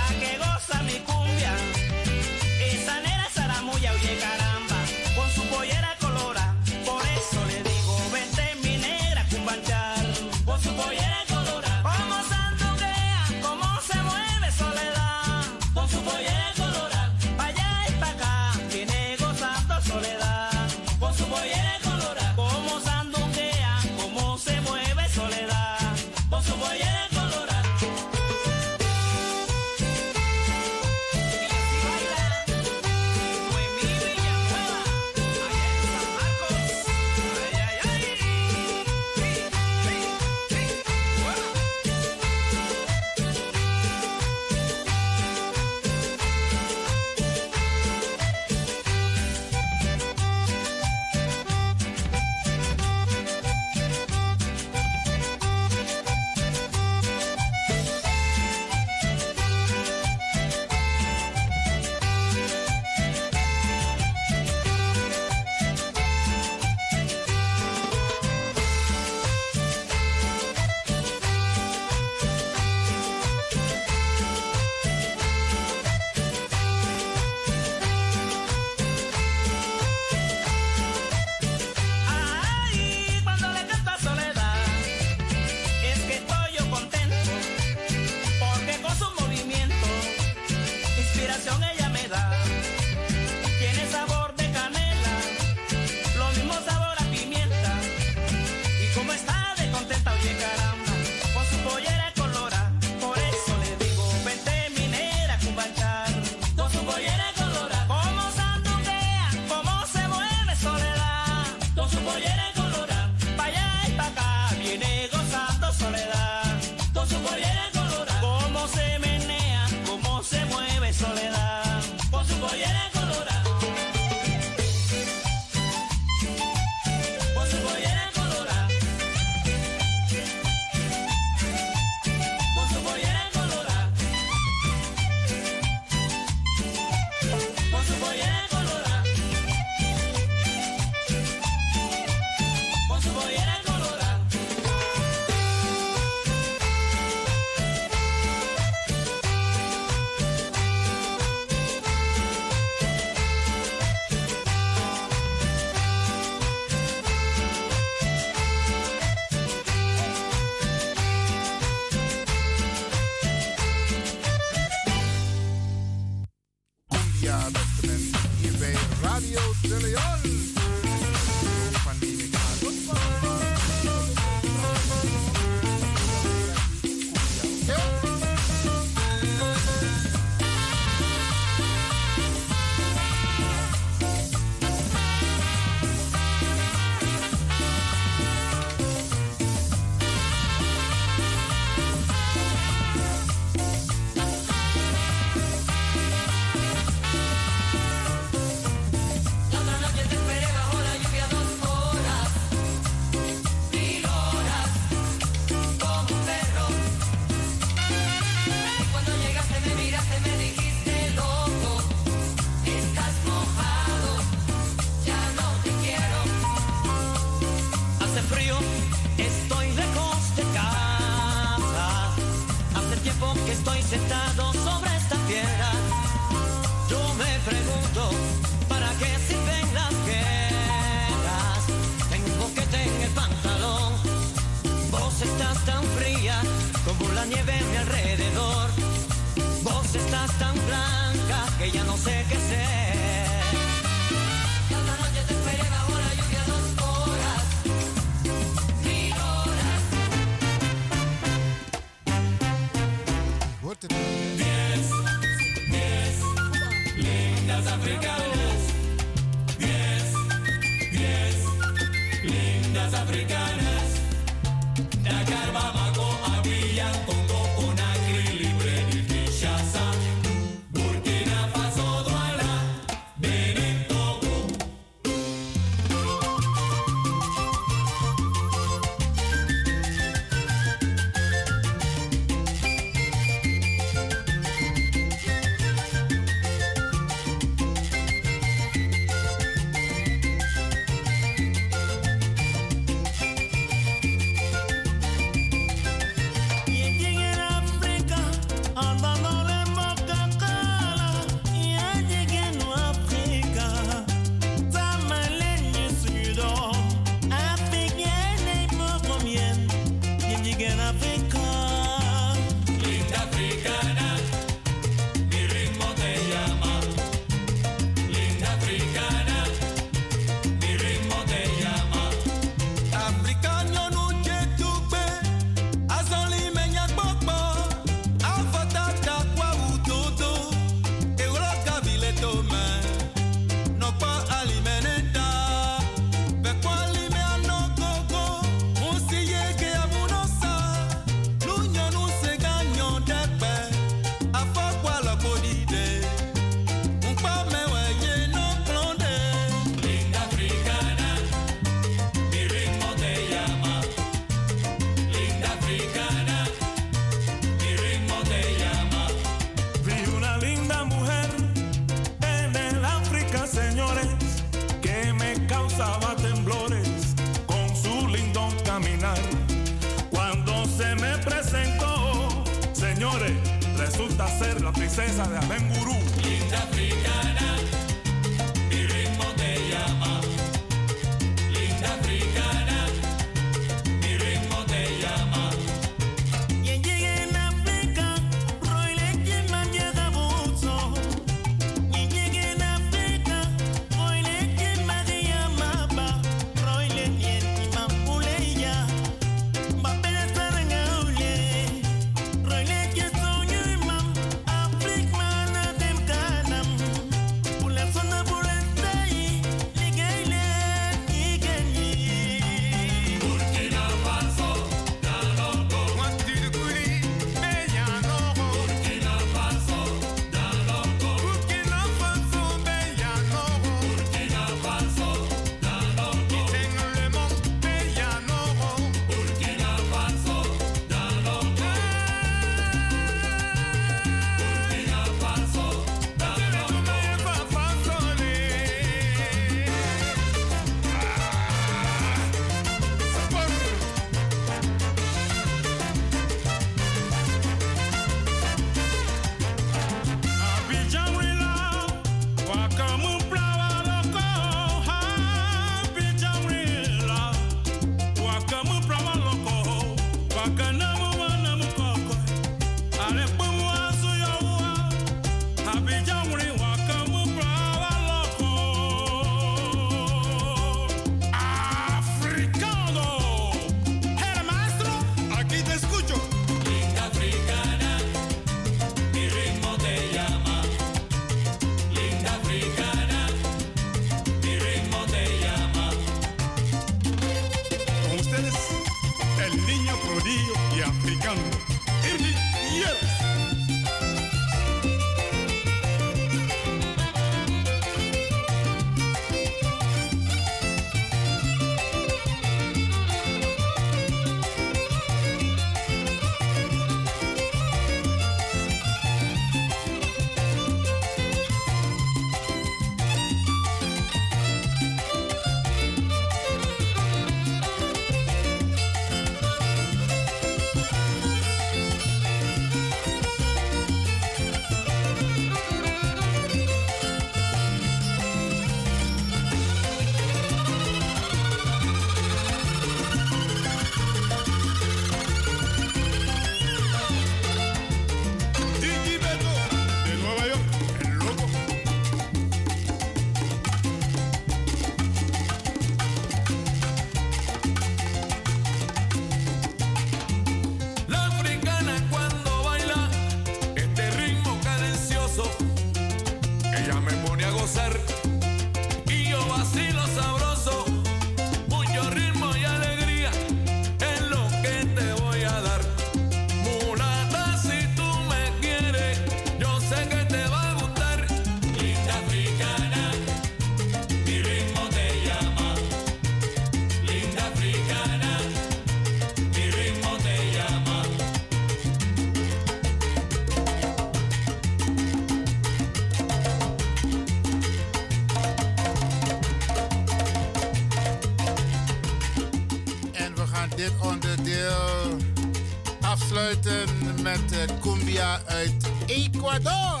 Cumbia uit Ecuador.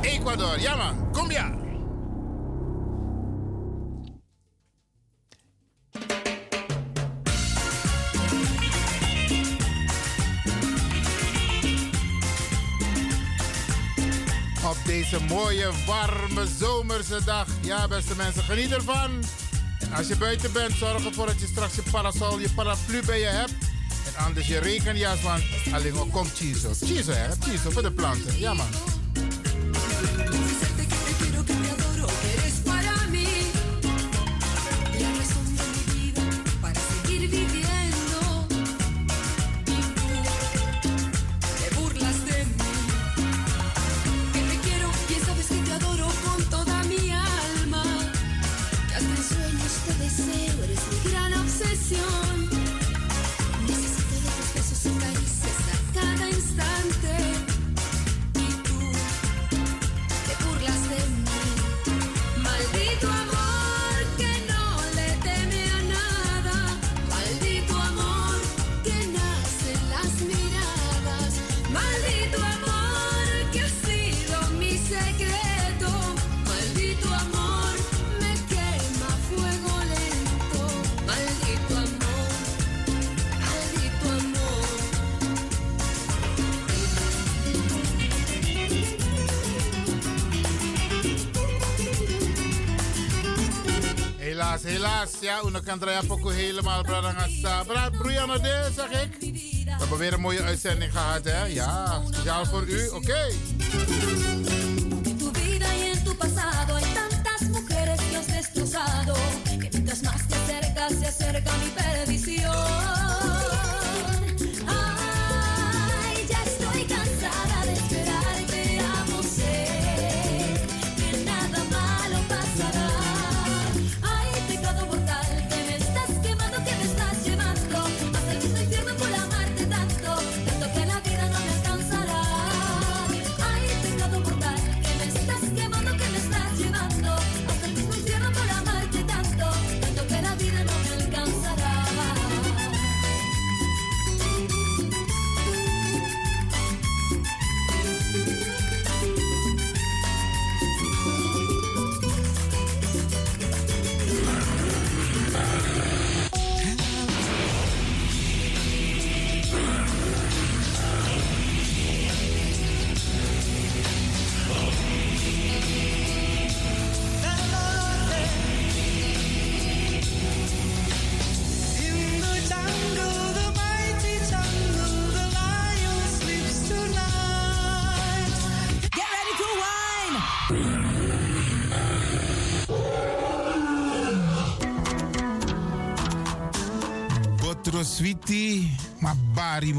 Ecuador, ja man, cumbia. Op deze mooie, warme, zomerse dag. Ja, beste mensen, geniet ervan. Als je buiten bent, zorg ervoor dat je straks je parasol, je paraplu bij je hebt. En anders je regenjas, want alleen maar komt chiso. Chiso, hè? Chiso voor de planten. Ja, man. Ja, uno kan poco helemaal. Bradangasa. Brad, Brianna de, zeg ik. We hebben weer een mooie uitzending gehad, hè? Ja, speciaal voor u. Oké.